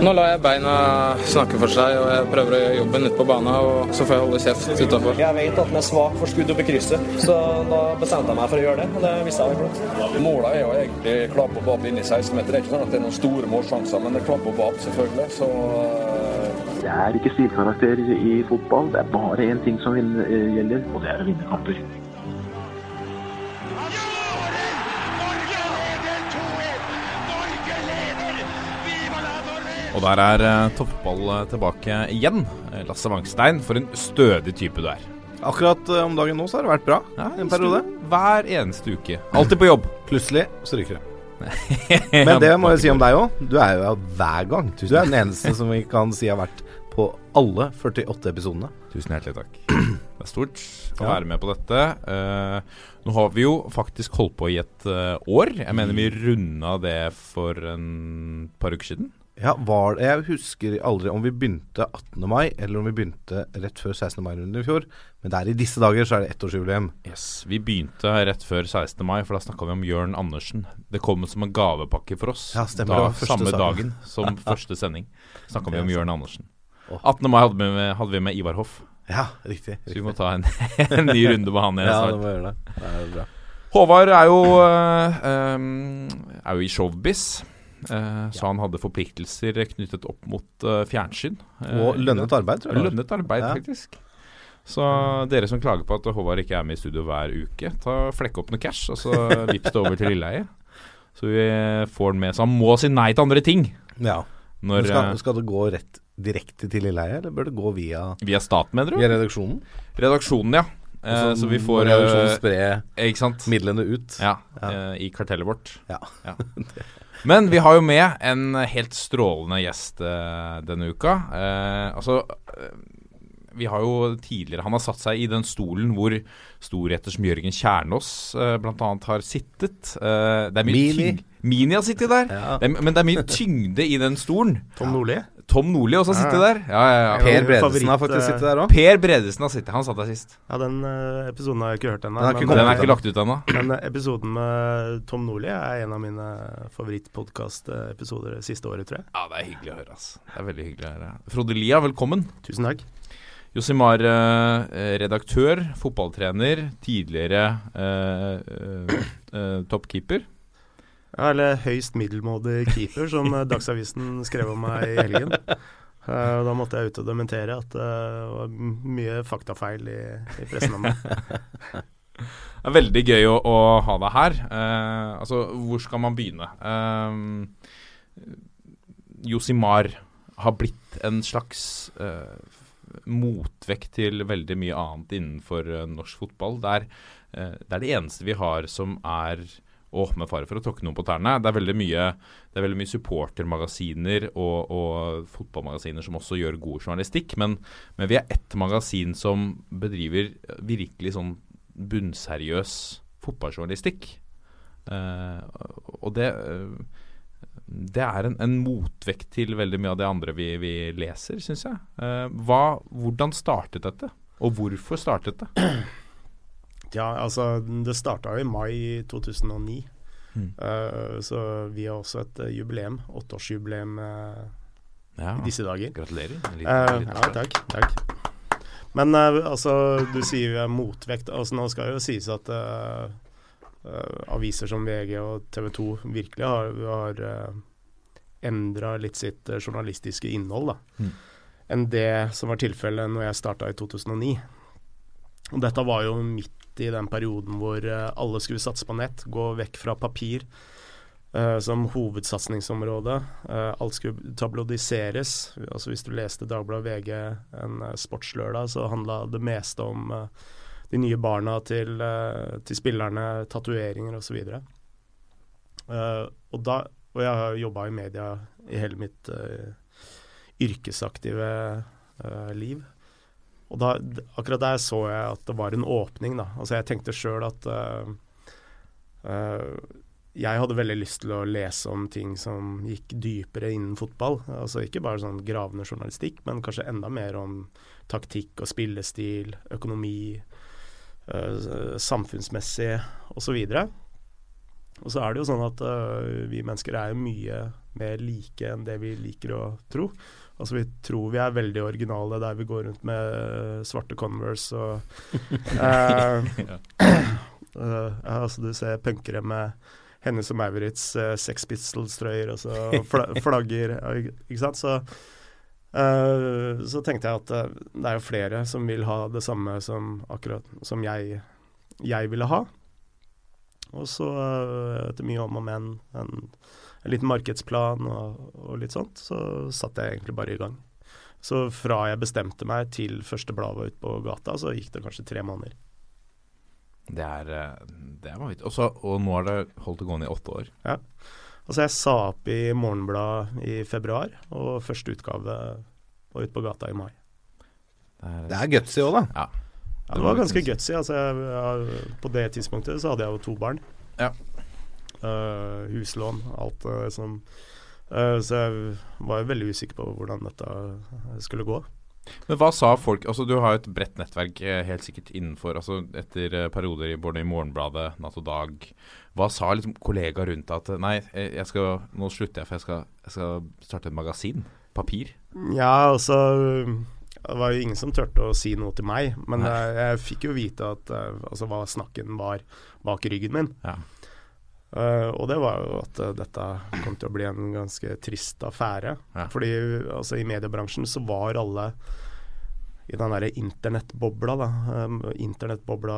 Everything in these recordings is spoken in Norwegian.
Nå lar jeg beina snakke for seg, og jeg prøver å gjøre jobben ute på banen. Og så får jeg holde kjeft utafor. Jeg vet at den er svak for skudd oppe i krysset, så da bestemte jeg meg for å gjøre det. Og det visste jeg var flott. Målet er jo egentlig klapp og bab inn i 16-meter. Det er ikke sånn at det er noen store målsjanser, men det er klapp og bab, selvfølgelig. Så Det er ikke stilkarakter i fotball. Det er bare én ting som gjelder, og det er å vinne kamper. Og der er uh, toppball tilbake igjen. Lasse Wangstein, for en stødig type du er. Akkurat uh, om dagen nå så har det vært bra ja, en periode. Hver eneste uke. Alltid på jobb. Plutselig så ryker det. Men det må jeg si om deg òg. Du er jo hver gang. Du er den eneste som vi kan si har vært på alle 48 episodene. Tusen hjertelig takk. Det er stort å være med på dette. Uh, nå har vi jo faktisk holdt på i et uh, år. Jeg mener vi runda det for en par uker siden. Ja, var det, Jeg husker aldri om vi begynte 18. mai, eller om vi begynte rett før 16. mai-runden i fjor. Men der i disse dager så er det ettårsjubileum. Yes, Vi begynte rett før 16. mai, for da snakka vi om Jørn Andersen. Det kom som en gavepakke for oss. Ja, stemmer, da, samme saken. dagen som første sending snakka vi om Jørn Andersen. 18. mai hadde vi med, hadde vi med Ivar Hoff. Ja, riktig, riktig. Så vi må ta en, en ny runde med han igjen snart. Ja, det må gjøre det. Det er bra. Håvard er jo, øh, er jo i showbiz. Uh, så han hadde forpliktelser knyttet opp mot uh, fjernsyn. Uh, og lønnet arbeid, tror jeg. Lønnet arbeid, ja. faktisk. Så dere som klager på at Håvard ikke er med i studio hver uke, ta flekk opp noe cash, og så vips det over til Lilleheie. Så vi får den med. Så han må si nei til andre ting. Ja. Når, skal, skal, det gå rett direkte til Lilleheie, eller bør det gå via Via staten, mener du? Via redaksjonen? Redaksjonen, ja. Eh, så vi får spre midlene ut. Ja, ja. i kartellet vårt. Ja. ja. Men vi har jo med en helt strålende gjest uh, denne uka. Uh, altså uh, Vi har jo tidligere Han har satt seg i den stolen hvor storheter som Jørgen Kjernås uh, bl.a. har sittet. det er mye Mini. Mini har sittet der. Ja. Det er, men det er mye tyngde i den stolen. Tom Nordli? Tom Nordli også har sittet der. Ja, ja, ja. Per Bredesen har faktisk sittet der òg. Per Bredesen har sittet, Han satt der sist. Ja, den uh, episoden har jeg ikke hørt ennå. Den, den, er ikke lagt ut ennå. Men uh, episoden med Tom Nordli er en av mine favorittpodkast-episoder siste året, tror jeg. Ja, det er hyggelig å høre, altså. Det er veldig hyggelig å høre. Frode Lia, velkommen. Tusen takk. Josimar, eh, redaktør, fotballtrener, tidligere toppkeeper. Ja, eller høyst middelmådig keeper, som eh, Dagsavisen skrev om meg i helgen. Uh, da måtte jeg ut og dementere at uh, det var mye faktafeil i, i pressen om meg. Det er veldig gøy å, å ha deg her. Uh, altså, hvor skal man begynne? Josimar har blitt en slags motvekt til veldig mye annet innenfor norsk fotball. Det er, det er det eneste vi har som er og med fare for å tråkke noen på tærne. Det er veldig mye, det er veldig mye supportermagasiner og, og, fotballmagasiner som også gjør god journalistikk, men, men, vi er ett magasin som bedriver virkelig sånn bunnseriøs fotballjournalistikk. Uh, og det, uh, det er en, en, motvekt til veldig mye av det andre vi, vi leser, syns jeg. Uh, hva, hvordan startet dette, og hvorfor startet det? Ja, altså det starta jo i mai 2009. Mm. Uh, så vi har også et uh, jubileum. Åtteårsjubileum uh, ja. i disse dager. Gratulerer. Liten, liten ja, takk. takk. Men altså, du sier jo motvekt. Altså, nå skal jo sies at aviser som VG og TV 2 virkelig har, har endra litt sitt journalistiske innhold da, mm. enn det som var tilfellet når jeg starta i 2009. Og dette var jo midt i den perioden hvor eh, alle skulle satse på nett, gå vekk fra papir uh, som hovedsatsingsområde. Uh, alt skulle tablodiseres. Altså Hvis du leste Dagbladet VG en uh, sportslørdag, så handla det meste om de nye barna til, til spillerne, tatoveringer osv. Uh, og, da, og jeg har jobba i media i hele mitt yrkesaktive liv. Og da, akkurat der så jeg at det var en åpning, da. Altså jeg tenkte sjøl at uh, uh, jeg hadde veldig lyst til å lese om ting som gikk dypere innen fotball. Altså ikke bare sånn gravende journalistikk, men kanskje enda mer om taktikk og spillestil, økonomi, uh, samfunnsmessig osv. Og så er det jo sånn at vi mennesker er jo mye mer like enn det vi liker å tro. Altså Vi tror vi er veldig originale der vi går rundt med uh, svarte Converse og uh, uh, altså Du ser punkere med Hennes og Maurits uh, Sex Pistols-trøyer og så flagger, ikke sant. Så, så tenkte jeg at det er jo flere som vil ha det samme som akkurat som jeg, jeg ville ha. Og så, etter mye om og men, en en liten markedsplan og, og, litt sånt, så satte jeg egentlig bare i gang. Så fra jeg bestemte meg til første blad var ute på gata, så gikk det kanskje tre måneder. Det er, eh, det er vanvittig. Også, og nå har det holdt det gående i åtte år. Ja. Altså jeg sa opp i Morgenbladet i februar, og første utgave var ute på gata i mai. Det er, det er gutsy òg, da. Ja. ja. det var ganske gutsy. Altså jeg, jeg, på det tidspunktet så hadde jeg jo to barn. Ja. Uh, huslån, alt uh, som uh, Så jeg var veldig usikker på hvordan dette skulle gå. Men hva sa folk Altså Du har et bredt nettverk helt sikkert innenfor altså Etter perioder i både i Morgenbladet, Natt og Dag. Hva sa liksom kollegaer rundt at Nei, jeg skal, nå slutter jeg, for jeg skal, jeg skal starte et magasin? Papir? Ja, altså det var jo ingen som turte å si noe til meg, men jeg, jeg, fikk jo vite at, altså, hva snakken var bak ryggen min. Ja. Uh, og det var jo at uh, dette kom til å bli en ganske trist affære. Ja. Fordi altså, i mediebransjen så var alle i den derre internettbobla, da. Um, internettbobla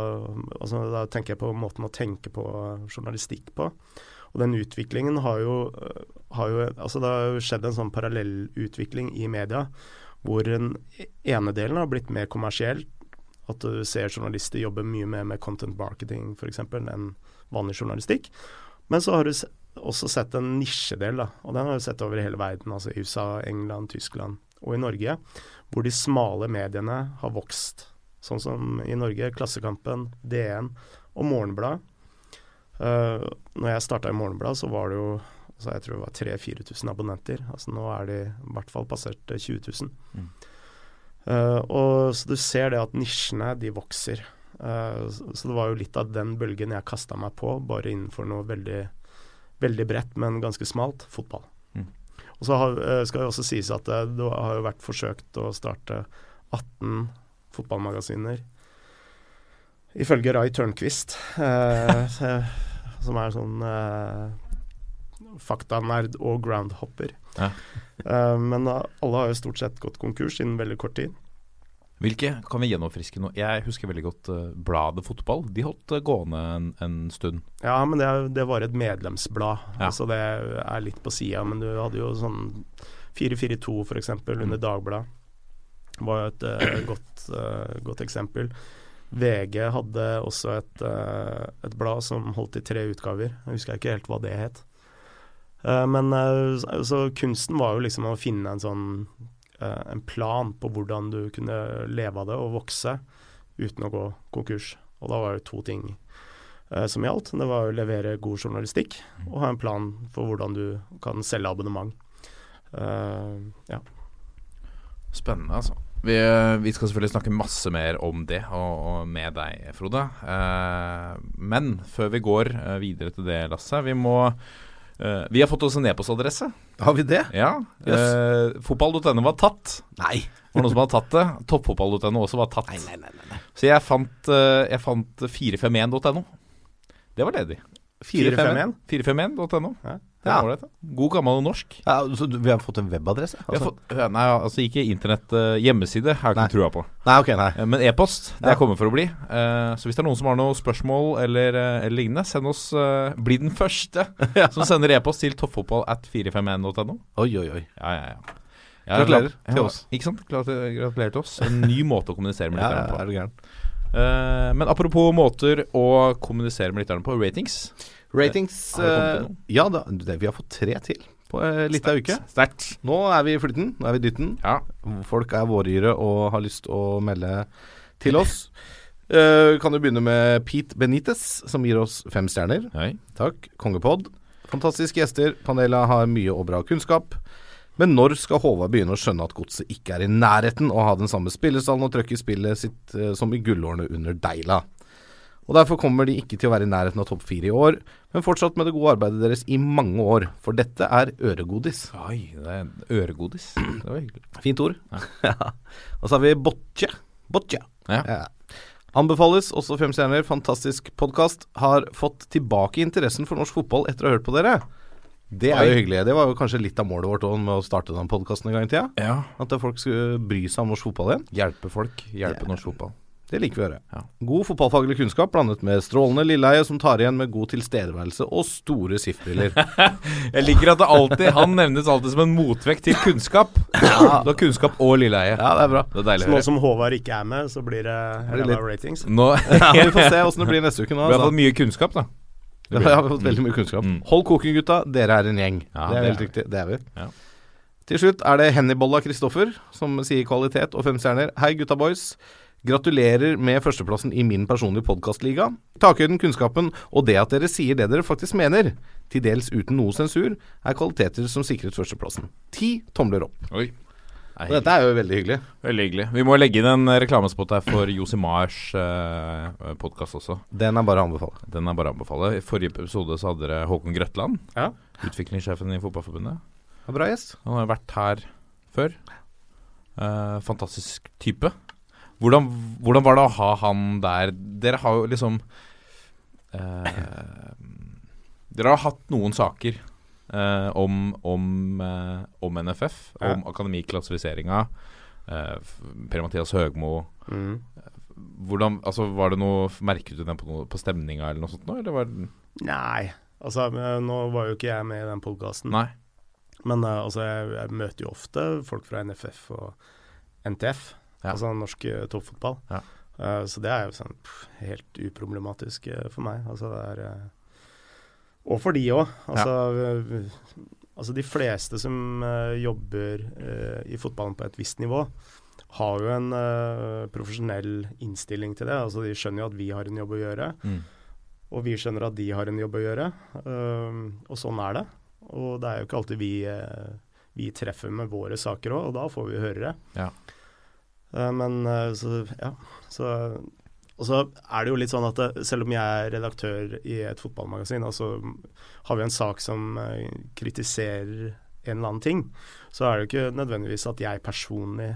altså, Da tenker jeg på måten å tenke på journalistikk på. Og den utviklingen har jo, uh, har jo Altså det har jo skjedd en sånn parallellutvikling i media hvor den ene delen har blitt mer kommersiell. At du ser journalister jobbe mye mer med content marketing f.eks. enn vanlig journalistikk. Men så har du også sett en nisjedel, da, og den har du sett over hele verden. Altså i USA, England, Tyskland og i Norge, hvor de smale mediene har vokst. Sånn som i Norge, Klassekampen, DN og Morgenblad. Uh, når jeg starta i Morgenblad, så var det jo altså jeg tror det var 3000-4000 abonnenter. Altså Nå er de i hvert fall passert 20 000. Mm. Uh, og Så du ser det at nisjene, de vokser. Uh, så det var jo litt av den bølgen jeg kasta meg på, bare innenfor noe veldig, veldig bredt, men ganske smalt fotball. Mm. Og så har, uh, skal det også sies at det, det har jo vært forsøkt å starte 18 fotballmagasiner. Ifølge Rai Tørnquist, som er sånn faktanerd og groundhopper. Ja. men alle har jo stort sett gått konkurs innen veldig kort tid. Hvilke kan vi gjennomfriske nå? Jeg husker veldig godt uh, bladet Fotball. De holdt uh, gående en, en, stund. Ja, men det, det var et medlemsblad. Ja. Altså det er litt på sida. Men du hadde jo sånn 442 f.eks. Mm. under Dagbladet. var jo et uh, godt, godt, eksempel. VG hadde også et, et, blad som holdt i tre utgaver. Jeg husker ikke helt hva det het. Men så kunsten var jo liksom å finne en sånn Eh, en plan på hvordan du kunne leve av det og vokse uten å gå konkurs. Og da var det to ting eh, som gjaldt. Det var å levere god journalistikk og ha en plan for hvordan du kan selge abonnement. Ja. Spennende, altså. Vi, vi, skal selvfølgelig snakke masse mer om det og, og med deg, Frode. Eh, men før vi går videre til det, Lasse, vi må Uh, vi har fått oss en e-postadresse. Har vi det? Ja. Yes. Uh, Fotball.no var tatt. Nei. Det var noen som hadde tatt det. Toppfotball.no også var tatt. Nei, nei, nei, nei. Så jeg fant, uh, fant 451.no. Det var ledig. 451? 451.no. Ja. Ja. God gammel norsk. Ja, så vi har fått en webadresse? Altså. Fått, nei, altså ikke internett. Uh, hjemmeside har jeg ikke trua på. Nei, ok, nei uh, Men e-post, det er kommet for å bli. Uh, så hvis det er noen som har noen spørsmål eller, eller lignende, send oss Bli den første som sender e-post til toppfotball at 451.no. Oi, oi, oi. Ja, ja, ja. Gratulerer til oss. Ikke sant? Gratulerer til oss. En ny måte å kommunisere med lytterne på. Ja, er du gæren. men apropos måter å kommunisere med lytterne på, ratings. Ratings uh, Ja, da, det, vi har fått tre til på uh, litt av uke. Sterkt. Nå er vi i flytten. Nå er vi i dytten. Ja. Folk er våryre og har lyst å melde til oss. Uh, kan jo begynne med Pete Benitez, som gir oss fem stjerner. Hei. Takk. Kongepod. Fantastiske gjester. Panelet har mye og bra kunnskap. Men når skal Håvard begynne å skjønne at godset ikke er i nærheten å ha den samme spillestallen og trøkk i spillet sitt uh, som i gullårene under Deila? Og Derfor kommer de ikke til å være i nærheten av topp fire i år, men fortsatt med det gode arbeidet deres i mange år. For dette er øregodis. Oi, det er øregodis. Det var hyggelig. Fint ord. Ja. Og så har vi botje. Botje. Ja. Ja. Anbefales også fem stjerner. Fantastisk podkast. Har fått tilbake interessen for norsk fotball etter å ha hørt på dere. Det er jo hyggelig. Det var jo kanskje litt av målet vårt også med å starte den podkasten en gang i tida. ja. At folk skulle bry seg om norsk fotball igjen. Hjelpe folk. Hjelpe norsk fotball. Det liker vi å høre. Ja. God fotballfaglig kunnskap blandet med strålende lilleie som tar igjen med god tilstedeværelse og store SIF-briller. Jeg liker at det alltid Han nevnes alltid som en motvekt til kunnskap. Du har kunnskap og lilleeie. Ja, det er bra. Det er deilig Så nå som Håvard ikke er med, så blir det blir ræva litt- ratings. Nå Ja, vi får se åssen det blir neste uke nå. Vi har Altså. fått mye kunnskap, da. Ja, vi har fått veldig mye kunnskap. Mm. Hold koken, gutta. Dere er en gjeng. Ja, det er det helt riktig. Det er vi. Ja. Til slutt er det Hennybolla Kristoffer som sier kvalitet og fem stjerner. Hei, gutta boys. Gratulerer med førsteplassen i min personlige podkastliga. Takhøyden, kunnskapen og det at dere sier det dere faktisk mener, til dels uten noe sensur, er kvaliteter som sikret førsteplassen. Ti tomler opp. Oi. Og dette er jo veldig hyggelig. Veldig hyggelig. Vi må legge inn en reklamespot her for Josimars eh, podkast også. Den er bare å anbefale. Den er bare å anbefale. I forrige episode så hadde dere Håkon Grøtland, Ja. utviklingssjefen i Fotballforbundet. Ja, Bra gjest. Han har vært her før. Eh, fantastisk type. Hvordan, hvordan var det å ha han der? Dere har jo liksom eh, Dere har hatt noen saker eh, om, om, eh, om NFF, Ja. om akademiklassifiseringa. Uh, Per-Mathias Høgmo. Mm. Hvordan, altså, var det noe, Merket du den på, noe, på stemninga eller noe sånt nå? Eller var det, Nei, altså nå var jo ikke jeg med i den podkasten. Men eh, altså, jeg, jeg møter jo ofte folk fra NFF og NTF, Ja. altså norsk eh, toppfotball. Ja. Uh, så det er jo sånn pff, helt uproblematisk uh, for meg. Altså det er uh, Og for de òg. Altså, ja. altså de fleste som jobber i fotballen på et visst nivå, har jo en profesjonell innstilling til det. Altså De skjønner jo at vi har en jobb å gjøre. Mm. Og vi skjønner at de har en jobb å gjøre. Øhm, og sånn er det. Og det er jo ikke alltid vi, vi treffer med våre saker òg, og da får vi høre det. Ja. Eh, men eh, så, ja. Så, og så er det jo litt sånn at selv om jeg er redaktør i et fotballmagasin, og så har vi en sak som eh, kritiserer en eller annen ting, så er det jo ikke nødvendigvis at jeg personlig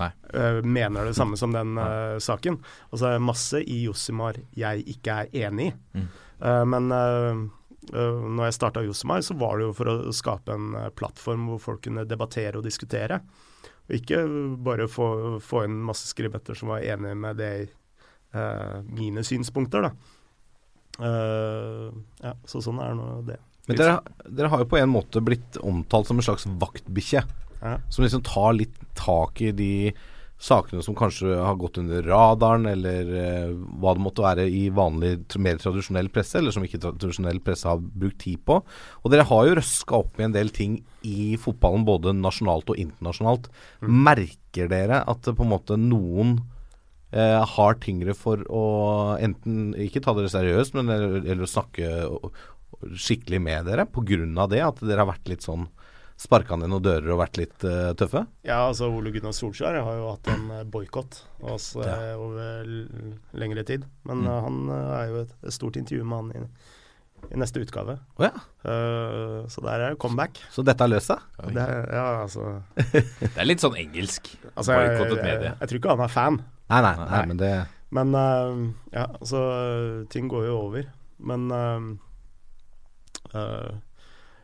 Nei. eh, mener det samme som den eh, saken. Og så er det masse i Josimar jeg ikke er enig i. Mm. Uh, men uh, når jeg starta Josimar, så var det jo for å skape en eh, plattform hvor folk kunne debattere og diskutere. Og ikke bare få, få inn masse skribenter som var enig med det eh, mine synspunkter, da. Uh, ja, så sånn er nå det. Men dere, dere har jo på en måte blitt omtalt som en slags vaktbikkje. Ja. Som liksom tar litt tak i de sakene som kanskje har gått under radaren, eller eh, hva det måtte være i vanlig, mer tradisjonell presse, eller som ikke tradisjonell presse har brukt tid på. Og dere har jo røska opp i en del ting i fotballen, både nasjonalt og internasjonalt. Merker dere at på en måte noen eh, har tyngre for å enten ikke ta dere seriøst, men eller, eller snakke skikkelig med dere pga. det? At dere har vært litt sånn sparka ned noen dører og vært litt uh, tøffe? Ja, altså Ole Gunnar Solskjær har jo hatt en uh, boikott av oss eh, over lengre tid. Men Mm. eh, han eh, er jo et, et stort intervju med han i, i neste utgave. Oh, ja. uh, så der er comeback. Så dette har løst seg? Det er, ja, altså, Det er litt sånn engelsk. altså jeg, jeg, jeg, jeg tror ikke han er fan. Nei, nei, nei, Nei. men det Men uh, ja, altså Ting går jo over. Men uh, eh,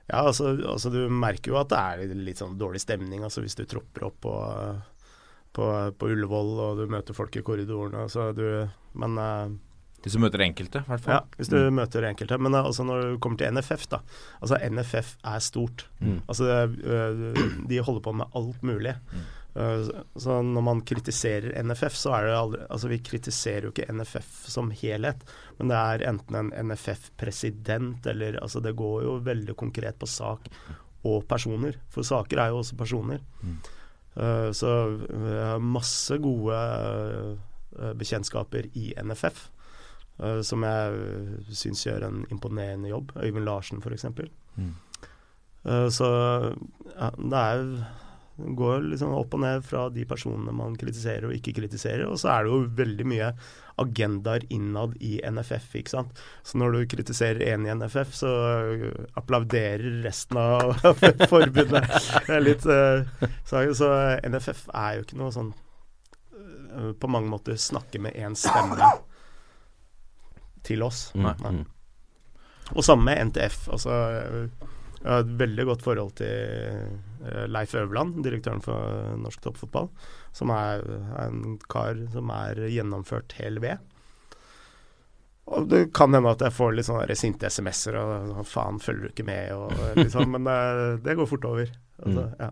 Ja, altså, altså du merker jo at det er litt sånn dårlig stemning altså hvis du tropper opp på, på, på Ullevål og du møter folk i korridorene. Altså du, men eh, De som møter enkelte, i hvert fall. ja, hvis du møter enkelte. Men eh, altså når du kommer til NFF, da. Altså NFF er stort. Mm. Altså det, øh, de holder på med alt mulig. Uh, så- så når man kritiserer NFF, så er det aldri Altså vi kritiserer jo ikke NFF som helhet, men det er enten en NFF-president eller Altså det går jo veldig konkret på sak og personer. For saker er jo også personer. Uh, så vi har masse gode uh, bekjentskaper i NFF. uh, som jeg syns gjør en imponerende jobb. Øyvind Larsen, f.eks. Mm. Så ja, det er Det går liksom opp og ned fra de personene man kritiserer og ikke kritiserer. Og så er det jo veldig mye agendaer innad i NFF, ikke sant. Så når du kritiserer én i NFF, så applauderer resten av forbundet. Litt uh, så, så NFF er jo ikke noe sånn uh, på mange måter snakke med én stemme til oss. Nei. Nei. Og samme med NTF. Altså, jeg har et veldig godt forhold til eh, Leif Øverland, direktøren for norsk toppfotball, som er, er en kar som er gjennomført hel ved. Og Det kan hende at jeg får litt sånne sinte SMS-er og faen, følger du ikke med? Og liksom, men det, det går fort over. Altså, ja.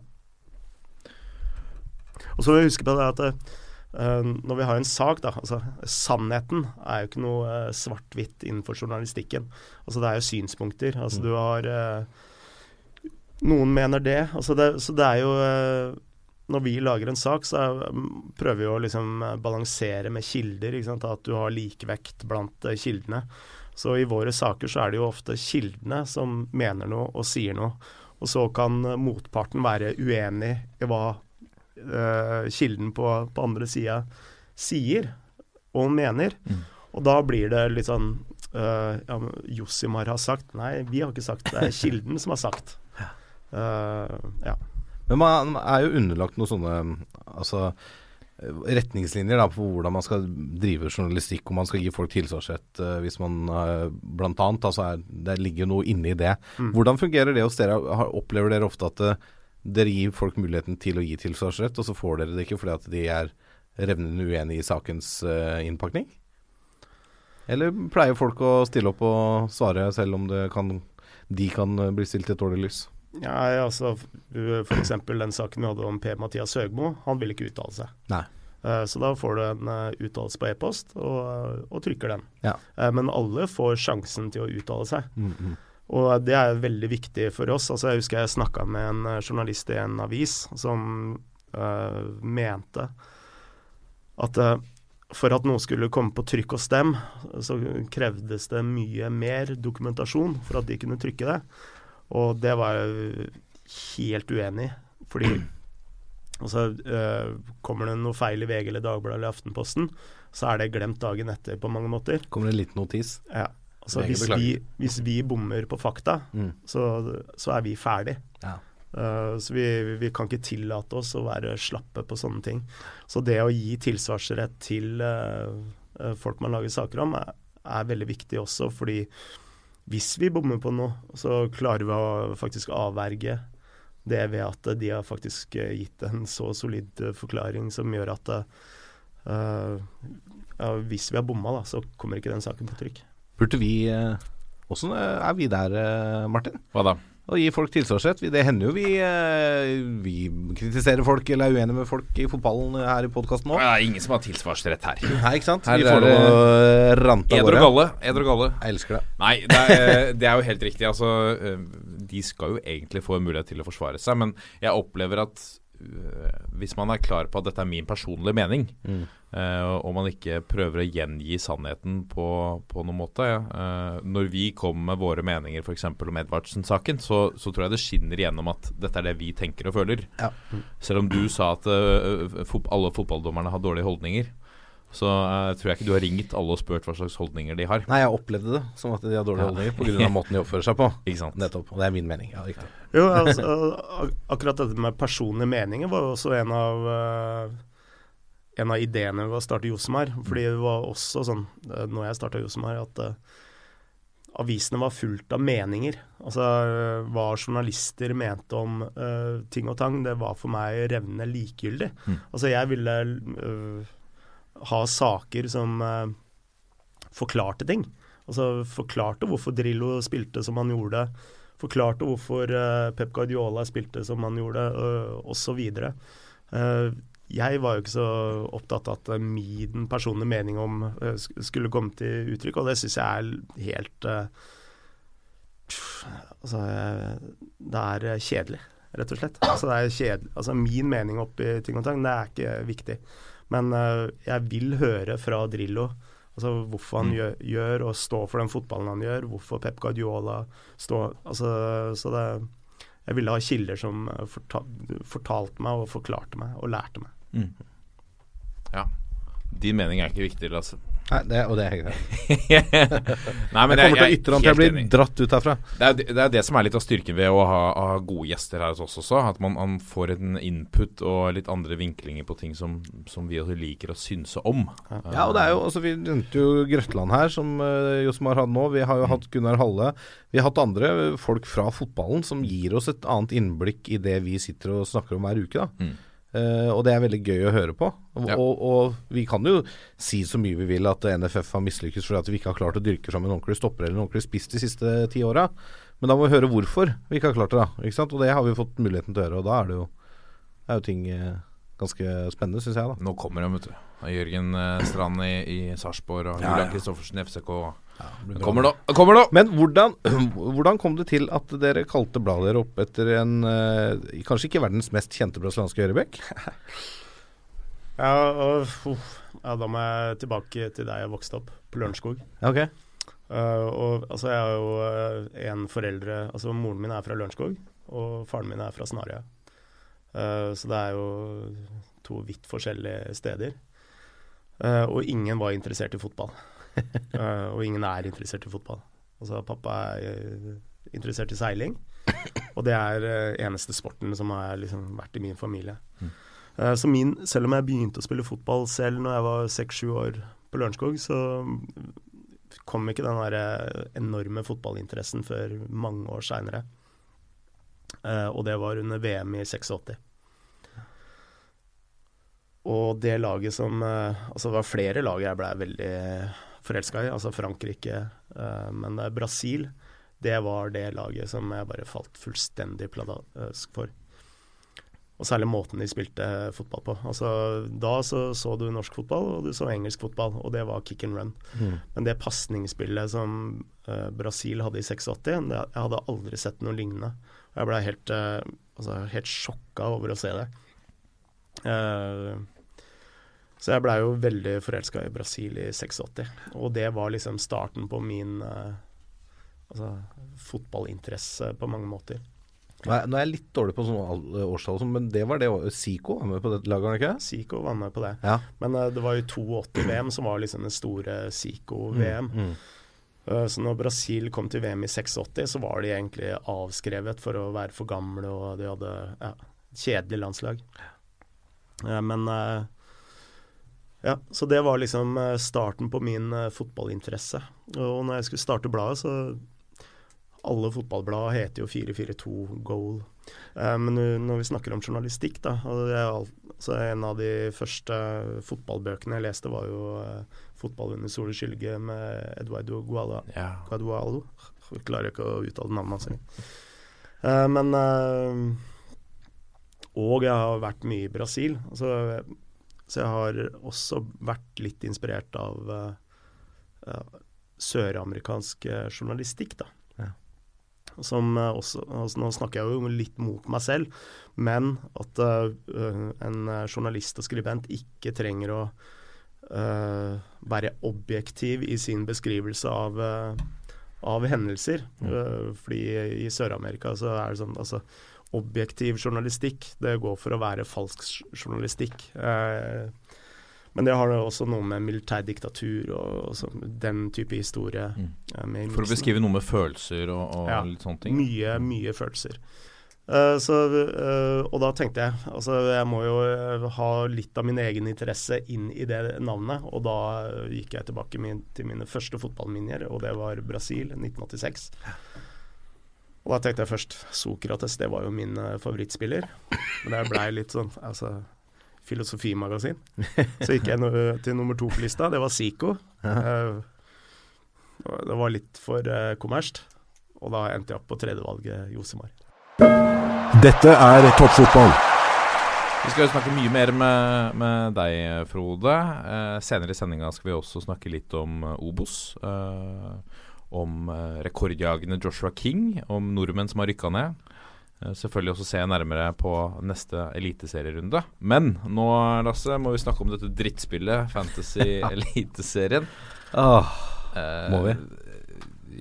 Og så må vi huske på det at uh, når vi har en sak, da altså Sannheten er jo ikke noe uh, svart-hvitt innenfor journalistikken. Altså Det er jo synspunkter. Altså du har uh, Noen mener det. Altså det. Så det er jo Når vi lager en sak, så er, prøver vi å liksom balansere med kilder. At du har likevekt blant kildene. Så i våre saker så er det jo ofte kildene som mener noe og sier noe. Og så kan motparten være uenig i hva uh, kilden på, på andre sida sier og mener. Mm. Og da blir det litt sånn uh, ja, Josimar har sagt Nei, vi har ikke sagt det. er kilden som har sagt. Uh, ja. Men man er jo underlagt noen sånne altså, retningslinjer da, på hvordan man skal drive journalistikk, og man skal gi folk tilsvarsrett uh, hvis man uh, blant annet, altså er, Det ligger jo noe inne i det. Mm. Hvordan fungerer det hos dere? Opplever dere ofte at dere gir folk muligheten til å gi tilsvarsrett, og så får dere det ikke fordi at de er revnende uenige i sakens innpakning? Eller pleier folk å stille opp og svare selv om kan, de kan bli stilt i et dårlig lys? Ja, altså F.eks. den saken vi hadde om Per-Mathias Høgmo. Han ville ikke uttale seg. Nei. Uh, så da får du en uh, uttalelse på e-post, og, og, trykker den. Ja. Uh, men alle får sjansen til å uttale seg. Mm, -hmm. Og det er veldig viktig for oss. Altså, jeg husker jeg snakka med en journalist i en avis som mente at for at noe skulle komme på trykk hos dem, så krevdes det mye mer dokumentasjon for at de kunne trykke det. Og det var jeg helt uenig i. Fordi altså, øh, kommer det noe feil i VG eller Dagbladet eller Aftenposten, så er det glemt dagen etter på mange måter. Kommer det en liten notis? Ja. Altså, hvis, vi, hvis vi bommer på fakta, Mm. så, så er vi ferdig. Ja. Uh, så vi, vi kan ikke tillate oss å være slappe på sånne ting. Så det å gi tilsvarsrett til uh, folk man lager saker om, er, er veldig viktig også, fordi hvis vi bommer på noe, så klarer vi å faktisk avverge det ved at de har faktisk eh, gitt en så solid eh, forklaring som gjør at uh, ja, hvis vi har bomma, da, så kommer ikke den saken på trykk. Burde vi Åssen er vi der, Martin? Hva da? Å gi folk tilsvarsrett. Det hender jo vi, eh, vi kritiserer folk eller er uenige med folk i fotballen her i podkasten. Det er ingen som har tilsvarsrett her. Nei, ikke sant? Her vi får lov å rante av gårde. galle. Eder og galle. Jeg elsker det. Nei, det er, det er jo helt riktig. Altså, øh, de skal jo egentlig få en mulighet til å forsvare seg, men jeg opplever at hvis man er klar på at dette er min personlige mening, Mm. øh, og man ikke prøver å gjengi sannheten på, på noen måte øh, Når vi kommer med våre meninger f.eks. om Edvardsen-saken, så, så tror jeg det skinner igjennom at dette er det vi tenker og føler. Ja. Selv om du sa at uh, fot alle fotballdommerne har dårlige holdninger, så uh, tror jeg ikke du har ringt alle og spurt hva slags holdninger de har. Nei, jeg opplevde det som at de har dårlige Ja. holdninger pga. måten de oppfører seg på. Ikke sant? Nettopp. Og det er min mening. Ja, riktig. Jo, altså, akkurat dette med personlige meninger var jo også en av uh, en av ideene ved å starte Josemar. Fordi det var også sånn, eh, når jeg starta Josemar, at uh, avisene var fullt av meninger. Altså hva journalister mente om uh, ting og tang, det var for meg revnende likegyldig. Mm. Altså jeg ville eh, ha saker som eh, forklarte ting. Altså forklarte hvorfor Drillo spilte som han gjorde. Forklarte hvorfor eh, Pep Guardiola spilte som han gjorde, uh, osv. Uh, jeg var jo ikke så opptatt av at eh, min personlige mening om eh, skulle komme til uttrykk, og det syns jeg er helt eh, Altså, eh, det er eh, kjedelig, rett og slett. Altså, det er kjedelig. altså Min mening oppi ting og tang, det er ikke viktig. Men eh, jeg vil høre fra Drillo altså hvorfor han Mm. gjør, gjør og står for den fotballen han gjør, hvorfor Pep Guardiola står altså, Så det Jeg ville ha kilder som fortal, fortalte meg og forklarte meg og lærte meg. Ja. Din mening er ikke viktig, Lasse. Nei, det, og det er greit. Nei, men Jeg kommer til å ytre at jeg blir enig. dratt ut herfra. Det er, det er det som er litt av styrken ved å ha, ha gode gjester her hos oss også. At man, man får en input og litt andre vinklinger på ting som, som vi også liker å synse om. Ja, og det er jo, altså Vi nevnte jo Grøtland her, som uh, Josmar hadde nå. Vi har jo hatt Gunnar Halle. Vi har hatt andre folk fra fotballen som gir oss et annet innblikk i det vi sitter og snakker om hver uke. da. Mm. Eh, og det er veldig gøy å høre på. Og, Ja. og, og vi kan jo si så mye vi vil at NFF har mislykkes fordi at vi ikke har klart å dyrke fram en ordentlig stopper eller en ordentlig spiss de siste ti åra. Men da må vi høre hvorfor vi ikke har klart det. da, ikke sant? Og det har vi fått muligheten til å høre, Og da er det jo, er jo ting eh, ganske spennende, syns jeg. da. Nå kommer de, vet du. Jørgen eh, Strand i, i Sarpsborg og Ja, Julian ja. Kristoffersen i FCK. Kommer nå! Kommer nå! Men hvordan, hvordan kom det til at dere kalte bladet dere opp etter en eh, kanskje ikke verdens mest kjente brasilianske høyrebekk? Ja, og, ja, da må jeg tilbake til der jeg vokste opp, på Lørenskog. Ok. Uh, og altså, jeg har jo uh, en foreldre Altså, moren min er fra Lørenskog, og faren min er fra Snarøya. Uh, så det er jo to vidt forskjellige steder. Uh, og ingen var interessert i fotball. Uh, og ingen er interessert i fotball. Altså, pappa er uh, interessert i seiling, og det er uh, eneste sporten som har liksom vært i min familie. Uh, så min, selv om jeg begynte å spille fotball selv når jeg var seks-sju år på Lørenskog, så kom ikke den der eh, enorme fotballinteressen før mange år seinere. og det var under VM i 86. Og det laget som uh, Altså, det var flere lag jeg ble veldig forelska i. Altså Frankrike. eh, men eh, Brasil, det var det laget som jeg bare falt fullstendig pladask for. Og særlig måten de spilte fotball på. Altså, da så, så du norsk fotball, og du så engelsk fotball, og det var kick and run. Men det pasningsspillet som uh, Brasil hadde i 86, det, jeg hadde aldri sett noe lignende. Og jeg ble helt, uh, altså, helt sjokka over å se det. Eh, så jeg blei jo veldig forelska i Brasil i 86, og det var liksom starten på min eh, altså, fotballinteresse på mange måter. Nå er, nå er jeg litt dårlig på sånne årstall, sånn, men det var det Zico var med på det laget, ikke? Zico var med på det. Ja. Men uh, det var jo 82-VM som var liksom den store Zico-VM. Mm. Eh, Så når Brasil kom til VM i 86, så var de egentlig avskrevet for å være for gamle, og de hadde ja, kjedelig landslag. Eh, Men eh, ja, så det var liksom eh, starten på min eh, fotballinteresse. Og når jeg skulle starte bladet, så Alle fotballblad heter jo 442 Goal. Eh, Men når vi snakker om journalistikk, da så En av de første fotballbøkene jeg leste, var jo 'Fotball under sol skylge' med Eduardo Guala, Ja. Guadualo. Jeg klarer ikke å uttale navnet hans engang. Men Og jeg har vært mye i Brasil. Altså, så jeg har også vært litt inspirert av uh, søramerikansk eh, journalistikk, da. Ja. Som eh, også altså, Nå snakker jeg jo litt mot meg selv, men at uh, en journalist og skribent ikke trenger å uh, være objektiv i sin beskrivelse av, av hendelser. Mm. fordi i Sør-Amerika så er det sånn altså, Objektiv journalistikk, det går for å være falsk journalistikk. Eh, men det har også noe med militærdiktatur og, og den type historie Mm. eh, For å beskrive noe med følelser og, og Ja. litt sånne ting. Mye, mye følelser. Eh, så, og da tenkte jeg altså jeg må jo ha litt av min egen interesse inn i det navnet. Og da gikk jeg tilbake min, til mine første fotballminner, og det var Brasil 1986. Og da tenkte jeg først Sokrates, det var jo min eh, favorittspiller. Men det blei litt sånn altså, filosofimagasin. Så gikk jeg no til nummer to på lista, det var Zico. Eh, det var litt for uh, kommersielt. Og da endte jeg opp på tredjevalget Josemar. Dette er toppfotball. Vi skal jo snakke mye mer med, med deg, Frode. Eh, senere i sendinga skal vi også snakke litt om eh, Obos. Eh, om eh, rekordjagende Joshua King, om nordmenn som har rykka ned. Eh, selvfølgelig også se nærmere på neste eliteserierunde. Men nå, Lasse, må vi snakke om dette drittspillet, Fantasy Eliteserien. Åh, Eh, Må vi?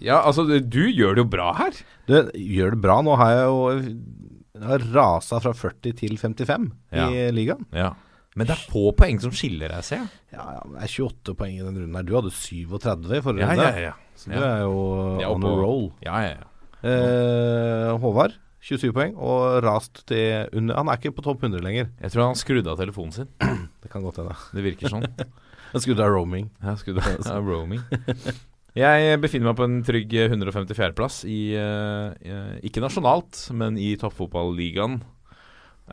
Ja, altså, du gjør det jo bra her. Du gjør det bra. Nå har jeg jo rasa fra 40 til 55 Ja. i ligaen. Ja. Men det er få poeng som skiller deg, ser jeg. Ja, ja, det er 28 poeng i den runden her. Du hadde 37 i forrige Ja, ja, ja. Så du er jo er on a roll. Ja, ja, ja. Eh, Håvard 27 poeng og rast til under Han er ikke på topp 100 lenger. Jeg tror han skrudde av telefonen sin. Det kan godt hende. Det virker sånn. Han skrudde av roaming. Ja, skrudde av roaming. Jeg befinner meg på en trygg 154.-plass i eh, Ikke nasjonalt, men i toppfotballigaen.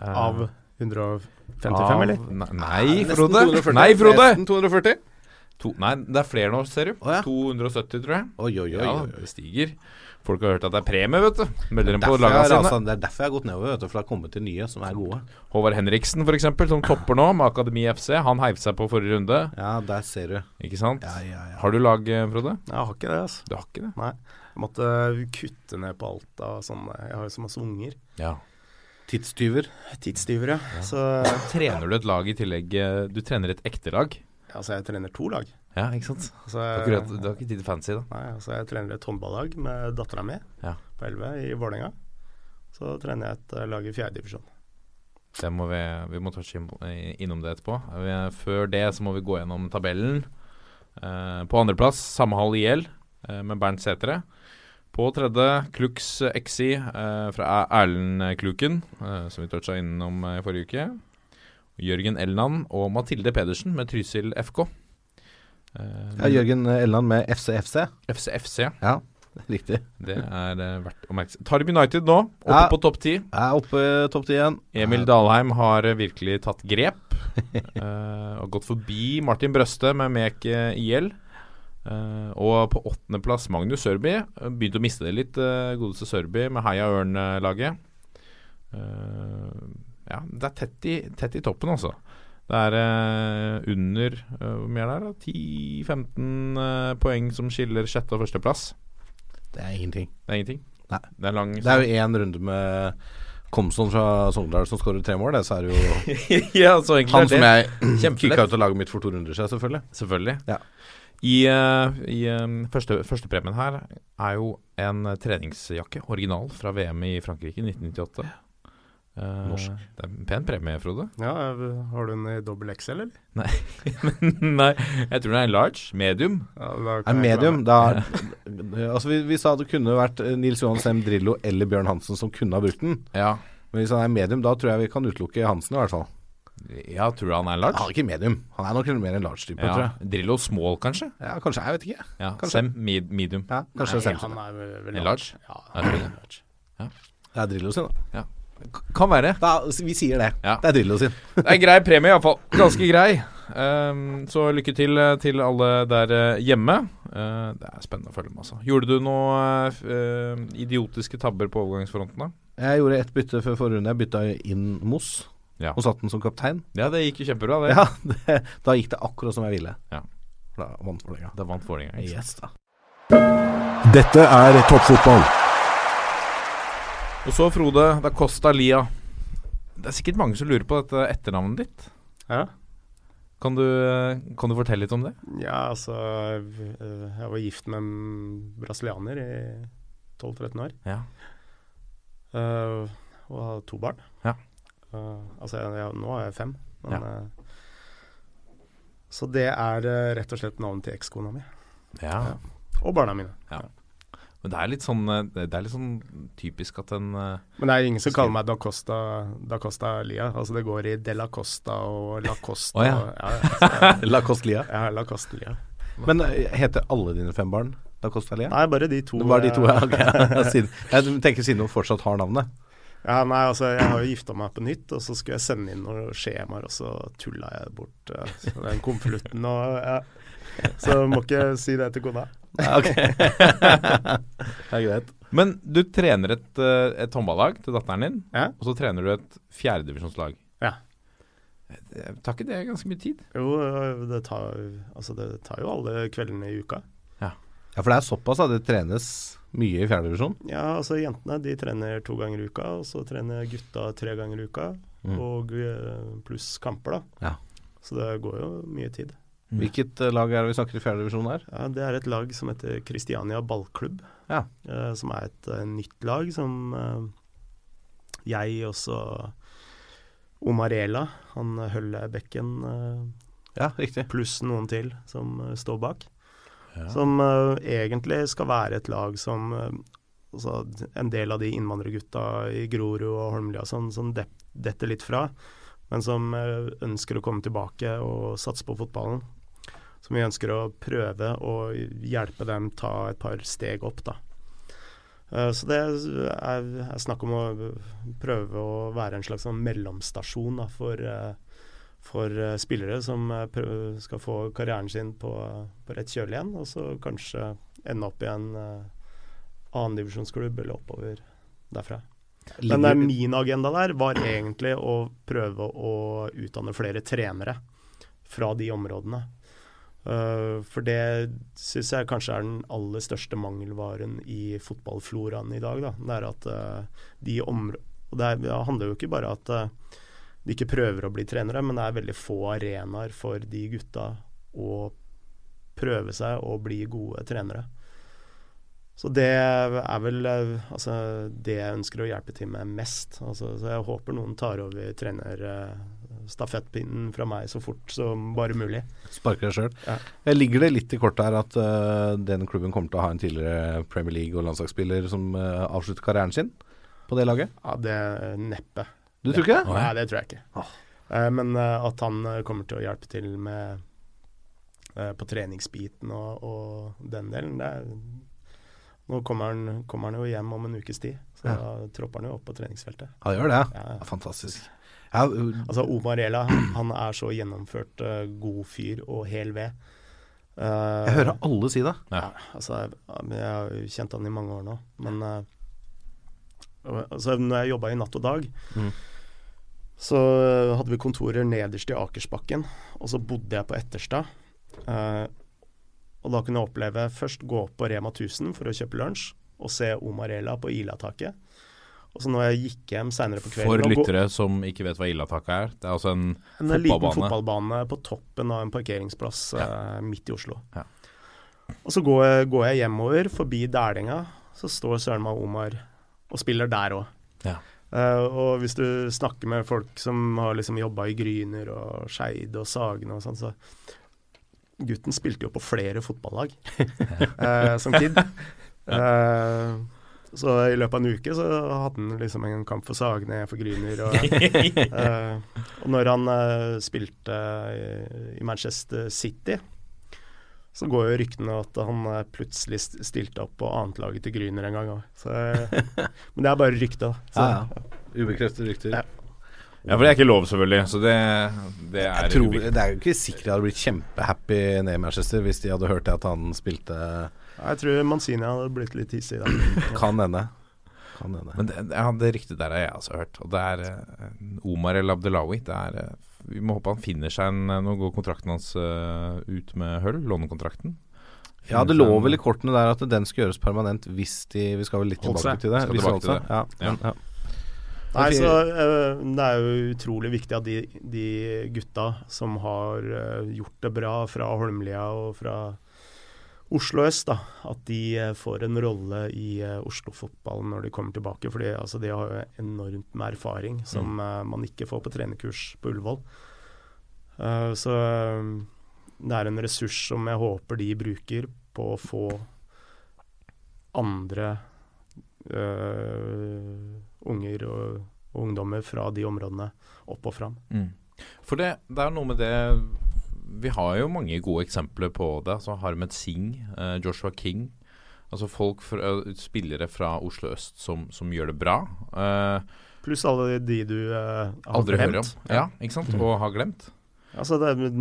Eh, Av 155, av- eller? Nei, nei, Nesten Frode. 240. Nei, Frode. Nesten 240. To, nei, det er flere nå, ser du. Oh, ja. 270, tror jeg. Oi, oi, oi. Ja, det stiger. Folk har hørt at det er premie, vet du. Melder dem på lagene sine. Altså, det er derfor jeg har gått nedover, vet du, for det har kommet til nye som er gode. Håvard Henriksen, f.eks., som topper nå med Akademi FC. Han heiv seg på forrige runde, Ja, der ser du. ikke sant? Ja, ja, ja. Har du lag, eh, Frode? Jeg har ikke det, altså. Du har ikke det? Nei. Jeg måtte kutte ned på alt av sånne Jeg har jo så masse unger. Ja. Tidstyver. Tidstyver, ja. Så Trener du et lag i tillegg? eh, Du trener et ekte lag? Altså, jeg trener to lag. Ja, ikke sant? Altså, du har ikke tid til fancy, da. Nei, altså jeg trener et håndballag med dattera mi Ja. på 11 i Vålerenga. Så trener jeg et eh, lag i fjerdedivisjon. Det må vi, vi må touche eh, innom det etterpå. Før det så må vi gå gjennom tabellen. Eh, på andreplass samme hall IL eh, med Bernt Sætre. På tredje Klux XI eh, fra Erlend Kluken, eh, som vi toucha innom i forrige uke. Jørgen Elland og Mathilde Pedersen med Trysil FK. Eh, Ja, Jørgen Elland med FCFC. FCFC. Ja, riktig. Det er eh, verdt å merke seg. Tarb United nå, oppe Ja. på topp ti. Er oppe topp ti igjen. Emil Dalheim har eh, virkelig tatt grep. og gått forbi Martin Brøste med Mek IL. Uh, og på åttendeplass Magnus Sørby. Begynte å miste det litt, uh, godeste Sørby, med Heia Ørn-laget. Eh, ja, det er tett i, tett i toppen, altså. Det er eh, under eh, Hvor mye er det? her da? 10-15 eh, poeng som skiller sjette- og førsteplass. Det er ingenting. Det er ingenting. Nei. Det er lang Det er jo én runde med Komson fra Sogndal som skårer tre mål. Det, så er det jo Ja, så han som jeg kikka ut av laget mitt for to runder siden, selvfølgelig. Selvfølgelig. Ja. I, uh, i eh, første, førstepremien her er jo en treningsjakke, original, fra VM i Frankrike i 1998. Eh, Norsk. Det er en pen premie, Frode. Ja, Har du den i dobbel XL, eller? Nei, Nei, jeg tror den er en large. Medium. Ja, Er medium, da Altså vi, vi sa det kunne vært eh, Nils Johan Sem Drillo eller Bjørn Hansen som kunne ha brukt den. Ja. Men hvis han er medium, da tror jeg vi kan utelukke Hansen, i hvert fall. ja, tror du han er Han large? er ikke medium. Han er nok mer en large-type, tror jeg. Drillo small, kanskje? Ja, kanskje. Jeg vet ikke. Ja, Kanskje. Sem med, medium. Ja, kanskje Nei, Sem. han er vel- large. Large? Ja, han er large. Det er Drillo sin, da. K- Kan være. da. Vi sier det. Ja. Det er Drillo sin. Det er grei premie, iallfall. Ganske grei. Um, så lykke til eh, til alle der eh, hjemme. Uh, det er spennende å følge med, altså. Gjorde du noen uh, idiotiske tabber på overgangsfronten, da? Jeg gjorde ett bytte før forrige runde. Jeg bytta inn Moss Ja. og satte den som kaptein. Ja, det gikk jo kjempebra, det. Ja, det, Da gikk det akkurat som jeg ville. Ja. Da vant Vålerenga. Da vant Vålerenga. Yes, da. Dette er toppfotball. Og så, Frode da Costa Lia. Det er sikkert mange som lurer på dette etternavnet ditt. Ja. Kan du, eh, kan du fortelle litt om det? ja, altså Jeg var gift med en brasilianer i 12-13 år. Ja. Uh, og har to barn. Ja. Uh, altså, jeg, jeg, nå er jeg fem. Men, Ja. uh, så det er eh, rett og slett navnet til ekskona mi. ja. Og barna mine. Men det er litt sånn eh, Det er litt sånn typisk at en eh, Men det er ingen som kaller meg Da Costa, da Costa Lia. Altså det går i De La Costa og La Costa. oh, ja. og, ja, altså, La La Costlia. ja, La Costa Lia. Men eh, heter alle dine fem barn Da Costa Lia? Nei, bare de to. Det var de to, ja. Okay. Jeg tenker siden hun fortsatt har navnet. Ja, nei, altså jeg har jo gifta meg på nytt, og så skulle jeg sende inn noen skjemaer, og så tulla jeg bort uh, den konvolutten ja. Så må ikke si det til kona. Ja, ok. det er greit. Men du trener et, eh, et håndballag til datteren din, Ja. og så trener du et fjerdedivisjonslag. Ja. Det- Tar ikke det ganske mye tid? Jo, øh, det tar, altså det tar jo alle kveldene i uka. Ja, for det er såpass at det trenes mye i fjerdedivisjon. Ja, altså jentene de trener to ganger i uka, og så trener gutta tre ganger i uka. Mm. Og pluss kamper, da. Ja. Så det går jo mye tid. Hvilket eh, lag er det vi snakker i fjerde divisjon her? Ja, det er et lag som heter Kristiania ballklubb. Ja. Uh, som er et uh, nytt lag som uh, jeg også Omarela, han Hølle-bekken, Ja, pluss noen til som står bak. Ja. Som egentlig skal være et lag som altså, En del av de innvandrergutta i Grorud og Holmlia sånn, som det, detter litt fra, men som ønsker å komme tilbake og satse på fotballen. Som vi ønsker å prøve å hjelpe dem ta et par steg opp, da. Eh, Så det er, er snakk om å prøve å være en slags sånn mellomstasjon da, for, eh, for eh, spillere som skal få karrieren sin på, på rett kjøl igjen, og så kanskje ende opp i en annendivisjonsklubb eller oppover derfra. Men der min agenda der var egentlig å prøve å utdanne flere trenere fra de områdene. Eh, for det syns jeg kanskje er den aller største mangelvaren i fotballfloraen i dag. Da. Det er at eh, de områ... Og det, er, handler jo ikke bare at eh, de ikke prøver å bli trenere, men det er veldig få arenaer for de gutta å prøve seg og bli gode trenere. Så det er vel altså, det jeg ønsker å hjelpe til med mest. Altså, så jeg håper noen tar over trenerstafettpinnen fra meg så fort som bare mulig. Sparker deg sjøl. Ja. Ligger det litt i kortet her at uh, den klubben kommer til å ha en tidligere Premier League- og landslagsspiller som uh, avslutter karrieren sin på det laget? Ja, det er neppe. Du tror ikke det? Nei, det tror jeg ikke. Eh, men eh, at han kommer til å hjelpe til med på treningsbiten og, og den delen, det er Nå kommer han, kommer han jo hjem om en ukes tid, så Ja. da tropper han jo opp på treningsfeltet. Han gjør det? Ja. Ja, fantastisk. Ja, uh, Altså Omar Ela, han er så gjennomført uh, god fyr og hel ved. Uh, jeg hører alle si det. Ja. Altså, jeg, jeg har kjent han i mange år nå, men altså, når jeg jobba i Natt og Dag, Mm. så hadde vi kontorer nederst i Akersbakken, og så bodde jeg på Etterstad. Eh, og da kunne jeg oppleve først gå opp på Rema 1000 for å kjøpe lunsj, og se Omar Ela på Ilataket. Og så når jeg gikk hjem seinere på kvelden For lyttere som ikke vet hva Illataka er, det er altså en en liten fotballbane. fotballbane på toppen av en parkeringsplass eh, midt i Oslo. Ja. Og så går jeg, går jeg hjemover forbi Dælinga, så står søren meg Omar og spiller der òg. Ja. og hvis du snakker med folk som har liksom jobba i Gryner og Skeid og Sagene og sånn, så Gutten spilte jo på flere fotballag uh, som kid. Eh, så i løpet av en uke så hadde han liksom en kamp for Sagene, for Gryner. Og, uh, og når han uh, spilte i, i Manchester City, så går jo ryktene at han eh, plutselig stilte opp på annetlaget til Gryner en gang òg. Men det er bare rykte. da. Så, Ja, ja. Ubekreftet rykter. Ja. Ja, for det er ikke lov, selvfølgelig. Så det, det er tror, det er jo ikke sikkert jeg hadde blitt kjempehappy nede i Manchester hvis de hadde hørt at han spilte Jeg tror Manzini hadde blitt litt hissig da. Kan hende. Kan hende. Men det, ja, det ryktet der har jeg også hørt. Og det er eh, Omar El Abdelawi. Det er, eh, vi må håpe han finner seg en Nå går kontrakten hans eh, ut med hull, lånekontrakten. Ja, det lå vel i kortene der at den skal gjøres permanent hvis de Vi skal vel litt tilbake til det. Skal Hvis tilbake til det. Ja, Ja. men, ja. Nei, så uh, Det er jo utrolig viktig at de, de gutta som har uh, gjort det bra fra Holmlia og fra Oslo øst, da, at de eh, får en rolle i uh, Oslo-fotballen når de kommer tilbake. For altså, de har jo enormt med erfaring som mm. man ikke får på trenerkurs på Ullevål. Uh, så eh, det er en ressurs som jeg håper de bruker på å få andre uh, unger og, og ungdommer fra de områdene opp og fram. Mm. For det, det er noe med det Vi har jo mange gode eksempler på det. Altså Harmet Singh, uh, Joshua King. Altså folk fra, spillere fra Oslo øst som, som gjør det bra. Eh, Pluss alle de du har aldri hører om. glemt. Ja, ikke sant? Og har glemt. Altså, det,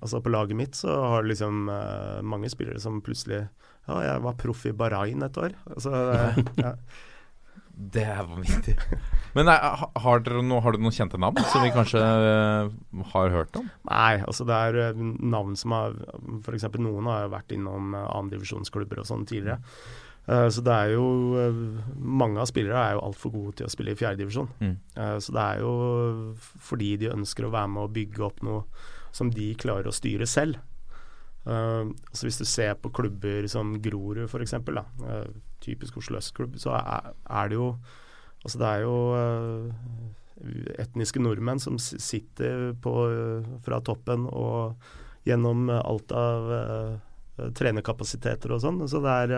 altså På laget mitt så har det liksom mange spillere som plutselig Ja, jeg var proff i Bahrain et år. Altså, ja. Det er vanvittig. Men nei, har dere noe, har du noen kjente navn som vi kanskje uh, har hørt om? Nei, altså det er eh, navn som har F.eks. noen har vært innom andredivisjonsklubber annendivisjonsklubber og sånn tidligere. Eh, så det er jo eh, Mange av spillere er jo altfor gode til å spille i fjerdedivisjon. Mm. Så det er jo fordi de ønsker å være med og bygge opp noe som de klarer å styre selv. Altså hvis du ser på klubber som Grorud f.eks., typisk Oslo øst-klubb, så er, det jo Altså det er jo etniske nordmenn som sitter på, fra toppen og gjennom alt av trenerkapasiteter og sånn. Så det er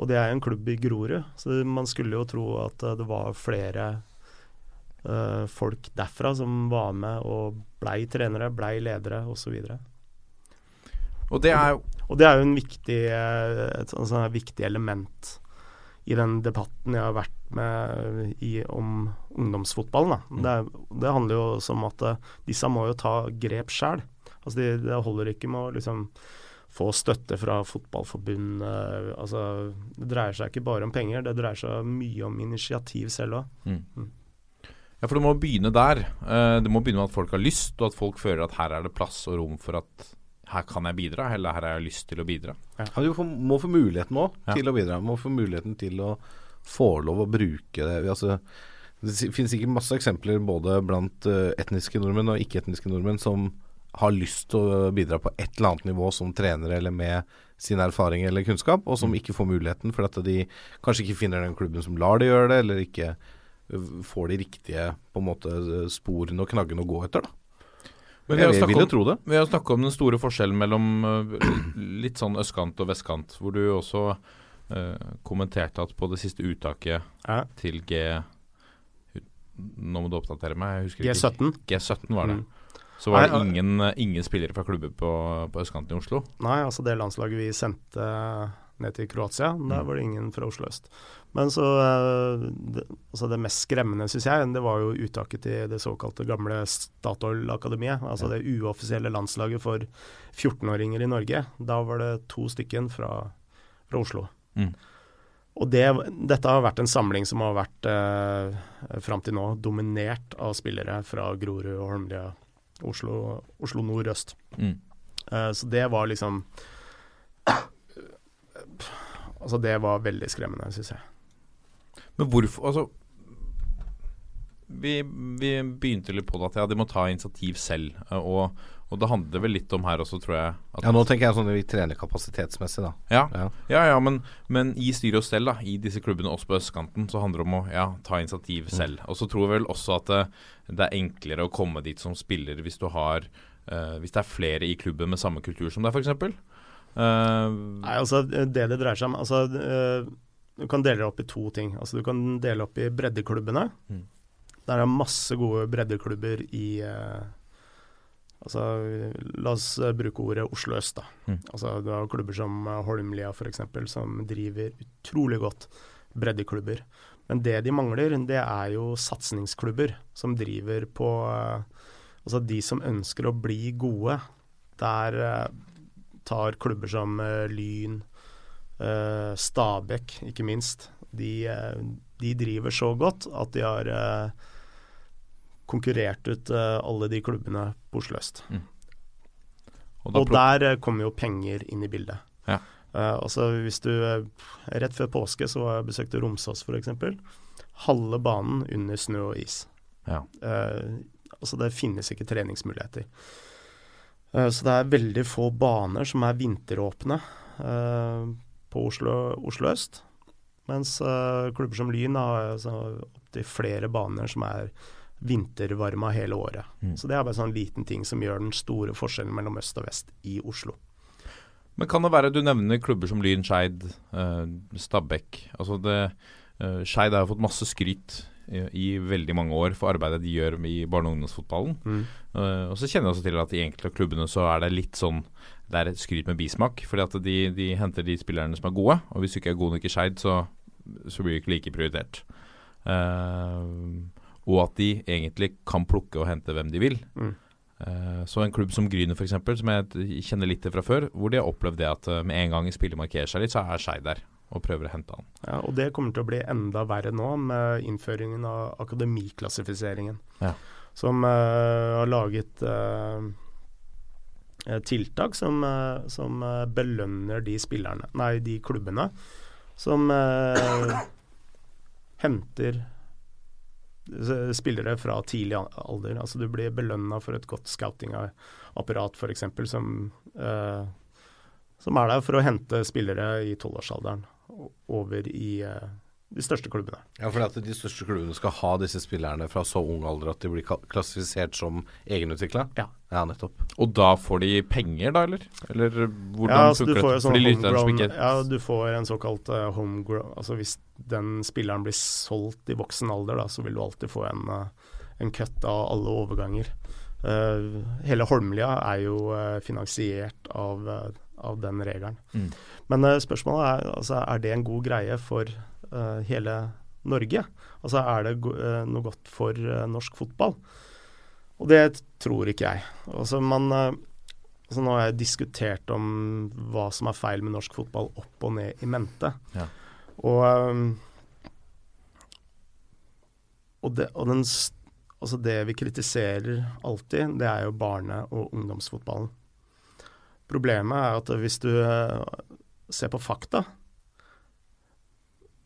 og det er en klubb i Grorud, så man skulle jo tro at det var flere folk derfra som var med og blei trenere, blei ledere osv. Og det er jo og det er jo en viktig, et, et et, et viktig element i den debatten jeg har vært med i, om ungdomsfotballen. Mm. Det, det, handler jo om at uh, disse må jo ta grep sjøl. Altså de, det holder ikke med å liksom få støtte fra fotballforbundet. Altså, det dreier seg ikke bare om penger, det dreier seg mye om initiativ selv òg. Mm. Mm. Ja, for det må begynne der. Uh, det må begynne med at folk har lyst, og at folk føler at her er det plass og rom for at her kan jeg bidra, eller her har jeg lyst til å bidra. Ja. Du må få muligheten òg ja. til å bidra. Du må få muligheten til å få lov å bruke det. Altså, det finnes sikkert masse eksempler både blant uh, etniske nordmenn og ikke-etniske nordmenn som har lyst til å bidra på et eller annet nivå som trener eller med sin erfaring eller kunnskap, og som mm. ikke får muligheten fordi de kanskje ikke finner den klubben som lar de gjøre det, eller ikke eh, får de riktige på en måte sporene og knaggene å gå etter. da. Men vi har jo tro det. Vi har snakka om den store forskjellen mellom uh, litt sånn østkant og vestkant, hvor du også uh, kommenterte at på det siste uttaket ja. til G Nå må du oppdatere meg. G17. G17 var det. Mm. Så var det ingen, ingen spillere fra klubber på, på østkanten i Oslo? Nei, altså det landslaget vi sendte ned til Kroatia, der mm. var det ingen fra Oslo øst. Men så eh, det, altså det mest skremmende, syns jeg, det var jo uttaket til det såkalte gamle Statoil-akademiet. Altså det uoffisielle landslaget for 14-åringer i Norge. Da var det to stykken fra, fra Oslo. Mm. Og det, dette har vært en samling som har vært eh, fram til nå dominert av spillere fra Grorud og Holmlia, Oslo, Oslo nord øst. Mm. Eh, så det var liksom Altså Det var veldig skremmende, syns jeg. Men hvorfor Altså vi, vi, begynte litt på det at ja, de må ta initiativ selv. Og, og det handler vel litt om her også, tror jeg. ja, Nå tenker jeg sånn at vi trener kapasitetsmessig, da. Ja, ja, ja, ja men, men, i styre og stell, da, i disse klubbene også på østkanten, så handler det om å ja, ta initiativ mm. selv. Og så tror jeg vel også at det, det, er enklere å komme dit som spiller hvis du har uh, Hvis det er flere i klubben med samme kultur som deg, f.eks. Uh, Nei, altså det det dreier seg om altså, uh, du kan dele det opp i to ting. Altså Du kan dele opp i breddeklubbene. Mm. Der er det masse gode breddeklubber i uh, Altså, La oss bruke ordet Oslo øst. da. Mm. Altså, Du har klubber som Holmlia f.eks., som driver utrolig godt breddeklubber. Men det de mangler, det er jo satsingsklubber som driver på Altså de som ønsker å bli gode. Der eh, tar klubber som eh, Lyn, Uh, Stabæk, ikke minst. De, uh, de, driver så godt at de har uh, konkurrert ut alle de klubbene på Oslo øst. Mm. Og, og der kommer jo penger inn i bildet. Ja. altså hvis du Rett før påske så var jeg besøkte Romsås f.eks. Halve banen under snø og is. Ja. altså det finnes ikke treningsmuligheter. Så det er veldig få baner som er vinteråpne. Uh, på Oslo, Oslo øst. Mens uh, klubber som Lyn har opptil flere baner som er vintervarma hele året. Mm. Så det er bare en sånn liten ting som gjør den store forskjellen mellom øst og vest i Oslo. Men kan det være du nevner klubber som Lyn, Skeid, uh, Stabæk. Altså det, Skeid har fått masse skryt i, veldig mange år for arbeidet de gjør i barne- og ungdomsfotballen. Mm. Uh, og så kjenner jeg også til at i enkelte av klubbene så er det litt sånn det er et skryt med bismak. fordi at de, de, henter de spillerne som er gode. Og hvis du ikke er god nok i Skeid, så, så, blir du ikke like prioritert. Uh, og at de egentlig kan plukke og hente hvem de vil. Mm. Uh, så en klubb som Gryner f.eks., som jeg kjenner litt til fra før, hvor de har opplevd det at med en gang spiller markerer seg litt, så er Skeid der og prøver å hente han. Ja, og det kommer til å bli enda verre nå med innføringen av akademiklassifiseringen. Ja. Som har laget uh, tiltak som, uh, som, belønner de spillerne, nei, de klubbene som henter spillere fra tidlig alder. Altså du blir belønna for et godt scoutingapparat f.eks. som som er der for å hente spillere i tolvårsalderen over i eh, de største klubbene. Ja, for at de største klubbene skal ha disse spillerne fra så ung alder at de blir klassifisert som egenutvikla? Ja. ja, nettopp. Og da får de penger, da, eller? Eller hvordan Ja, altså du funker det? sånn homegrown ikke Ja, du får en såkalt uh, homegrown Altså hvis den spilleren blir solgt i voksen alder, da, så vil du alltid få en, uh, en cut av alle overganger. Uh, hele Holmlia er jo eh, finansiert av, eh, av den regelen. Mm. Men uh, spørsmålet er altså, er det en god greie for uh, hele Norge? Altså er det go uh, noe godt for norsk fotball? Og det tror ikke jeg. Altså man eh, så nå har jeg diskutert om hva som er feil med norsk fotball opp og ned i mente. Ja. Og, og, det, og den, altså det vi kritiserer alltid, det er jo barne- og ungdomsfotballen. Problemet er at hvis du eh, ser på fakta,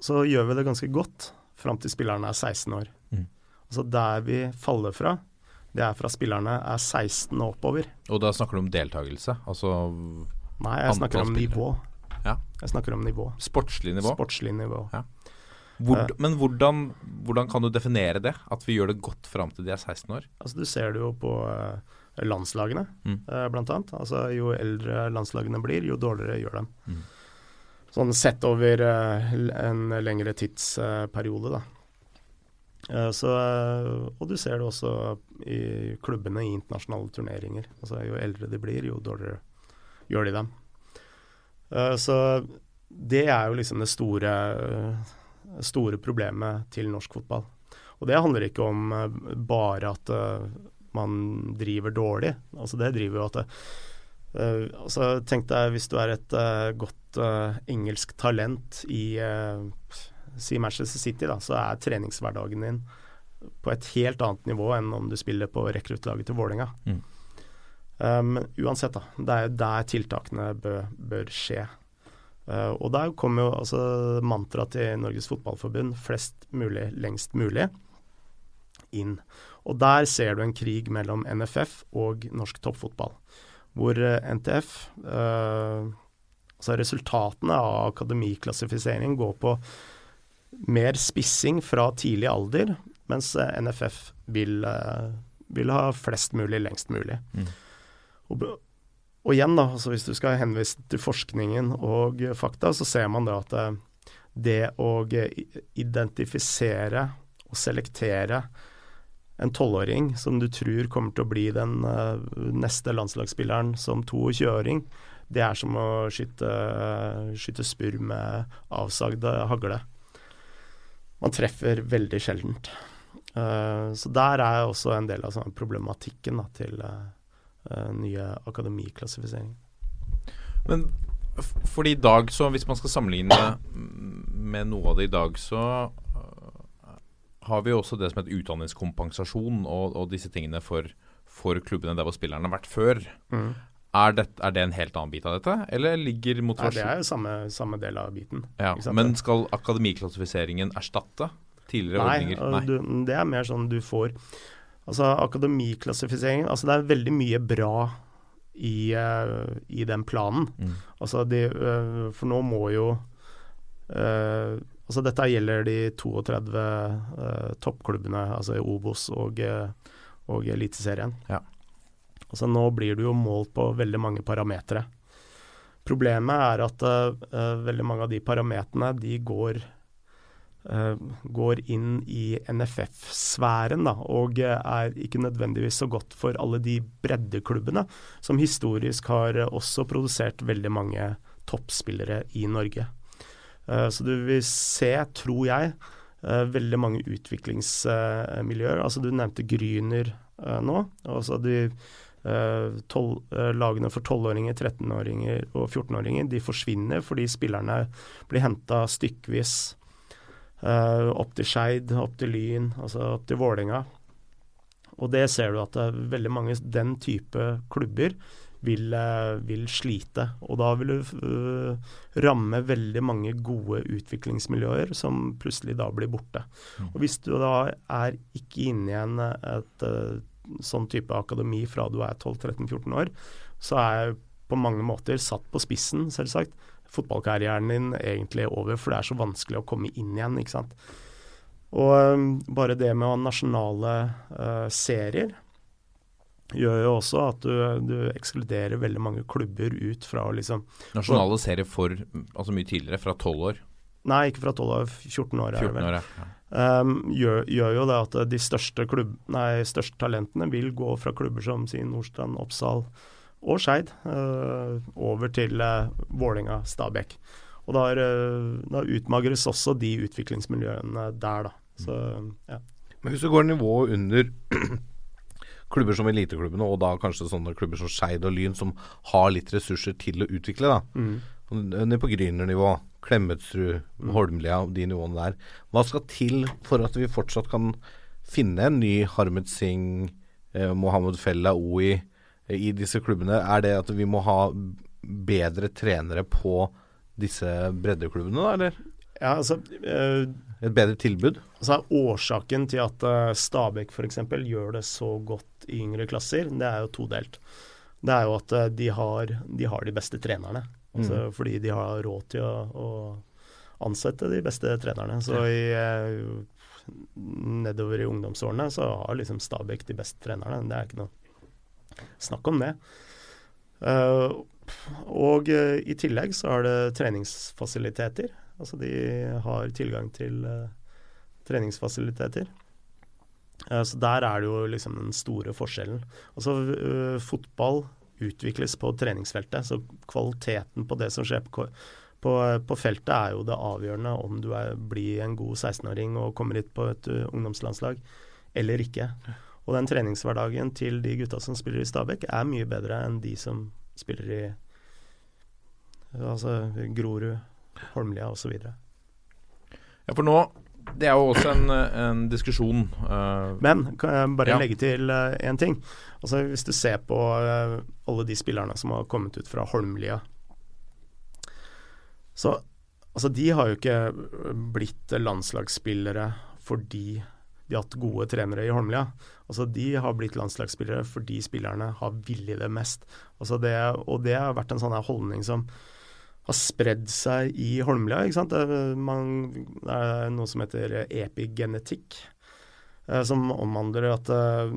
så gjør vi det ganske godt fram til spillerne er 16 år. Mm. Altså der vi faller fra, det er fra spillerne er 16 og oppover. Og da snakker du om deltakelse? Altså Nei, jeg snakker om spillere. nivå. Ja. Jeg snakker om nivå. sportslig nivå? Sportslig nivå. Hvor, Eh. men hvordan, hvordan kan du definere det? At vi gjør det godt fram til de er 16 år? Altså, du ser det jo på eh, landslagene, Mm. eh, blant annet. Altså, jo eldre landslagene blir, jo dårligere gjør dem. Mm. Sånn sett over eh, en lengre tidsperiode, da. Eh, så, og du ser det også i klubbene i internasjonale turneringer. Altså, jo eldre de blir, jo dårligere gjør de dem. Så det er jo liksom det store, store problemet til norsk fotball. Og det handler ikke om bare at man driver dårlig. Altså det driver jo at det, uh, altså Tenk deg hvis du er et uh, godt uh, engelsk talent i si Manchester City, da, så er treningshverdagen din på et helt annet nivå enn om du spiller på rekruttlaget til Vålerenga. Mm. Um, uansett, da. Det er jo der tiltakene bør, bør skje. Uh, og der kommer jo altså mantraet til Norges Fotballforbund 'flest mulig, lengst mulig' inn. Og der ser du en krig mellom NFF og norsk toppfotball. Hvor eh, NTF eh, Altså resultatene av akademiklassifisering går på mer spissing fra tidlig alder, mens eh, NFF vil, eh, vil ha flest mulig lengst mulig. Mm. Og, og igjen, da, altså hvis du skal henvise til forskningen og fakta, så ser man da at det å identifisere og selektere en tolvåring som du tror kommer til å bli den uh, neste landslagsspilleren som 22-åring, det er som å skyte, skyte spurv med avsagde hagle. Man treffer veldig sjeldent. Uh, så der er også en del av sånn problematikken da, til eh, nye akademiklassifiseringer. Men fordi i dag, så hvis man skal sammenligne mm, med noe av det i dag, så har vi også det som heter utdanningskompensasjon og, og disse tingene for, for klubbene der hvor spillerne har vært før. Er, det, er det en helt annen bit av dette, eller ligger Nei, det er jo samme, samme del av biten. ja. Men skal akademiklassifiseringen erstatte tidligere Nei, ordninger? Nei, Du, det er mer sånn du får Altså akademiklassifiseringen Altså det er veldig mye bra i, eh, i den planen. Mm. Altså de, eh, For nå må jo eh, Altså dette gjelder de 32 eh, toppklubbene, altså i Obos og, eh, og Eliteserien. Ja. Altså nå blir du jo målt på veldig mange parametere. Problemet er at eh, veldig mange av de parametrene de går eh, går inn i NFF-sfæren, og er ikke nødvendigvis så godt for alle de breddeklubbene som historisk har også produsert veldig mange toppspillere i Norge. Eh, så du vil se, tror jeg, eh, veldig mange utviklingsmiljøer. altså Du nevnte Gryner eh, nå. altså de tol, Lagene for 12-åringer, 13-åringer og 14-åringer de forsvinner fordi spillerne blir henta stykkevis opp til Skeid, opp til Lyn, altså opp til Vålerenga. Og det ser du at det er veldig mange den type klubber vil, eh, vil slite. Og da vil du uh, ramme veldig mange gode utviklingsmiljøer som plutselig da blir borte. Mm. Og Hvis du da er ikke inne i en et, uh, sånn type akademi fra du er 12-13-14 år, så er jeg på mange måter satt på spissen, selvsagt. Fotballkarrieren din egentlig over, for det er så vanskelig å komme inn igjen. ikke sant? Og um, bare det med å ha nasjonale uh, serier gjør jo også at du, du, ekskluderer veldig mange klubber ut fra å liksom Nasjonale serier for altså mye tidligere, fra 12 år? Nei, ikke fra 12 år, 14 år. 14 år ja. Um, gjør, gjør, jo det at de største, klubb, nei, største talentene vil gå fra klubber som sin Nordstrand, Oppsal og Skeid uh, over til uh, Vålinga, Stabæk. Og da, uh, da, utmagres også de utviklingsmiljøene der, da. Så, ja. Men hvis du går nivået under klubber som eliteklubbene, og da kanskje sånne klubber som Skeid og Lyn, som har litt ressurser til å utvikle, da. Mm. Nede på Grüner-nivå, Klemetsrud. Holmlia, de nivåene der. Hva skal til for at vi fortsatt kan finne en ny Harmed Singh, eh, Mohammed Fella OI eh, i disse klubbene? Er det at vi må ha bedre trenere på disse breddeklubbene, da, eller? Ja, altså... Øh, Et bedre tilbud? Altså Årsaken til at uh, Stabæk f.eks. gjør det så godt i yngre klasser, det er jo todelt. Det er jo at uh, de, har, de, har, de beste trenerne. Altså, mm. Fordi de har råd til å, å, ansette de beste trenerne. Så i, uh, nedover i ungdomsårene så har liksom Stabæk de beste trenerne. Det er ikke noe snakk om det. og i tillegg så har det treningsfasiliteter. Altså de har tilgang til uh, treningsfasiliteter. Uh, så der er det jo liksom den store forskjellen. Altså uh, fotball utvikles på treningsfeltet, så kvaliteten på det som skjer på, på, på feltet er jo det avgjørende om du er, blir en god 16-åring og kommer hit på et ungdomslandslag eller ikke. Og den treningshverdagen til de gutta som spiller i Stabæk er mye bedre enn de som spiller i altså Grorud, Holmlia osv. Ja, for nå Det er jo også en, en diskusjon uh, Men kan jeg bare ja. legge til én uh, ting? Altså Hvis du ser på uh, alle de spillerne som har kommet ut fra Holmlia Så altså, de har jo ikke blitt landslagsspillere fordi de har hatt gode trenere i Holmlia. Altså De har blitt landslagsspillere fordi spillerne har villet det mest. Altså det, og det har vært en sånn holdning som har spredd seg i Holmlia. ikke sant? Det er, man, det er noe som heter epigenetikk, eh, som omhandler at eh,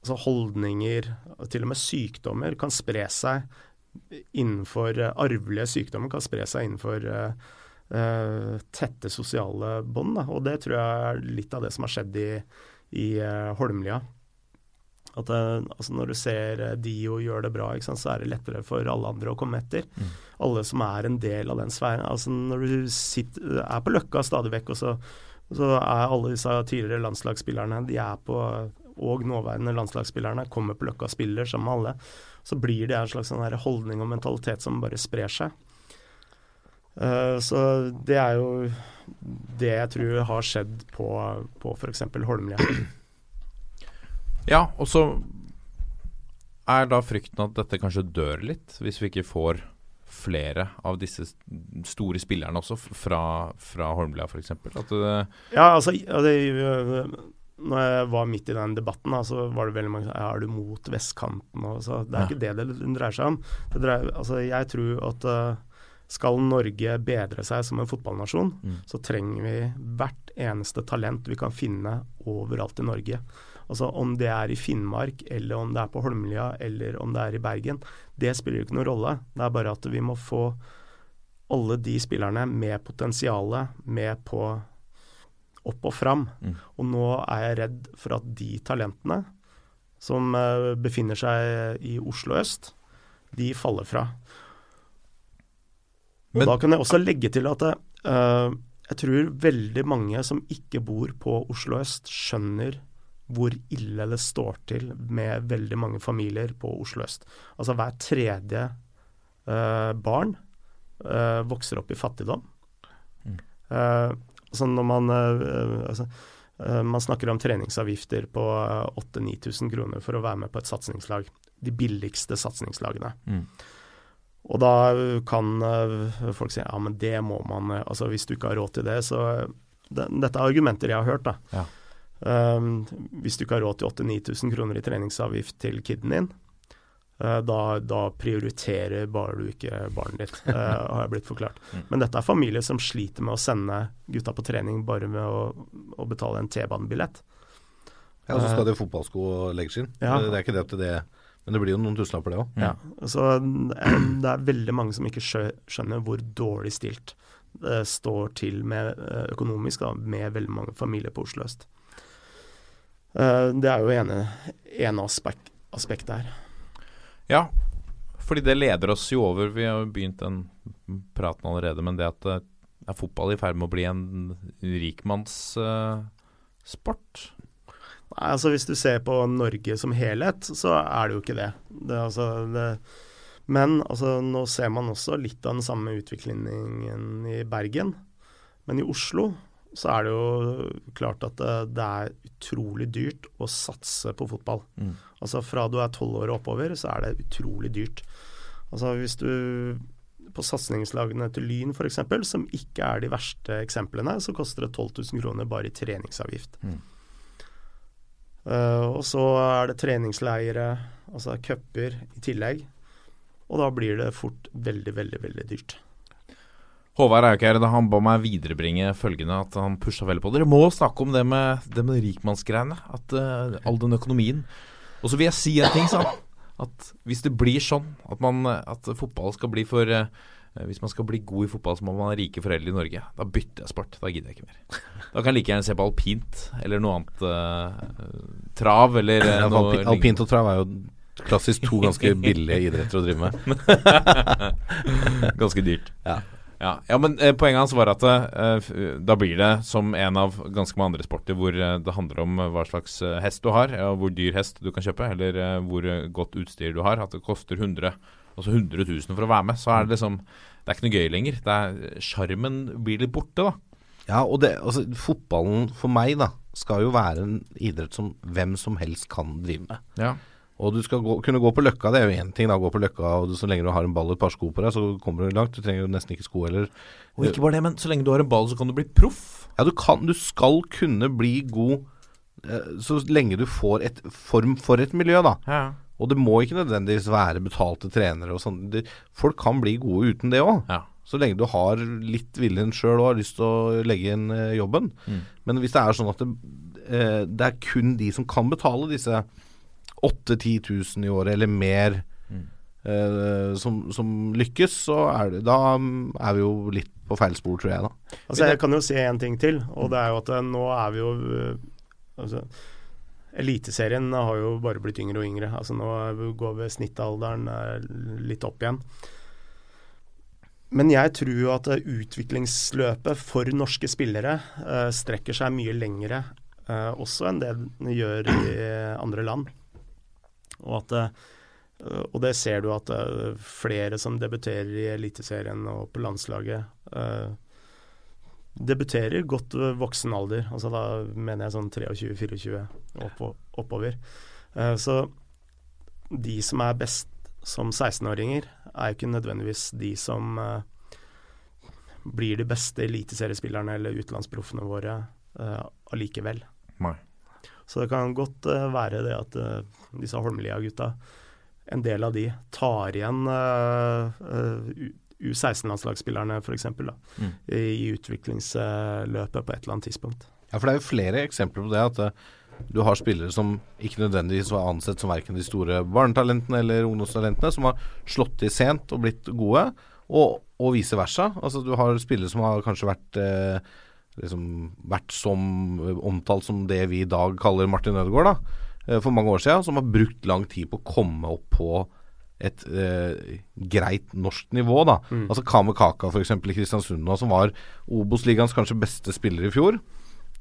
altså holdninger, til og med sykdommer, kan spre seg innenfor uh, Arvelige sykdommer kan spre seg innenfor uh, tette sosiale bånd. Og det tror jeg er litt av det som har skjedd i, i Holmlia. At det, altså Når du ser uh, Dio gjør det bra, sant, så er det lettere for alle andre å komme etter. Mm. Alle som er en del av den sfæren. Altså Når du sitter, er på Løkka stadig vekk, og så, så, er alle disse tidligere landslagsspillerne de er på, og nåværende landslagsspillerne kommer på Løkka og spiller sammen med alle, så blir det en slags sånn holdning og mentalitet som bare sprer seg. Uh, så det er jo det jeg tror har skjedd på, på f.eks. Holmlia. Ja, og så er da frykten at dette kanskje dør litt, hvis vi ikke får flere av disse store spillerne også, fra, fra Holmlia f.eks.? Ja, altså det, når jeg var midt i den debatten, så var det veldig mange som Er du mot vestkanten? Og så, det er ja. ikke det det dreier seg om. Dreier, altså, jeg tror at uh, skal Norge bedre seg som en fotballnasjon, mm. så trenger vi hvert eneste talent vi kan finne overalt i Norge. Altså Om det er i Finnmark, eller om det er på Holmlia, eller om det er i Bergen, det spiller ikke noen rolle. Det er bare at vi må få alle de spillerne med potensialet med på opp og fram. Mm. Og nå er jeg redd for at de talentene som uh, befinner seg i Oslo øst, de faller fra. Og Men, da kan jeg også legge til at uh, jeg tror veldig mange som ikke bor på Oslo øst, skjønner hvor ille det står til med veldig mange familier på Oslo øst. Altså hver tredje uh, barn uh, vokser opp i fattigdom. Mm. Uh, altså når man altså, man snakker om treningsavgifter på 8000-9000 kroner for å være med på et satsingslag. De billigste satsingslagene. Mm. Og da kan folk si ja, men det må man Altså hvis du ikke har råd til det, så det, Dette er argumenter jeg har hørt, da. Ja. Um, hvis du ikke har råd til 8000-9000 kroner i treningsavgift til kiden din, uh, da, da, prioriterer bare du ikke barnet ditt, uh, har jeg blitt forklart. Mm. Men dette er familier som sliter med å sende gutta på trening bare med å, å betale en T-banebillett. Ja, Så skal det ha fotballsko og leggskinn. Ja. Det er ikke det at det Men det blir jo noen tusenlapper, det òg. Ja. Så det er, veldig mange som ikke skjønner hvor dårlig stilt det står til med eh, økonomisk da, med veldig mange familier på Oslo øst. Eh, Det er jo ene, ene aspekt, aspektet her. Ja, fordi det leder oss jo over Vi har jo begynt den praten allerede, men det at eh, er fotball i ferd med å bli en rikmannssport? Nei, altså Hvis du ser på Norge som helhet, så er det jo ikke det. det, altså, det men altså, nå ser man også litt av den samme utviklingen i Bergen. Men i Oslo så er det jo klart at det, det er utrolig dyrt å satse på fotball. Mm. Altså Fra du er tolv år og oppover, så er det utrolig dyrt. Altså Hvis du på satsingslagene til Lyn f.eks., som ikke er de verste eksemplene, så koster det 12 000 kroner bare i treningsavgift. Mm. Uh, og så er det treningsleire, altså cuper i tillegg. Og da blir det fort veldig, veldig, veldig dyrt. Håvard Aukjær han ba meg viderebringe følgende, at han pusha veldig på. Dere må snakke om det med, det med rikmannsgreiene. At uh, All den økonomien. Og så vil jeg si en ting, sa han. At hvis det blir sånn at, man, at fotball skal bli for uh, Hvis man skal bli god i fotball, så må man ha rike foreldre i Norge. Da bytter jeg sport. Da gidder jeg ikke mer. Da kan jeg like gjerne se på alpint eller noe annet. Uh, trav eller noe alpin, alpint og trav er jo klassisk to ganske billige idretter å drive med. Ganske dyrt. Ja. Ja, ja men eh, poenget hans var at eh, da blir det som en av ganske mange andre sporter hvor eh, det handler om eh, hva slags eh, hest du har, og hvor dyr hest du kan kjøpe, eller eh, hvor godt utstyr du har. At det koster 100, altså 100 000 for å være med. Så er det liksom Det er ikke noe gøy lenger. Er Sjarmen blir litt borte, da. Ja, og det, altså, fotballen for meg da skal jo være en idrett som hvem som helst kan drive med. Ja. Og du skal gå, kunne gå på løkka, det er jo én ting, da. Gå på løkka, og du, så lenge du har en ball og et par sko på deg, så kommer du langt. Du trenger jo nesten ikke sko heller. Og ikke bare det, men så lenge du har en ball, så kan du bli proff. Ja, du kan Du skal kunne bli god eh, så lenge du får et form for et miljø, da. Ja. Og det må ikke nødvendigvis være betalte trenere og sånn. Folk kan bli gode uten det òg. Ja. Så lenge du har litt viljen sjøl og har lyst til å legge inn eh, jobben. Mm. Men hvis det er sånn at det, eh, det er kun de som kan betale disse 8000-10 000 i året eller mer Mm. eh, som, som lykkes, så er det, da mm, er vi jo litt på feil spor, tror jeg da. Altså Jeg kan jo si en ting til, og det er jo at eh, nå er vi jo eh, altså, Eliteserien har jo bare blitt yngre og yngre. Altså Nå går vi snittalderen litt opp igjen. Men jeg tror jo at utviklingsløpet for norske spillere uh, strekker seg mye lengre uh, også enn det den gjør i andre land. Og, at, eh, og det ser du at eh, flere som debuterer i Eliteserien og på landslaget, eh, debuterer godt ved voksen alder. Altså da mener jeg sånn 23-24 oppo, oppover. Så de som er best som 16-åringer, er jo ikke nødvendigvis de som blir de beste eliteseriespillerne eller utenlandsproffene våre allikevel. Nei. Så det kan godt eh, være det at eh, disse Holmlia-gutta, en del av de tar igjen eh, eh, U- U16-landslagsspillerne f.eks. Mm. i utviklingsløpet på et eller annet tidspunkt. Ja, for det er jo flere eksempler på det. At uh, du har spillere som ikke nødvendigvis var ansett som verken de store barnetalentene eller ungdomstalentene, som har slått til sent og blitt gode, og, og vice versa. Altså Du har spillere som har kanskje vært eh, liksom vært som omtalt som det vi i dag kaller Martin Ødegaard, da, eh, for mange år siden, som har brukt lang tid på å komme opp på et eh, greit norsk nivå. da. Altså Kame Kaka f.eks. i Kristiansund, nå, som var Obos-ligaens kanskje beste spiller i fjor.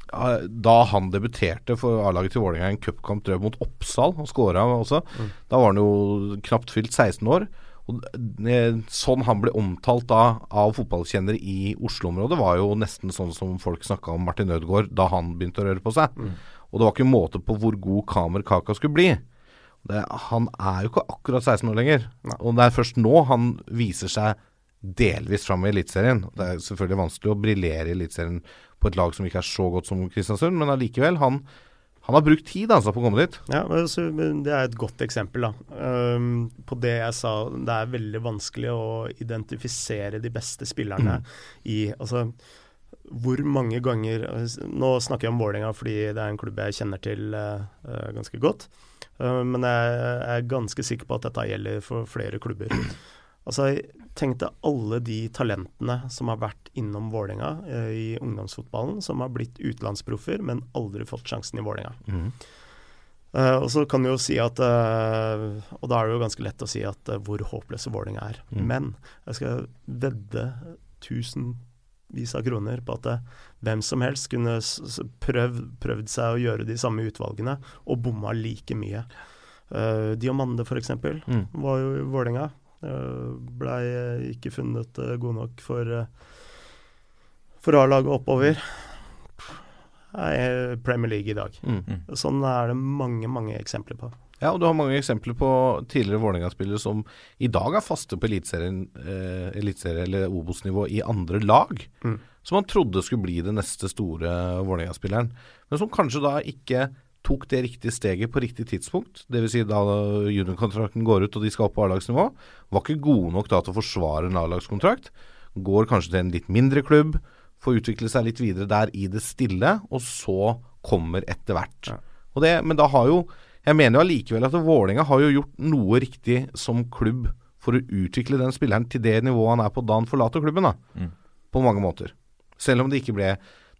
Da han debuterte for A-laget til Vålerenga i en cupkamp mot Oppsal, og skåra også, da var han jo knapt fylt 16 år. Og eh, Sånn han ble omtalt da av fotballkjennere i Oslo-området, var jo nesten sånn som folk snakka om Martin Ødegaard da han begynte å røre på seg. Og det var ikke måte på hvor god Kamer Kaka skulle bli. Det, han er jo ikke akkurat 16 år lenger. Og det er først nå han viser seg delvis fram i Eliteserien. Det er selvfølgelig vanskelig å briljere i Eliteserien på et lag som ikke er så godt som Kristiansund, men allikevel. Han, han har brukt tid altså, på å komme dit. Ja, Det er et godt eksempel da. Um, på det jeg sa. Det er veldig vanskelig å identifisere de beste spillerne i altså, hvor mange ganger Nå snakker jeg om Vålerenga fordi det er en klubb jeg kjenner til uh, ganske godt. Uh, men jeg er ganske sikker på at dette gjelder for flere klubber. Altså, Tenk deg alle de talentene som har vært innom Vålerenga uh, i ungdomsfotballen, som har blitt utenlandsproffer, men aldri fått sjansen i Vålerenga. Uh, og så kan du jo si at uh, Og da er det jo ganske lett å si at uh, hvor håpløse Vålerenga er. Mm. Men jeg skal vedde tusenvis av kroner på at hvem som helst kunne prøvd, prøvd seg å gjøre de samme utvalgene, og bomma like mye. Uh, Diomande f.eks. Mm. var jo i Vålerenga. Uh, Blei uh, ikke funnet uh, god nok for, for A-laget oppover. Er Premier League i dag. Mm. Sånn er det mange, mange eksempler på. Ja, og du har mange eksempler på tidligere Vålerenga-spillere som i dag er faste på eliteserien, eh, eliteserie- eller Obos-nivå i andre lag. Mm. Som man trodde skulle bli den neste store Vålerenga-spilleren. Men som kanskje da ikke tok det riktige steget på riktig tidspunkt. Dvs. Si da juniorkontrakten går ut og de skal opp på A-lagsnivå. Var ikke gode nok da til å forsvare en A-lagskontrakt. Går kanskje til en litt mindre klubb. Får utvikle seg litt videre der i det stille, og så kommer etter hvert. Og det, men da har jo Jeg mener jo allikevel at Vålerenga har jo gjort noe riktig som klubb for å utvikle den spilleren til det nivået han er på da han forlater klubben, da. Mm. På mange måter. Selv om det ikke ble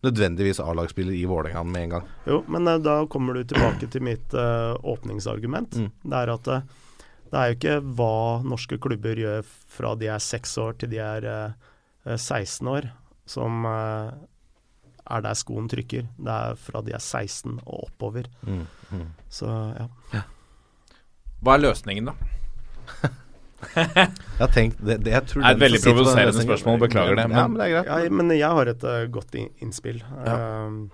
nødvendigvis A-lagsspiller i Vålerenga med en gang. Jo, men eh, da kommer du tilbake til mitt uh, åpningsargument. Mm. Det er at eh, det er jo ikke hva norske klubber gjør fra de er seks år til de er eh, 16 år, som uh, er der skoen trykker. Det er fra de er 16 og oppover. Mm. Mm. Så ja. Hva er løsningen, da? Jeg tenkt det, det, jeg tror Det er et veldig provoserende spørsmål, beklager det, Ja, men- men det er greit. Ja, men jeg har et uh, godt in innspill. Uh,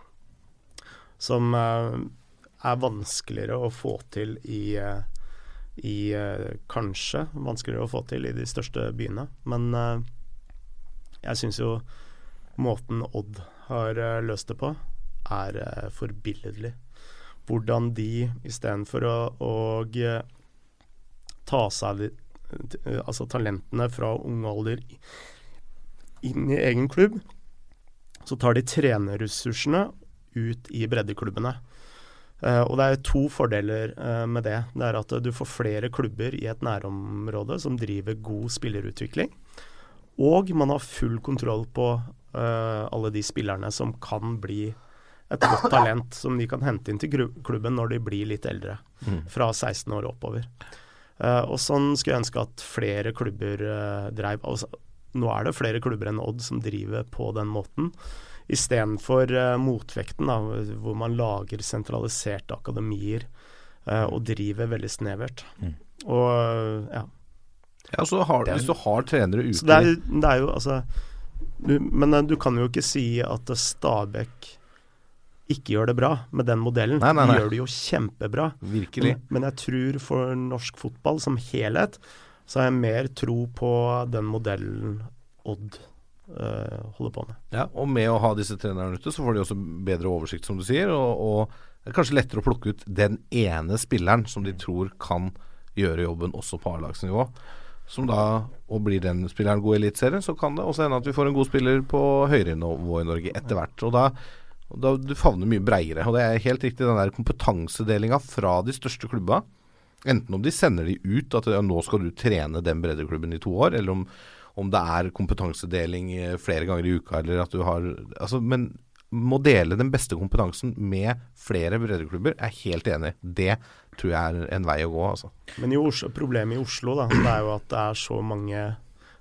som uh, er vanskeligere å få til i, eh, i Kanskje vanskeligere å få til i de største byene. Men jeg syns jo måten Odd har løst det på, er uh, forbilledlig. Hvordan de istedenfor å, å ta seg altså talentene fra ung alder inn i egen klubb, så tar de trenerressursene ut i breddeklubbene. Uh, og det er to fordeler uh, med det. Det er at eh, du får flere klubber i et nærområde som driver god spillerutvikling. Og man har full kontroll på eh, alle de spillerne som kan bli et godt talent som de kan hente inn til klubben når de blir litt eldre. Mm. Fra 16 år oppover. Eh, og sånn skulle jeg ønske at flere klubber uh, dreiv. Altså, nå er det flere klubber enn Odd som driver på den måten. Istedenfor uh, motvekten, da, hvor man lager sentraliserte akademier uh, og driver veldig snevert. Mm. Og uh, ja. Ja, så har, hvis du har trenere ute det er, det er jo altså du, Men eh, du kan jo ikke si at eh, Stabæk ikke gjør det bra med den modellen. Nei, nei, nei. De gjør det jo kjempebra. Virkelig. Men, men jeg tror for norsk fotball som helhet, så har jeg mer tro på den modellen Odd eh, holder på med. Ja, og med å ha disse trenerne ute, så får de også bedre oversikt, som du sier. Og, og det er kanskje lettere å plukke ut den ene spilleren som de tror kan gjøre jobben også på A-lagsnivå. Som da, og blir den spilleren god i Eliteserien, så kan det også hende at vi får en god spiller på høyere nivå i Norge etter hvert. Og da, og da du favner mye breiere. Og det er helt riktig, den der kompetansedelinga fra de største klubba. Enten om de sender de ut, at ja, nå skal du trene den breddeklubben i to år, eller om, om det er kompetansedeling eh, flere ganger i uka, eller at du har altså, Men må dele den beste kompetansen med flere breddeklubber, er helt enig. Det tror jeg er en vei å gå, altså. Men i Oslo, problemet i Oslo da, det er jo at det er så mange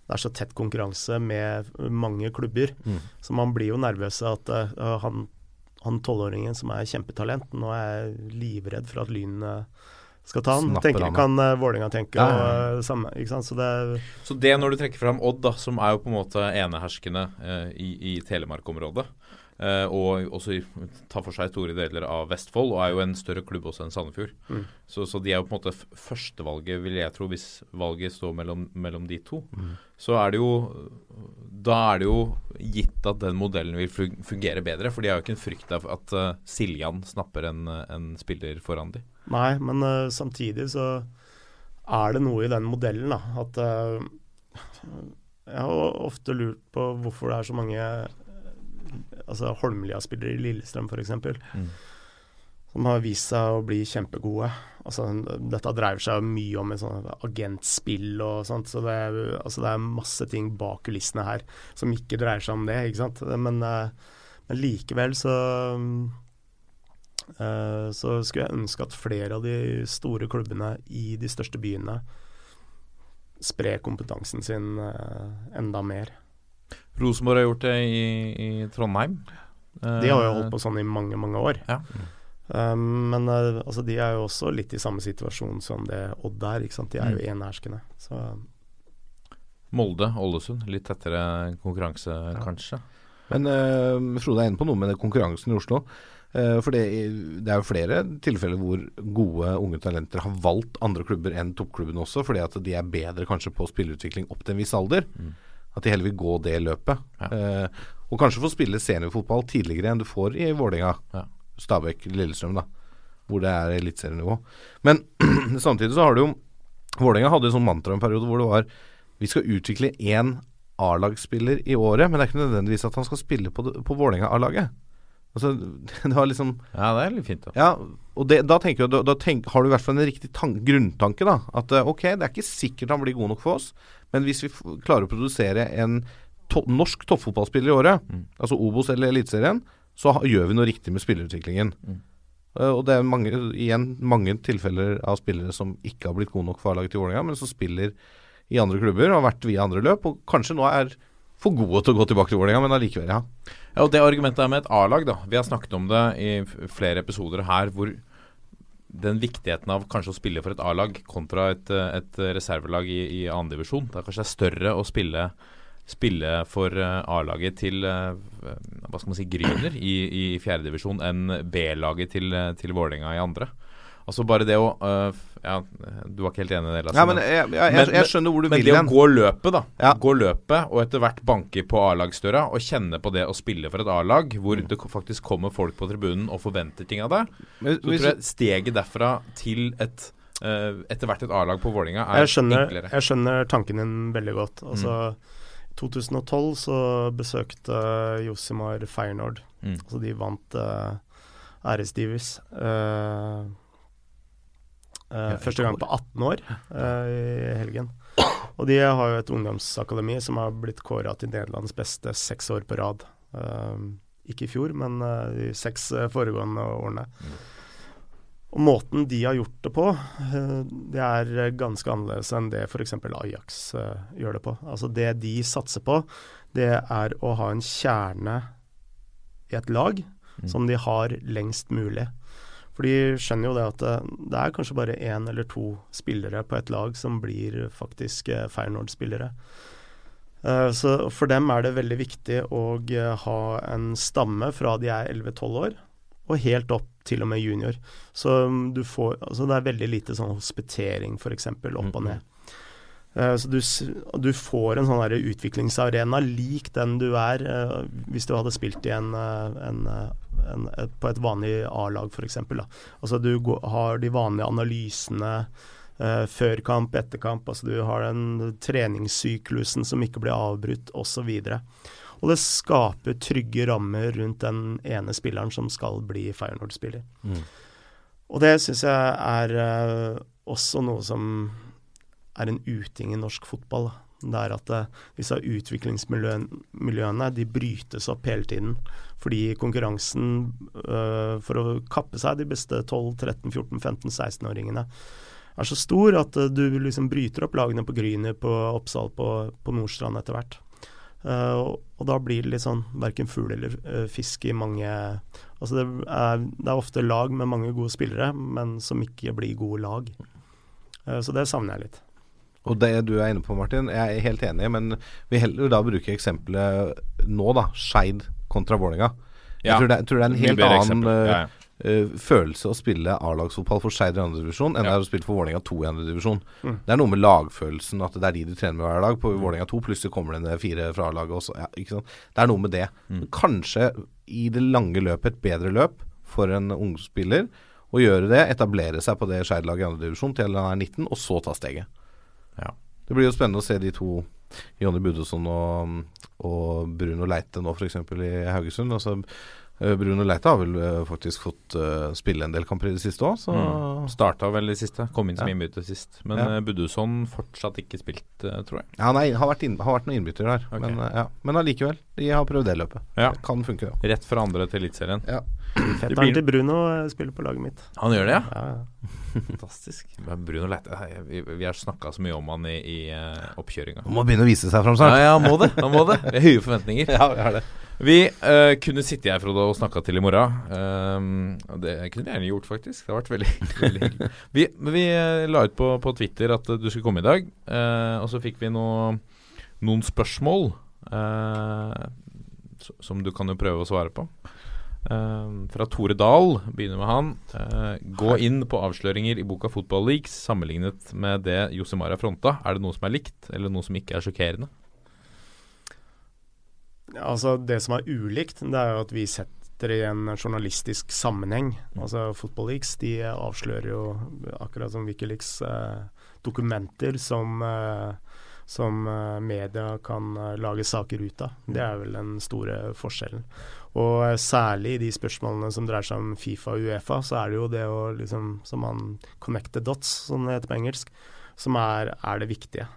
det er så tett konkurranse med mange klubber. Mm. Så man blir jo nervøs at uh, han han tolvåringen som er kjempetalent, nå er jeg livredd for at Lyn skal ta han. Tenker, han. kan uh, Vålerenga tenke Ja, og ja, ja. eh, samme, ikke sant. Så det er Så det når du trekker fram Odd, da, som er jo på en måte eneherskende eh, i, i Telemark-området, og også tar for seg store deler av Vestfold, og er jo en større klubb også enn Sandefjord. Mm. Så, så de er jo på en måte førstevalget, vil jeg tro, hvis valget står mellom, mellom de to. Så er det jo Da er det jo gitt at den modellen vil fungere bedre, for de har jo ikke en frykt av at uh, Siljan snapper en, en spiller foran de. Nei, men uh, samtidig så er det noe i den modellen, da. At uh, Jeg har ofte lurt på hvorfor det er så mange Altså Holmlia-spillere i Lillestrøm, f.eks. Mm. Som har vist seg å bli kjempegode. Altså, dette dreier seg mye om et sånt agentspill og sånt, så det er, altså, det er masse ting bak kulissene her som ikke dreier seg om det, ikke sant. Men, eh, men likevel så Eh, så skulle jeg ønske at flere av de store klubbene i de største byene sprer kompetansen sin eh, enda mer. Rosenborg har gjort det i, i Trondheim. De har jo holdt på sånn i mange, mange år. Ja. Um, men eh, altså, de er jo også litt i samme situasjon som det Odd er. Ikke sant? De er jo Mm. eneherskende. Så Molde, Ålesund. Litt tettere konkurranse, kanskje. Men uh, Frode er inne på noe med det konkurransen i Oslo. Uh, for det, det er jo flere tilfeller hvor gode unge talenter har valgt andre klubber enn toppklubbene også, fordi at de er bedre kanskje på spillerutvikling opp til en viss alder. At de heller vil gå det løpet. Ja. Eh, og kanskje få spille seniorfotball tidligere enn du får i Vålerenga, Ja. Stabæk, Lillestrøm, da. Hvor det er eliteserienivå. Men samtidig så har du jo Vålerenga hadde en sånn mantra en periode hvor det var Vi skal utvikle én A-lagsspiller i året, men det er ikke nødvendigvis at han skal spille på, på Vålerenga-A-laget. Altså, det var liksom Ja, det er litt fint, da. Ja, og det, da tenker jeg da, da tenk, har du i hvert fall en riktig tan grunntanke, da. At eh, ok, det er ikke sikkert han blir god nok for oss, men hvis vi klarer å produsere en to norsk toppfotballspiller i året, Mm. altså Obos eller Eliteserien, så gjør vi noe riktig med spillerutviklingen. Mm. Eh, og det er mange, igjen mange tilfeller av spillere som ikke har blitt gode nok for A-laget til Vålerenga, men som spiller i andre klubber og har vært via andre løp, og kanskje nå er for gode til å gå tilbake til Vålerenga, men allikevel, ja. Ja, og Det argumentet er med et A-lag, da. Vi har snakket om det i flere episoder her, hvor den viktigheten av kanskje å spille for et A-lag kontra et, eh, et reservelag i, i annendivisjon. Det er kanskje større å spille, spille for eh, A-laget til eh, hva skal man si, Gryner i, i fjerdedivisjon enn B-laget til, til Vålerenga i andre. Altså bare det å uh, Ja, du var ikke helt enig i det, Lasse. ja men jeg, jeg, jeg, jeg skjønner hvor du Men vil det å gå løpet, da. Ja. Gå løpet og etter hvert banke på A-lagsdøra og kjenne på det å spille for et A-lag, hvor Mm. det faktisk kommer folk på tribunen og forventer ting av deg. Men Så tror jeg steget derfra til et uh, etter hvert et A-lag på Vålinga er skjønner, enklere. jeg skjønner tanken din veldig godt. Altså, I 2012 så besøkte Josimar Feyenoord. Mm. Altså, de vant uh, æresdivis. eh, eh, første gang på 18 år uh, i helgen. Og de har jo et ungdomsakademi som har blitt kåra til Nederlands beste seks år på rad. Uh, ikke i fjor, men de seks foregående årene. Og måten de har gjort det på, det er ganske annerledes enn det f.eks. Ajax gjør det på. Altså Det de satser på, det er å ha en kjerne i et lag som de har lengst mulig. For de skjønner jo det at eh, det er kanskje bare én eller to spillere på et lag som blir faktisk eh, Feyenoord-spillere. Eh, Så for dem er det veldig viktig å ha en stamme fra de er 11-12 år, og helt opp til og med junior. Så mm, du får Altså det er veldig lite sånn hospitering, f.eks., opp og ned. Eh, Så du, du får en sånn utviklingsarena lik den du er eh, hvis du hadde spilt i en, eh, en, en, på et vanlig A-lag, f.eks. Altså du har de vanlige analysene før kamp, etter kamp. Altså du har den treningssyklusen som ikke blir avbrutt, osv. Og det skaper trygge rammer rundt den ene spilleren som skal bli Feyenoord-spiller. Mm. Og det syns jeg er også noe som er en uting i norsk fotball. Det er at eh, disse utviklingsmiljøene de brytes opp hele tiden. Fordi konkurransen eh, for å kappe seg de beste 12-13-14-15-16-åringene er så stor at eh, du liksom bryter opp lagene på Gryner, på Oppsal, på, på Nordstrand etter hvert. Uh, og da blir det litt sånn verken fugl eller uh, fisk i mange Altså det er, det er ofte lag med mange gode spillere, men som ikke blir gode lag. Uh, så det savner jeg litt. Og det du er inne på, Martin, jeg er helt enig, men vi heller da bruke eksempelet nå, da. Skeid kontra Vålerenga. Jeg, Ja. tror det, jeg tror det er en helt annen Ja, ja. Uh, følelse å spille A-lagsfotball for Skeid i andredivisjon enn det er å spille for Vålerenga 2 i andredivisjon. Mm. Det er noe med lagfølelsen, at det er de du trener med hver dag. På Vålerenga 2 plutselig kommer det ned fire fra A-laget også. Det er noe med det. Mm. Kanskje i det lange løpet et bedre løp for en ung spiller å gjøre det, etablere seg på det Skeid-laget i andredivisjon til han er 19, og så ta steget. Ja. Det blir jo spennende å se de to, Jonny Budesson og, og Bruno Leite nå f.eks. i Haugesund. Altså, eh, Bruno Leite har vel eh, faktisk fått eh, spille en del kamper i det siste òg, så Mm. Starta vel i siste, kom inn som Ja. innbytter sist. Men Ja. Budusson fortsatt ikke spilt, tror jeg. Ja, nei, har vært, inn, har vært noen innbytter der. okay. Men, ja. men allikevel, de har prøvd det løpet. Ja. Det kan funke, det. Rett fra andre til Eliteserien. Ja. Fetteren blir- til Bruno eh, spiller på laget mitt. Han gjør det, ja? Ja, ja. Fantastisk. Men Bruno Leite Vi, vi har snakka så mye om han i, i eh, oppkjøringa. Han må begynne å vise seg fram snart. ja, han må det. Han må det. Vi har høye forventninger. Ja, vi har det. Vi uh, kunne sitte her Frode, og snakka til i morgen. Um, og det kunne jeg gjerne gjort, faktisk. Det har vært veldig, veldig hyggelig. Vi, vi la ut på, på Twitter at du skulle komme i dag, uh, og så fikk vi noe, noen spørsmål eh, som du kan jo prøve å svare på. Eh, fra Tore Dahl, begynner med han. Uh, gå inn på avsløringer i boka Football Leaks sammenlignet med det Josemar har fronta. Er det noe som er likt, eller noe som ikke er sjokkerende? Altså, det som er ulikt, det er jo at vi setter i en journalistisk sammenheng. Altså, Football Leaks de avslører jo, akkurat som Wikileaks, eh, dokumenter som, eh, som eh, media kan eh, lage saker ut av. Det er vel den store forskjellen. Og eh, særlig i de spørsmålene som dreier seg om Fifa og Uefa, så er det jo det å liksom, som man connect the dots, som det heter på engelsk, som er, er det viktige.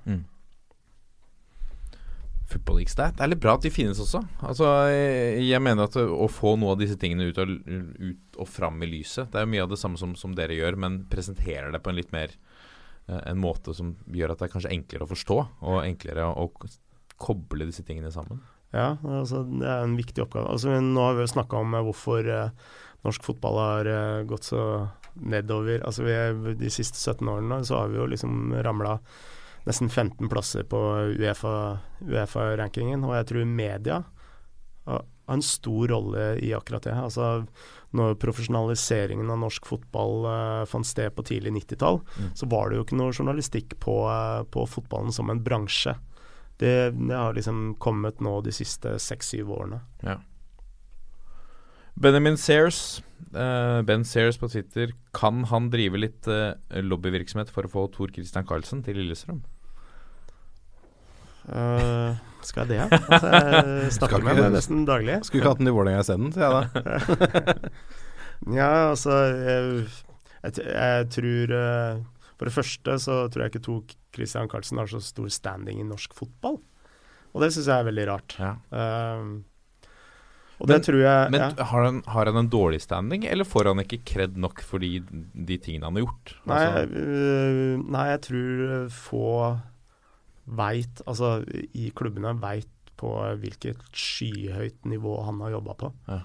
Football League er, det er litt bra at de finnes også. Altså, jeg, jeg mener at å få noe av disse tingene ut og, ut og fram i lyset Det er jo mye av det samme som, som dere gjør, men presenterer det på en litt mer eh, En måte som gjør at det er kanskje enklere å forstå, og enklere å, å koble disse tingene sammen. Ja, altså det er en viktig oppgave. Altså, nå har vi jo snakka om eh, hvorfor eh, norsk fotball har eh, gått så nedover. Altså, vi, de siste 17 årene så har vi jo liksom ramla nesten 15 plasser på Uefa-rankingen, og jeg tror media har en stor rolle i akkurat det. Altså, når profesjonaliseringen av norsk fotball eh, fant sted på tidlig 90-tall, Mm. så var det jo ikke noe journalistikk på, på fotballen som en bransje. Det, det har liksom kommet nå de siste seks-syv årene. Ja. Benjamin Sears, uh, Ben Sears på Twitter, kan han drive litt uh, lobbyvirksomhet for å få Tor Christian Karlsen til Lillestrøm? Uh, skal jeg det? Altså, jeg snakker med ham nesten daglig. Skulle ikke hatt den i Vålerenga isteden, sier jeg da. Ja, altså Jeg, jeg, jeg tror For det første så tror jeg ikke Tor Christian Carlsen har så stor standing i norsk fotball. Og det syns jeg er veldig rart. Ja. Um, og Men- det tror jeg Men ja. har, han, har han en dårlig standing, eller får han ikke kred nok for de, de tingene han har gjort? Nei, Altså, øh, nei, jeg tror få veit, altså i klubbene veit på hvilket skyhøyt nivå han har jobba på. Ja.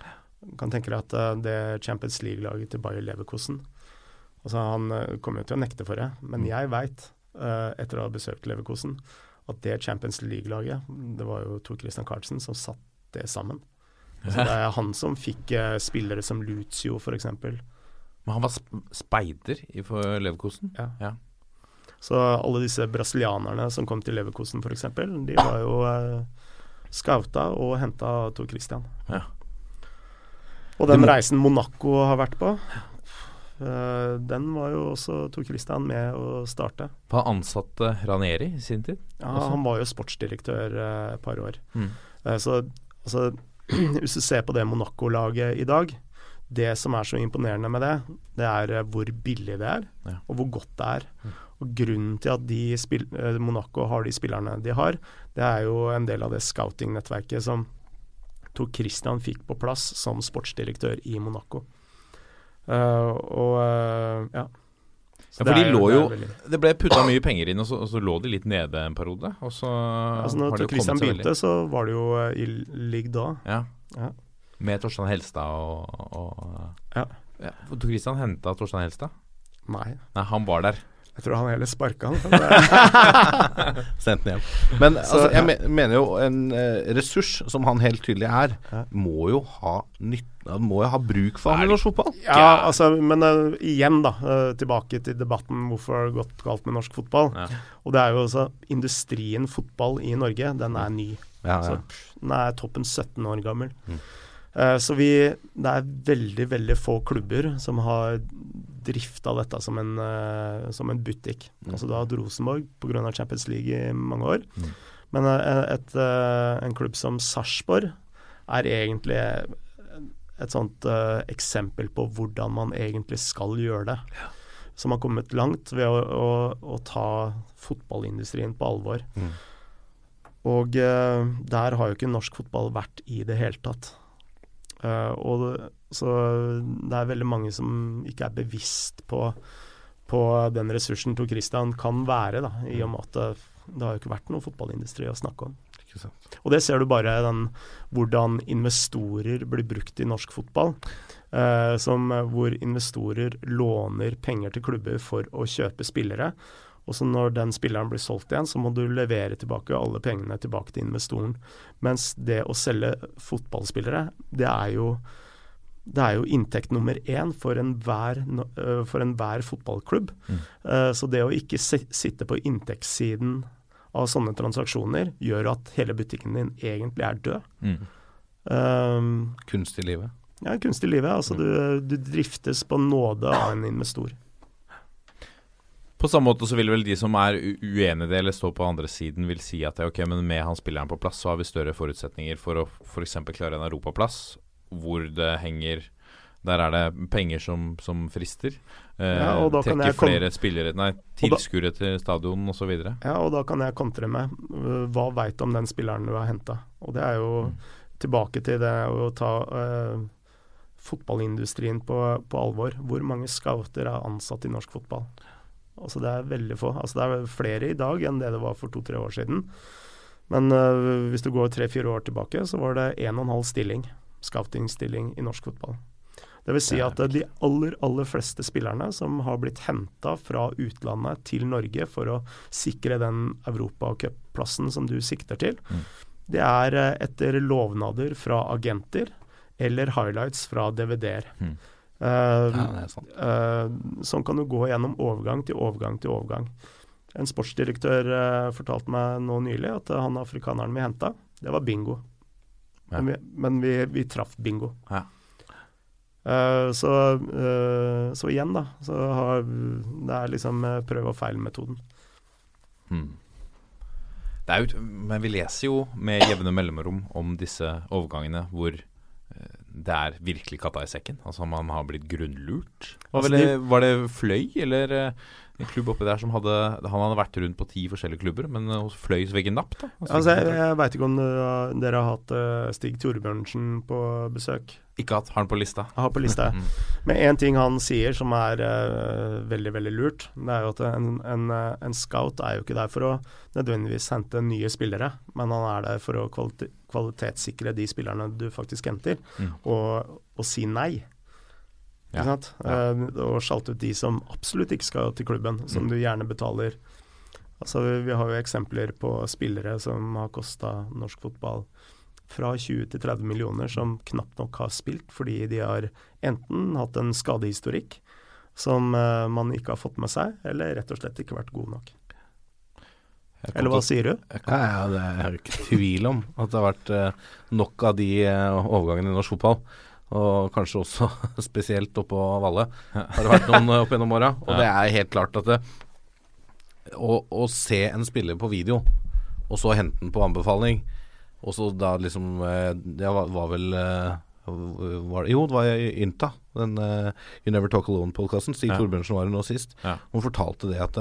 Kan tenke deg at øh, det Champions League-laget til Bayer Leverkosen altså Han øh, kommer jo til å nekte for det, men Mm. jeg veit, etter å ha besøkt Leverkosen, at det Champions League-laget, det var jo Tor Christian Carlsen som satt det sammen. Altså, det er han som fikk øh, spillere som Lucio, f.eks. Men han var sp speider i for Leverkosen? Ja. Ja. Så alle disse brasilianerne som kom til Leverkosen f.eks., de var jo eh, scouta og henta Tor Christian. Ja. Og den reisen Monaco har vært på, eh, den var jo også Tor Christian med å starte. Han ansatte Ranieri i sin tid? Ja, han var jo sportsdirektør eh, et par år. Mm. Eh, så altså, hvis du ser på det Monaco-laget i dag, det som er så imponerende med det, det er eh, hvor billig det er, Ja. og hvor godt det er. Og Grunnen til at eh, Monaco har de spillerne de har, det er jo en del av det scouting-nettverket som Tor Christian fikk på plass som sportsdirektør i Monaco. Eh, og eh, ja. Ja, for de lå jo det, Det ble putta mye penger inn, og så, og så lå de litt nede en periode. Og så Altså, har når de Christian kommet seg veldig- begynte, så var det jo eh, i ligg da. Ja. Ja. Med Torstein Helstad og, og Ja. ja. Tor Christian henta Torstein Helstad? Nei, Nei, han var der. Jeg tror han heller sparka han. Sendt den hjem. Men altså, jeg me mener jo en eh, ressurs, som han helt tydelig er, Ja. må jo ha nytt Han må jo ha bruk for han i norsk fotball. Ja, altså, men uh, igjen, da. Uh, tilbake til debatten hvorfor har det gått galt med norsk fotball. Ja. Og det er jo også Industrien fotball i Norge, den er ny. Ja, Så, ja. pff, den er toppen 17 år gammel. Mm. Uh, så vi Det er veldig, veldig få klubber som har drifta dette som en, eh, som en butikk. Mm. Altså da hadde Rosenborg pga. Champions League i mange år. Mm. Men eh, et, eh, en klubb som Sarpsborg er egentlig et sånt eksempel på hvordan man egentlig skal gjøre det. Som har kommet langt ved å, å, å ta fotballindustrien på alvor. Mm. Og der har jo ikke norsk fotball vært i det hele tatt. Eh, og det, så det er veldig mange som ikke er bevisst på, på den ressursen Tor Christian kan være, da, i og med at det, det har jo ikke vært noen fotballindustri å snakke om. Og det ser du bare den, hvordan investorer blir brukt i norsk fotball. Eh, som, eh, hvor investorer låner penger til klubber for å kjøpe spillere. Og så når den spilleren blir solgt igjen, så må du levere tilbake alle pengene tilbake til investoren. Mens det å selge fotballspillere, det er jo det er jo inntekt nummer én for enhver, øh, for enhver fotballklubb. Mm. Så det å ikke sitte på inntektssiden av sånne transaksjoner, gjør at hele butikken din egentlig er død. Mm. Um, Kunst i livet. ja, kunst i livet. Altså du, du driftes på nåde av en investor. På samme måte så vil vel de som er u- uenig i det, eller står på andre siden, vil si at ok, men med han spilleren på plass, så har vi større forutsetninger for å f.eks. klare en europaplass, hvor det henger der er det penger som, som frister. Eh, Ja, og da kan trekker flere spillere Nei, tilskuere til stadion osv. Ja, og da kan jeg kontre med øh, hva veit om den spilleren du har henta? Og det er jo tilbake til det å ta øh, fotballindustrien på, på alvor. Hvor mange scouter er ansatt i norsk fotball? Altså Det er veldig få. Altså Det er flere i dag enn det det var for to-tre år siden. Men uh, hvis du går tre-fire år tilbake, så var det en og en halv stilling, scouting-stilling, i norsk fotball. Det vil si at øh, de aller, aller fleste spillerne som har blitt henta fra utlandet til Norge for å sikre den europacupplassen som du sikter til, Mm. det er eh, etter lovnader fra agenter eller highlights fra DVD-er. Mm. Eh, Ja, sant. eh, sånn kan du gå gjennom overgang til overgang til overgang. En sportsdirektør eh, fortalte meg nå nylig at han afrikaneren vi henta, det var bingo. Ja. Men, vi, men vi, vi traff bingo. Ja. Uh, så, uh, så igjen, da. Så har, det er liksom eh, prøv og feil-metoden. Hmm. Men vi leser jo med jevne mellomrom om disse overgangene hvor det er virkelig katta i sekken. Altså man har blitt grunnlurt. Var, Altså, vel var det Fløy eller eh, en klubb oppi der som hadde Han hadde vært rundt på ti forskjellige klubber, men eh, hos Fløy veggen napp, da? Altså, jeg jeg veit ikke om dere, har hatt eh, Stig Torbjørnsen på besøk. Ikke hatt. Har han på lista? Jeg har på lista. Mm. Men én ting han sier som er uh, veldig, veldig lurt, det er jo at en, en, en scout er jo ikke der for å nødvendigvis hente nye spillere, men han er der for å kvalite kvalitetssikre de spillerne du faktisk henter, Mm. og, og si nei. Ja. Ikke sant? Eh, og sjalte ut de som absolutt ikke skal til klubben, som Mm. du gjerne betaler. Altså, vi, vi har jo eksempler på spillere som har kosta norsk fotball fra 20 til 30 millioner, som knapt nok har spilt fordi de har enten hatt en skadehistorikk som eh, man ikke har fått med seg, eller rett og slett ikke vært god nok. Eller hva sier du? Ja, ja, det er jo ikke tvil om at det har vært eh, nok av de eh, overgangene i norsk fotball. Og kanskje også spesielt oppå Valle har det vært noen eh, opp gjennom åra. Og det er helt klart at det, å, å se en spiller på video, og så hente den på anbefaling, og så da liksom Det var, var vel var, Jo, det var Ynta, den You Never Talk Alone-podkasten. Stig Ja. Torbjørnsen var her nå sist. Ja. Hun fortalte det at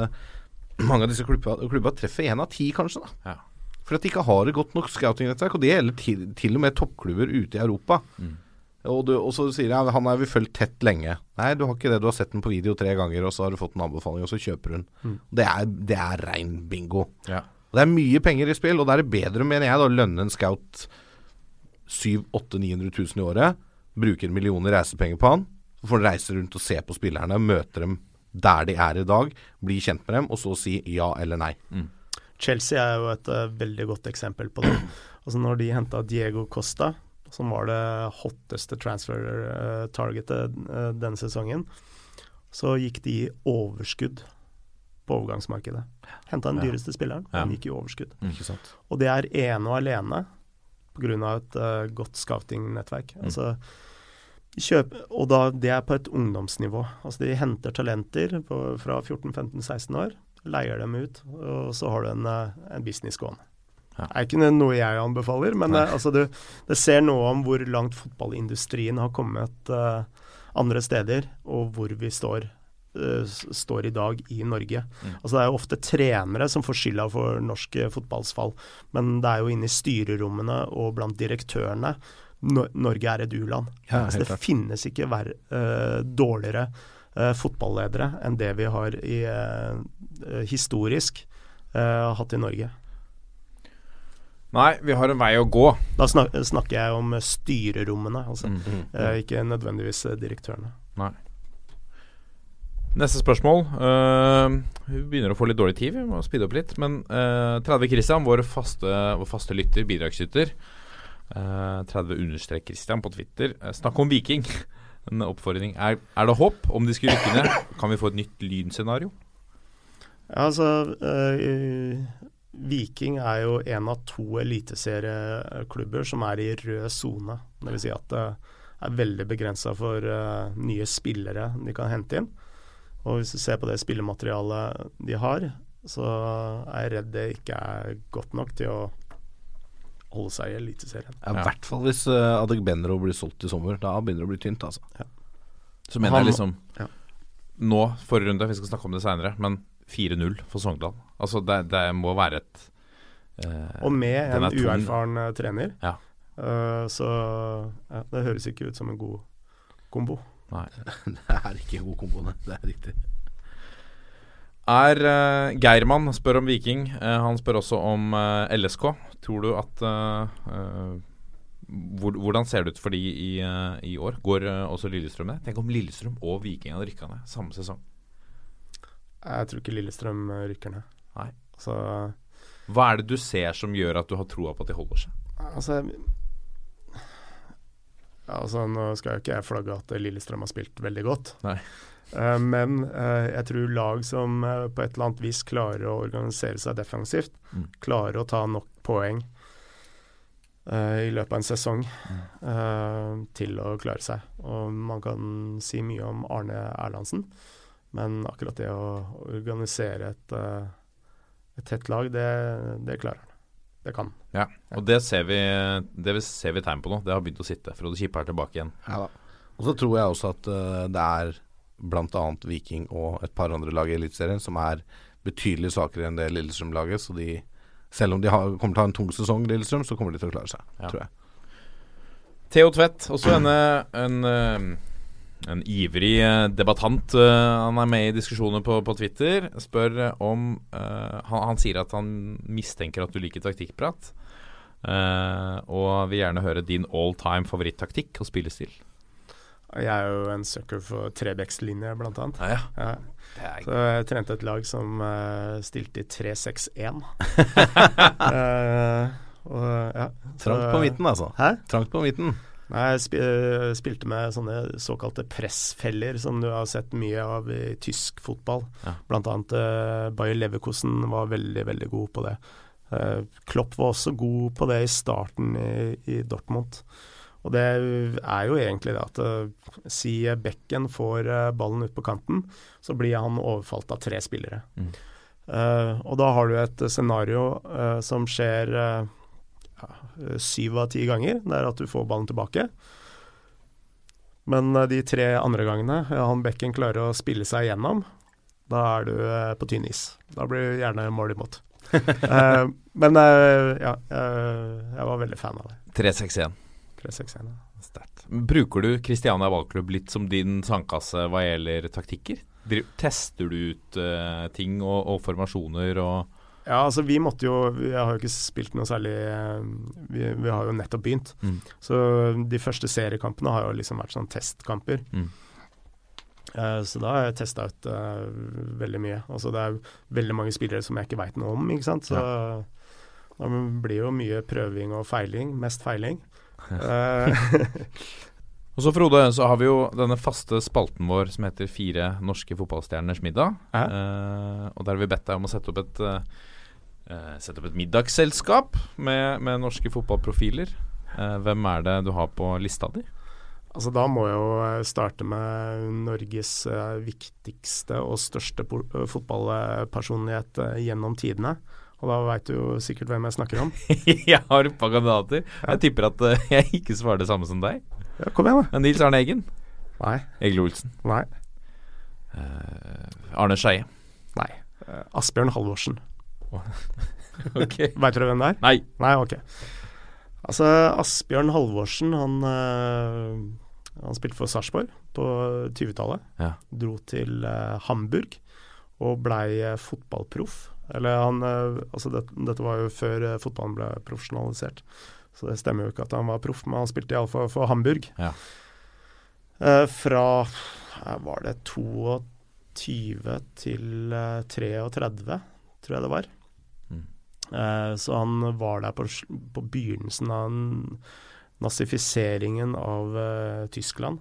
mange av disse klubbene, klubba treffer én av ti, kanskje. da Ja. for at de ikke har et godt nok scouting-nettverk. Og det gjelder til, til og med toppklubber ute i Europa. Mm. Og, du, og så sier jeg han har vi fulgt tett lenge. Nei, du har ikke det. Du har sett den på video tre ganger, og så har du fått en anbefaling, og så kjøper hun. Mm. Det er, det er rein bingo. Ja. Og det er mye penger i spill, og da er det bedre, mener jeg, da, å lønne en scout 700 000-900 000 i året. Bruke en million i reisepenger på han. Så får han reise rundt og se på spillerne, møte dem der de er i dag, bli kjent med dem, og så si ja eller nei. Chelsea er jo et uh, veldig godt eksempel på det. Altså Når de henta Diego Costa, som var det hotteste transfer-targetet uh, denne sesongen, så gikk de i overskudd på overgangsmarkedet. Henta den Ja. dyreste spilleren, Ja. den gikk i overskudd. Ikke sant? Og det er ene og alene pga. et uh, godt scouting-nettverk. Mm. Altså, kjøp, og da, det er på et ungdomsnivå. Altså De henter talenter på, fra 14-15-16 år, leier dem ut, og så har du en, eh, en business gående. Ja. Det er ikke noe jeg anbefaler, men eh, altså, du, det ser noe om hvor langt fotballindustrien har kommet uh, andre steder, og hvor vi står, uh, står i dag i Norge. Mm. Altså Det er jo ofte trenere som får skylda for norsk fotballsfall, men det er jo inne i styrerommene og blant direktørene Norge er et u-land. Ja, altså, det klart. finnes ikke verre, uh, dårligere uh, fotballedere enn det vi har i, eh, historisk hatt i Norge. Nei, vi har en vei å gå. Da snak snakker jeg om styrerommene, altså. Mm. eh, ikke nødvendigvis eh, direktørene. Nei. Neste spørsmål. Uh, vi begynner å få litt dårlig tid, vi må speede opp litt. Men uh, 30 Christian, vår faste, vår faste lytter, bidragsyter. Eh, 30 understrek Christian på Twitter. Eh, snakk om Viking. En oppfordring. Er, er det håp om de skulle rykke ned? Kan vi få et nytt lynscenario? Ja, altså øh, Viking er jo en av to eliteserieklubber som er i rød sone. Dvs. Si at det er veldig begrensa for øh, nye spillere de kan hente inn. Og hvis du ser på det spillematerialet de har, så er jeg redd det ikke er godt nok til å holde seg i Eliteserien. Ja, I hvert fall hvis uh, Adegbenro blir solgt i sommer. Da begynner det å bli tynt, altså. Så mener Han- jeg liksom ja. Nå, forrige runde, vi skal snakke om det seinere, men 4-0 for Sogndal. Altså, det, det må være et uh, Og med en er uerfaren eh, trener, Ja. uh, så ja, det høres ikke ut som en god kombo. Nei. Det er ikke en god kombo. Det er riktig. Er uh, Geirmann spør om Viking. Uh, han spør også om uh, LSK. Tror du at eh, eh, hvor, Hvordan ser det ut for de i, eh, i år? Går eh, også Lillestrøm ned? Tenk om Lillestrøm og Viking hadde rykka ned samme sesong. Jeg tror ikke Lillestrøm eh, rykker ned. Nei. Så Hva er det du ser som gjør at du har troa på at de holder seg? Altså ja, altså Nå skal jo ikke jeg flagge at Lillestrøm har spilt veldig godt. Nei. Eh, men eh, jeg tror lag som eh, på et eller annet vis klarer å organisere seg defensivt, Mm. klarer å ta nok poeng eh, i løpet av en sesong Mm. eh, til å klare seg. Og man kan si mye om Arne Erlandsen, men akkurat det å organisere et, et tett lag, det, det klarer han. Det kan. Ja, og det ser vi, det ser vi tegn på nå. Det har begynt å sitte. Frode Kippe er tilbake igjen. Ja da. Og så tror jeg også at det er bl.a. Viking og et par andre lag i Eliteserien som er betydelig svakere enn det Lillestrøm-laget. Så de, selv om de har, kommer til å ha en tung sesong, Lillestrøm, så kommer de til å klare seg, Ja. tror jeg. Theo Tvedt, også en, en, en ivrig debattant. eh, Han er med i diskusjoner på, på Twitter. Spør om uh, han, han sier at han mistenker at du liker taktikkprat. Uh, og vil gjerne høre din all time favorittaktikk og spillestil. Jeg er jo en sucker for trebekslinje, blant annet. Ja, ja. Ja. Så jeg trente et lag som uh, stilte i 3-6-1. Eh, og, ja, Trangt på midten, altså. Hæ? Trangt på midten. Nei, jeg spi eh, spilte med sånne såkalte pressfeller som du har sett mye av i tysk fotball. Ja. Blant annet uh, Bayer Leverkusen var veldig, veldig god på det. Uh, Klopp var også god på det i starten i, i Dortmund. Og det er jo egentlig det at eh, si Bekken får eh, ballen ut på kanten, så blir han overfalt av tre spillere. Mm. Uh, og da har du et scenario uh, som skjer uh, ja, syv av ti ganger, det er at du får ballen tilbake. Men de tre andre gangene ja, han Bekken klarer å spille seg gjennom, da er du på tynn is. Da blir du gjerne mål imot. Eh, men ja, jeg var veldig fan av det. 3-6-1. 3-6-1. ja. Sterkt. Bruker du Kristiania ballklubb litt som din sandkasse hva gjelder taktikker? Tester du ut uh, ting og, og formasjoner og Ja, altså vi måtte jo Jeg har jo ikke spilt noe særlig eh, Vi, vi har jo nettopp begynt. Mm. Så de første seriekampene har jo liksom vært sånn testkamper. Mm. Eh, så da har jeg testa ut uh, veldig mye. Altså det er veldig mange spillere som jeg ikke veit noe om, ikke sant. Så da blir jo mye prøving og feiling. Mest feiling. Eh, Og så Frode, så har vi jo denne faste spalten vår som heter Fire norske fotballstjerners middag. Eh, og der har vi bedt deg om å sette opp et eh, eh, Sette opp et middagsselskap med, med norske fotballprofiler. Eh, hvem er det du har på lista di? Altså Da må jeg jo eh, starte med Norges viktigste og største fotballpersonlighet gjennom tidene. Og da veit du jo sikkert hvem jeg snakker om. jeg har et par kandidater. Jeg tipper at uh, jeg ikke svarer det samme som deg. Ja, kom igjen, da. Men Nils Arne Eggen. Nei. Egil Olsen. Nei. Uh, Arne Skeie. Nei. Uh, Asbjørn Halvorsen. Ok. Veit dere hvem det er? Nei. Nei, ok. Altså, Asbjørn Halvorsen, han, uh, han spilte for Sarpsborg på 20-tallet. Ja. Dro til Hamburg og blei fotballproff. Eller han eh, Altså, det, dette var jo før eh, fotballen ble profesjonalisert. Så det stemmer jo ikke at han var proff, men han spilte iallfall for Hamburg. Ja. Eh, fra eh, Var det 22 til eh, 33, tror jeg det var. Mm. Eh, så han var der på, på begynnelsen av nazifiseringen av eh, Tyskland.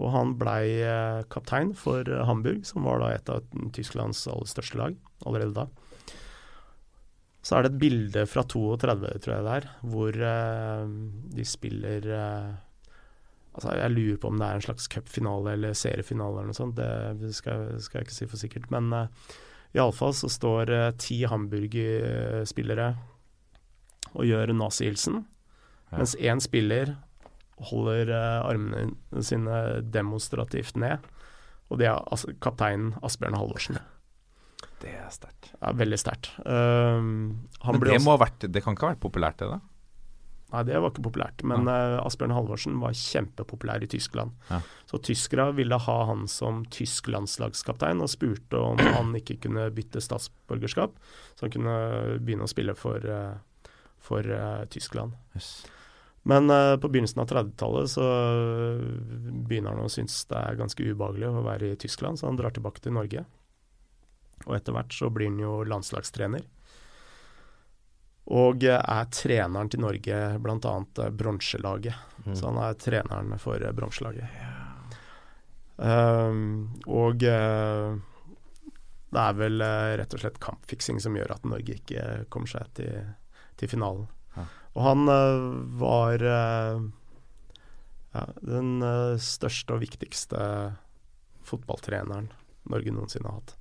Og han blei eh, kaptein for eh, Hamburg, som var da et av Tysklands aller største lag allerede da. Så er det et bilde fra 32, tror jeg det er, hvor eh, de spiller eh, Altså, jeg lurer på om det er en slags cupfinale eller seriefinale eller noe sånt. Det skal, skal jeg ikke si for sikkert. Men uh, iallfall så står eh, ti Hamburg-spillere og gjør nazihilsen, Ja. mens én spiller holder eh, armene sine demonstrativt ned. Og det er altså, kapteinen Asbjørn Halvorsen. Det er sterkt. Ja, veldig sterkt. Um, Men det, også- må ha vært, det kan ikke ha vært populært, det da? Nei, det var ikke populært. Men eh, Asbjørn Halvorsen var kjempepopulær i Tyskland. Ja. Så tyskere ville ha han som tysk landslagskaptein, og spurte om han ikke kunne bytte statsborgerskap, så han kunne begynne å spille for, uh, for uh, Tyskland. Yes. Men på begynnelsen av 30-tallet så begynner han å synes det er ganske ubehagelig å være i Tyskland, så han drar tilbake til Norge. Og etter hvert så blir han jo landslagstrener. Og eh, er treneren til Norge, bl.a. bronselaget. Så han er treneren for bronselaget. Yeah. Um, og uh, det er vel uh, rett og slett kampfiksing som gjør at Norge ikke kommer seg til, til finalen. Ja. Og han uh, var eh, ja, den eh, største og viktigste fotballtreneren Norge noensinne har hatt.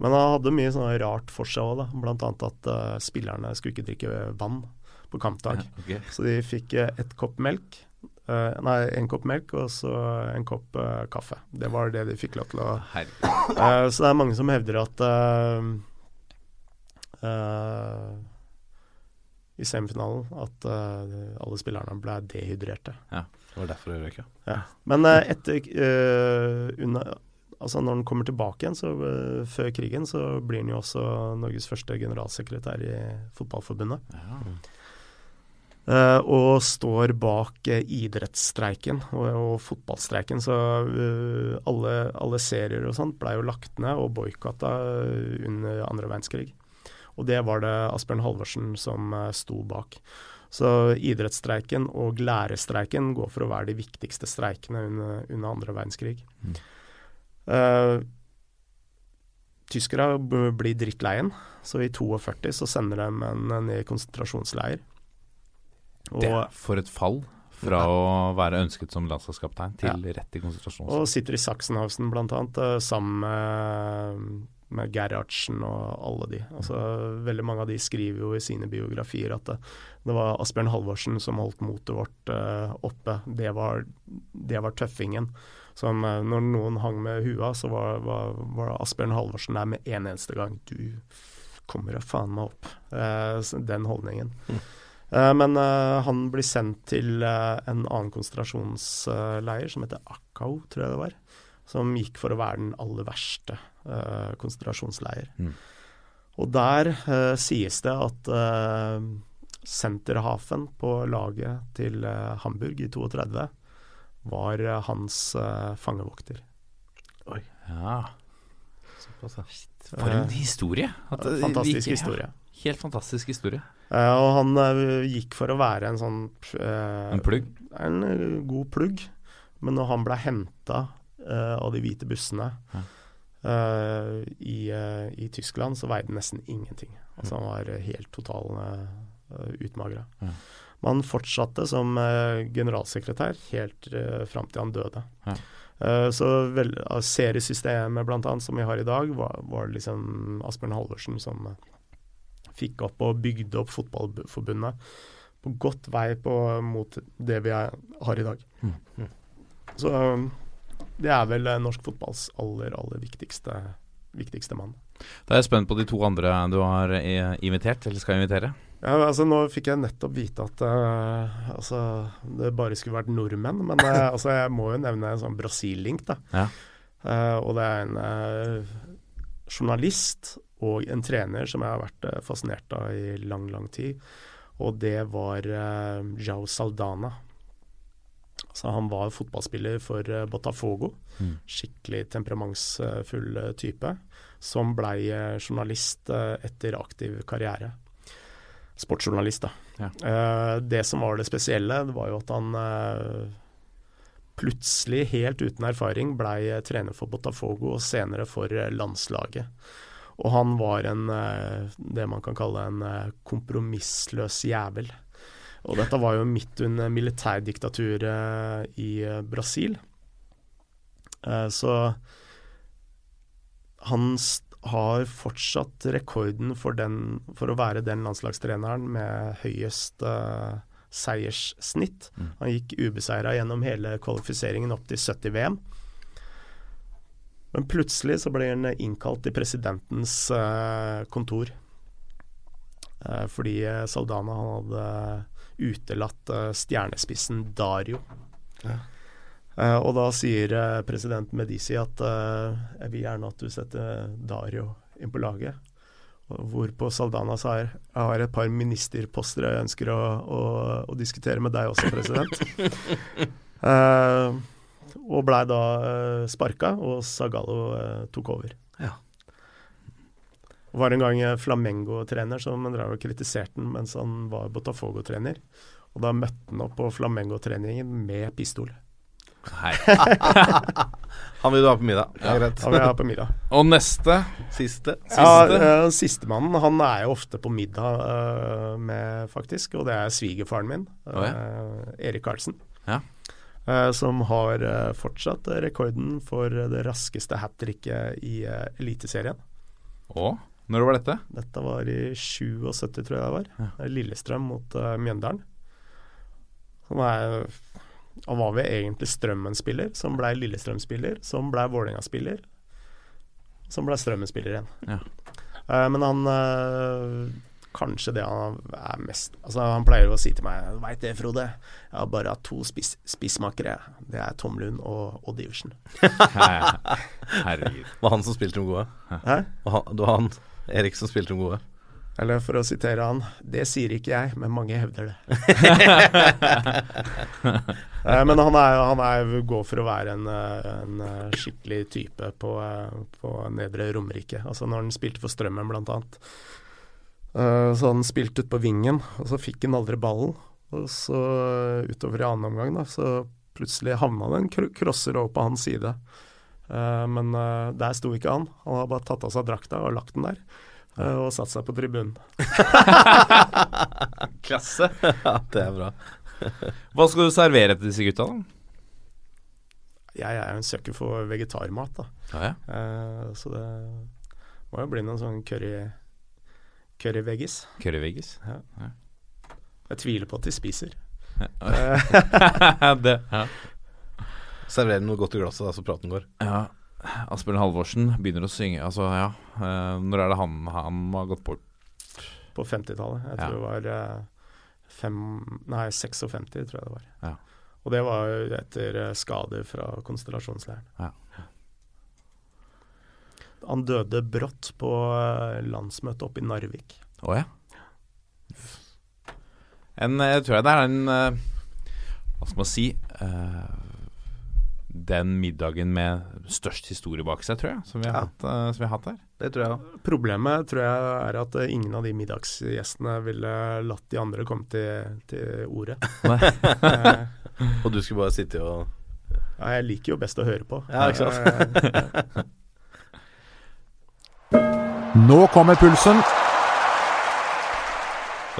Men han hadde mye sånn rart for seg òg, annet at uh, spillerne skulle ikke drikke vann på kampdag. Ok. Så de fikk eh, ett kopp melk. uh, nei, en kopp melk og så en kopp uh, kaffe. Det var det de fikk lov til å Så det er mange som hevder at i semifinalen at alle spillerne ble dehydrerte. Ja, Det var derfor det røyka. Ja. Men etter under, Altså når han kommer tilbake igjen, så eh, før krigen, så blir han jo også Norges første generalsekretær i Fotballforbundet. Ja. Uh, og står bak uh, idrettsstreiken og, og fotballstreiken. Så uh, alle, alle serier og sånt blei jo lagt ned og boikotta under andre verdenskrig. Og det var det Asbjørn Halvorsen som sto bak. Så idrettsstreiken og lærerstreiken går for å være de viktigste streikene under, under andre verdenskrig. Mm. Eh, tyskere blir drittleien, så i 42 så sender de en ned i konsentrasjonsleir. Og, Det, for et fall fra å være ønsket som landslagskaptein til rett i konsentrasjonsleir. og sitter i Sachsenhausen annet, eh, sammen med, med Gerhardsen og alle de. Altså, veldig mange av de skriver jo i sine biografier at det, det var Asbjørn Halvorsen som holdt motet vårt uh, oppe. Det var, det var tøffingen. Som eh, når noen hang med hua, så var, var, var Asbjørn Halvorsen der med en eneste gang. Du kommer da faen meg opp. Eh, den holdningen. Eh, men eh, han blir sendt til eh, en annen konsentrasjonsleir som heter Akau, tror jeg det var. Som gikk for å være den aller verste eh, konsentrasjonsleir. Mm. Og der sies det at uh, senterhafen på laget til Hamburg i 32 var eh, hans uh, fangevokter. Ja. Såpass, ja. For en historie. At Fantastisk gikk, historie. Ja, helt fantastisk historie. Uh, og han uh, gikk for å være en sånn eh, En plugg. En eh, god plugg. Men når han ble henta av de hvite bussene Ja. eh, i, eh, i Tyskland, så veide han nesten ingenting. Altså Han var helt total uh, utmagra. Ja. Men han fortsatte som eh, generalsekretær helt uh, fram til han døde. Ja. Eh, så vel, seriesystemet blant annet, som vi har i dag, var, var liksom Asbjørn Halvorsen som eh, fikk opp og bygde opp Fotballforbundet på godt vei på, mot det vi er, har i dag. Mm. Så um, det er vel eh, norsk fotballs aller, aller viktigste, viktigste mann. Da er jeg spent på de to andre du har eh, invitert, eller skal invitere. Ja, altså Nå fikk jeg nettopp vite at uh, altså, det bare skulle vært nordmenn, men uh, altså, jeg må jo nevne en sånn Brasil-link. da. Ja. Uh, og det er en journalist og en trener som jeg har vært fascinert av i lang, lang tid. Og det var uh, Jao Saldana. Så han var fotballspiller for Botafogo. Mm. Skikkelig temperamentsfull type. Som blei journalist etter aktiv karriere. Sportsjournalist. Ja. Eh, det som var det spesielle, det var jo at han eh, plutselig, helt uten erfaring, blei eh, trener for Botafogo og senere for landslaget. Og han var en, det man kan kalle en kompromissløs jævel. Og dette var jo midt under militærdiktaturet i Brasil. Så han st- har fortsatt rekorden for, den, for å være den landslagstreneren med høyest uh, seierssnitt. Mm. Han gikk ubeseira gjennom hele kvalifiseringen opp til 70 VM. Men plutselig så ble han innkalt til presidentens uh, kontor. Uh, fordi Saldana hadde utelatt stjernespissen Dario. Eh, og da sier eh, president Medici at eh, jeg vil gjerne at du setter Dario inn på laget. Hvorpå Saldana sa jeg har et par ministerposter jeg ønsker å, å, å diskutere med deg også, president. uh, og blei da uh, sparka, og Zagallo uh, tok over. Ja. Var en gang eh, Flamengo-trener som drev og kritiserte den mens han var Botafogo-trener. Og da møtte han opp på Flamengo-treningen med pistol. Hei. Han vil du ha på middag. Ja, greit. Han vil jeg ha på middag. Og neste Siste. Ja, uh, Sistemannen han er jo ofte på middag uh, med, faktisk. Og det er svigerfaren min, Å, eh, Erik Karlsen. Ja. Uh, som har eh, fortsatt rekorden for det raskeste hat tricket i eh, Eliteserien. Og når var dette? Dette var i 77, tror jeg det var. Ja. Lillestrøm mot uh, Mjøndalen. Som er Han var vel egentlig Strømmen-spiller, som blei Lillestrøm-spiller, som blei Vålerenga-spiller, som blei Strømmen-spiller igjen. Ja. Uh, men han uh, Kanskje det han er mest Altså Han pleier jo å si til meg Veit det, Frode, jeg har bare hatt to spiss, spissmakere. Det er Tom Lund og Odd Iversen. Herregud. Var han som spilte de gode. Hæ? Og han- Det var han Erik som spilte de gode. Eller for å sitere han Det sier ikke jeg, men mange hevder det. Eh, men han er, han er går for å være en, en eh, skikkelig type på, eh, på Nedre Romerike. Altså når han spilte for Strømmen, blant annet. Så han spilte ut på vingen, og så fikk han aldri ballen. Og så utover i annen omgang, da, så plutselig havna det en crosser over på hans side. Men der sto ikke han. Han hadde bare tatt av seg drakta og lagt den der. Eh, Og satt seg på tribunen. Klasse. Ja, det er bra. Hva skal du servere til disse gutta, da? Jeg er jo en søker for vegetarmat, da. Ja, ja. Uh, så det må jo bli noen sånn curry curryveggis. Curryveggis. Jeg tviler på at de spiser. det, ja. Server noe godt i glasset, da, så praten går. ja. Asbjørn Halvorsen begynner å synge. Altså, ja. Eh, når er det han, han har gått bort? På 50-tallet. Jeg Ja. tror det var eh, fem, nei, 56, tror jeg det var. Ja. Og det var jo etter eh, skader fra konstellasjonsleiren. Ja. Han døde brått på landsmøtet oppe i Narvik. Å ja. En, jeg tror det er en Hva skal man si eh, Den middagen med størst historie bak seg, tror jeg, som vi har, Ja. hatt, uh, som vi har hatt her. Det tror jeg òg. Problemet tror jeg er at eh, ingen av de middagsgjestene ville latt de andre komme til, til ordet. Eh, Og du skulle bare sitte og ja, jeg liker jo best å høre på. Ja, ikke sant? Nå kommer pulsen.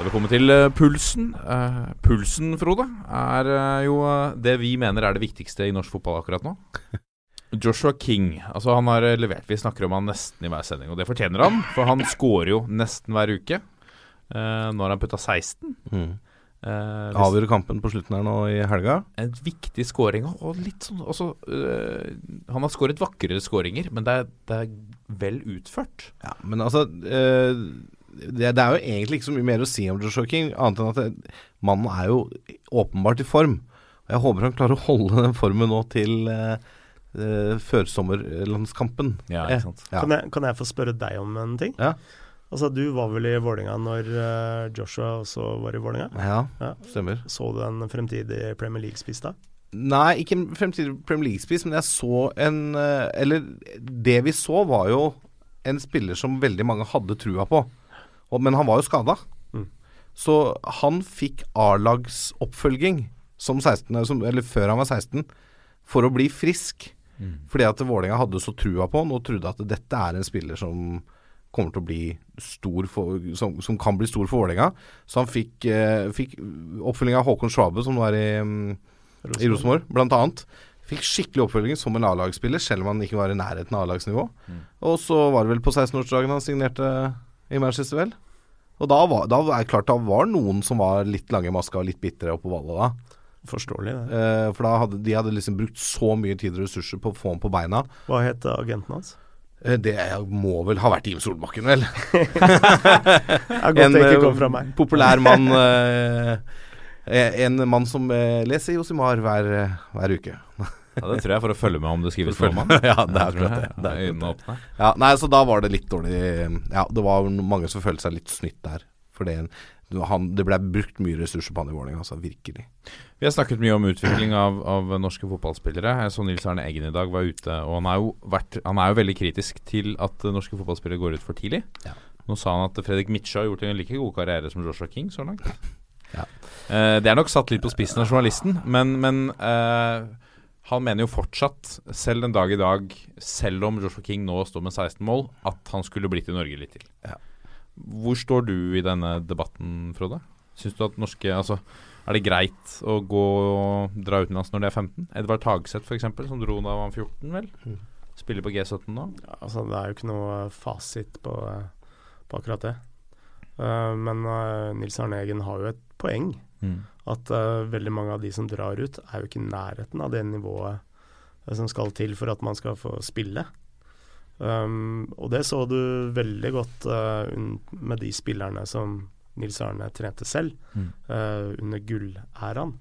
Da har vi kommet til eh, pulsen. Eh, pulsen, Frode, er eh, jo det vi mener er det viktigste i norsk fotball akkurat nå. Joshua King. altså Han har levert Vi snakker om han nesten i hver sending, og det fortjener han. For han scorer jo nesten hver uke. Uh, nå har han putta 16. mm. Uh, avgjøre kampen på slutten her nå i helga. en viktig scoring. Og litt sånn også, uh, Han har skåret vakrere skåringer, men det er, det er vel utført. Ja, men altså eh, det, det er jo egentlig ikke så mye mer å si om Joshua King, annet enn at det, mannen er jo åpenbart i form. Og Jeg håper han klarer å holde den formen nå til uh, uh, førsommerlandskampen. Ja, Eh, ikke sant. Ja. kan, jeg, kan jeg få spørre deg om en ting? Ja. Altså, Du var vel i Vålinga når eh, Joshua også var i Vålinga? ja, Ja. stemmer. Så du en fremtidig Premier League-spiss da? Nei, ikke en fremtidig Premier League-spiss, men jeg så en eh, Eller det vi så, var jo en spiller som veldig mange hadde trua på. Men han var jo skada. Mm. Så han fikk A-lagsoppfølging som 16, som, eller før han var 16, for å bli frisk. Fordi at Vålerenga hadde så trua på han og trodde at dette er en spiller som kommer til å bli stor for, som, som kan bli stor for Vålerenga. Så han fikk, eh, fikk oppfølging av Håkon Schwabe, som nå er i, mm, i Rosenborg, blant annet. Fikk skikkelig oppfølging som en A-lagsspiller, selv om han ikke var i nærheten av A-lagsnivå. Og så var det vel på 16-årsdagen han signerte i Manchester, vel. Og da var, da er klart da var noen som var litt lange i maska og litt bitre oppå ballet da. Forståelig, det. Eh, for da hadde de hadde liksom brukt så mye tid og ressurser på å få ham på beina. Hva het agenten hans? Eh, det må vel ha vært Jim Solbakken, vel. en eh, populær mann eh, En mann som leser Josimar hver, hver uke. Ja, det tror jeg for å følge med om det skrives noe om han. Ja, det er akkurat det. Det er akkurat. Ja, nei, så da var det litt dårlig Ja, det var mange som følte seg litt snytt der. For det, han, det ble brukt mye ressurser på han i Vålerenga, altså. Virkelig. Vi har snakket mye om utvikling av, av norske fotballspillere. Jeg så Nils Arne Eggen i dag var ute, og han er, jo vært, han er jo veldig kritisk til at norske fotballspillere går ut for tidlig. Ja. Nå sa han at Fredrik Mitsjø har gjort en like god karriere som Joshua King så langt. Ja. Eh, det er nok satt litt på spissen av journalisten, men, men eh, han mener jo fortsatt, selv den dag i dag, selv om Joshua King nå står med 16 mål, at han skulle blitt i Norge litt til. Ja. Hvor står du i denne debatten, Frode? Syns du at norske Altså, er det greit å gå og dra utenlands når de er 15? Edvard Tagseth f.eks., som dro da han var 14, vel? Mm. Spiller på G17 nå. Ja, altså, det er jo ikke noe fasit på, på akkurat det. Uh, men uh, Nils Arne Eggen har jo et poeng. At uh, veldig mange av de som drar ut, er jo ikke i nærheten av det nivået eh, som skal til for at man skal få spille. Um, og det så du veldig godt uh, med de spillerne som Nils Arne trente selv Mm. uh, under gullæraen.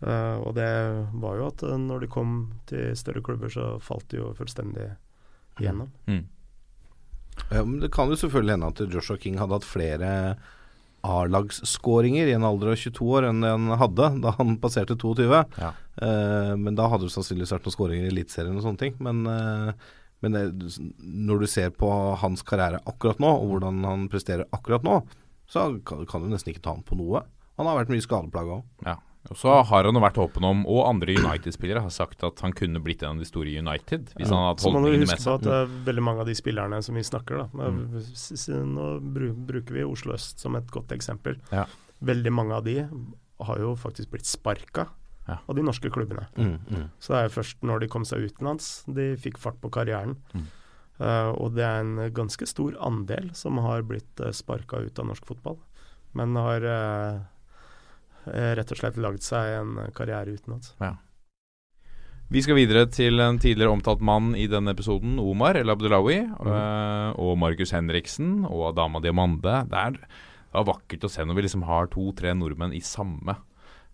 Uh, og det var jo at når de kom til større klubber, så falt de jo fullstendig igjennom. Mm. Ja, men det kan jo selvfølgelig hende at Joshua King hadde hatt flere A-lagsskåringer i en alder av 22 år enn han hadde da han passerte 22. Ja. Uh, men da hadde det sannsynligvis vært noen skåringer i Eliteserien og sånne ting. Men, uh, men det, når du ser på hans karriere akkurat nå, og hvordan han presterer akkurat nå, så kan, kan du nesten ikke ta ham på noe. Han har vært mye skadeplaga òg. Ja. Og så har han vært åpen om, og andre United-spillere har sagt at han kunne blitt en av de store i United hvis han hadde holdt Så må du huske på seg. det er veldig mange av de spillerne som vi snakker da, s- Nå bruker vi Oslo øst som et godt eksempel. Ja. Veldig mange av de har jo faktisk blitt sparka Ja. av de norske klubbene. Mm, mm. Så det er jo først når de kom seg utenlands de fikk fart på karrieren. Mm. Uh, og det er en ganske stor andel som har blitt uh, sparka ut av norsk fotball. Men har uh, eh, rett og slett lagd seg en karriere karriere utenlands. Vi skal videre til en tidligere omtalt mann i denne episoden, Omar El Abdelawi, Mm. øh, og Markus Henriksen og dama Diamande. Det er, det var vakkert å se når vi liksom har to-tre nordmenn i samme,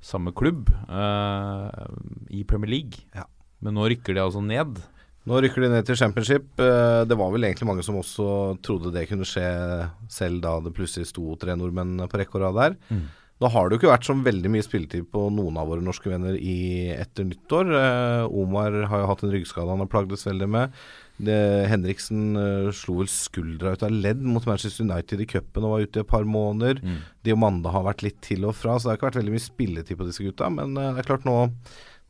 samme klubb eh, i Premier League. Ja. Men nå rykker de altså ned. Nå rykker de ned til championship. Eh, Det var vel egentlig mange som også trodde det kunne skje, selv da det plutselig sto tre nordmenn på rekke og rad der. Mm. Da har det jo ikke vært så veldig mye spilletid på noen av våre norske venner i etter nyttår. Eh, Omar har jo hatt en ryggskade han har plagdes veldig med. Det, Henriksen eh, slo vel skuldra ut av ledd mot Manchester United i cupen og var ute i et par måneder. Mm. Diomanda har vært litt til og fra, så det har ikke vært veldig mye spilletid på disse gutta. Men eh, det er klart nå,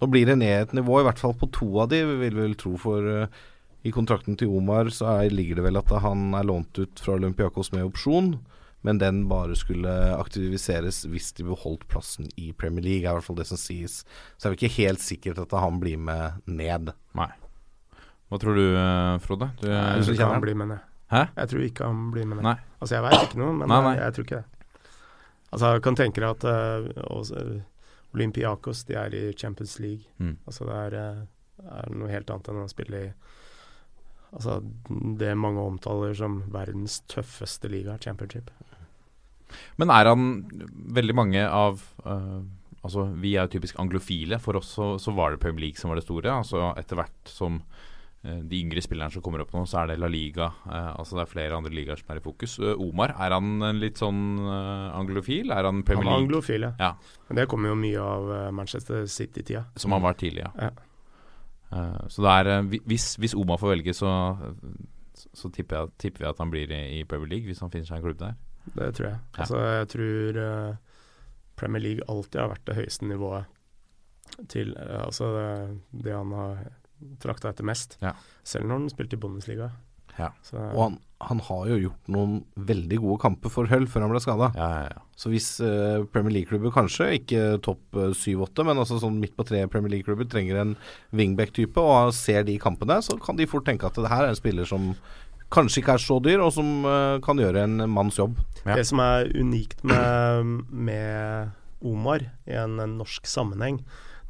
nå blir det ned et nivå, i hvert fall på to av de, vil vi vel tro. For eh, i kontrakten til Omar så er, ligger det vel at han er lånt ut fra Olympiakos med opsjon. Men den bare skulle aktiviseres hvis de beholdt plassen i Premier League, er i hvert fall det som sies. Så er det ikke helt sikkert at han blir med ned. Nei. Hva tror du, eh, Frode? Du, Jeg tror ikke han blir med ned. Hæ? Jeg tror ikke han blir med ned. Nei. Altså, jeg veit ikke noe, men Nei, nei. Jeg, jeg tror ikke det. Altså, jeg kan tenke deg at uh, også, eh, Olympiakos, de er i Champions League. Mm. Altså, det er, eh, er noe helt annet enn å spille i Altså, det mange omtaler som verdens tøffeste liga, championship. Men er han veldig mange av uh, Altså, vi er jo typisk anglofile. For oss så, så var det Premier League som var det store. Altså etter hvert som eh, de yngre spillerne som kommer opp nå, så er det La Liga. eh, altså det er flere andre ligaer som er i fokus. Omar, er han en litt sånn anglofil? Er han Premier Han er anglofil, ja. Ja. Men det kommer jo mye av Manchester City-tida. Som han var tidlig, ja. Ja. Så det er hvis, hvis Omar får velge, så, så tipper, jeg, tipper vi at han blir i, i Premier League, hvis han finner seg en klubb der. Det tror jeg. Ja. Altså, jeg tror eh, Premier League alltid har vært det høyeste nivået til eh, Altså det, han har trakta etter mest. Ja. Selv når han spilte i Bundesliga. Ja. Så, Og han, han har jo gjort noen veldig gode kamper for Hull før han ble skada. Ja, ja, ja. Så hvis eh, Premier League-klubber, kanskje ikke topp eh, 7-8, men altså sånn midt på tre Premier League-klubber trenger en wingback-type, og ser de kampene, så kan de fort tenke at det her er en spiller som kanskje ikke er så dyr, og som eh, kan gjøre en manns jobb. Ja. Det som er unikt med, med Omar i en, en norsk sammenheng,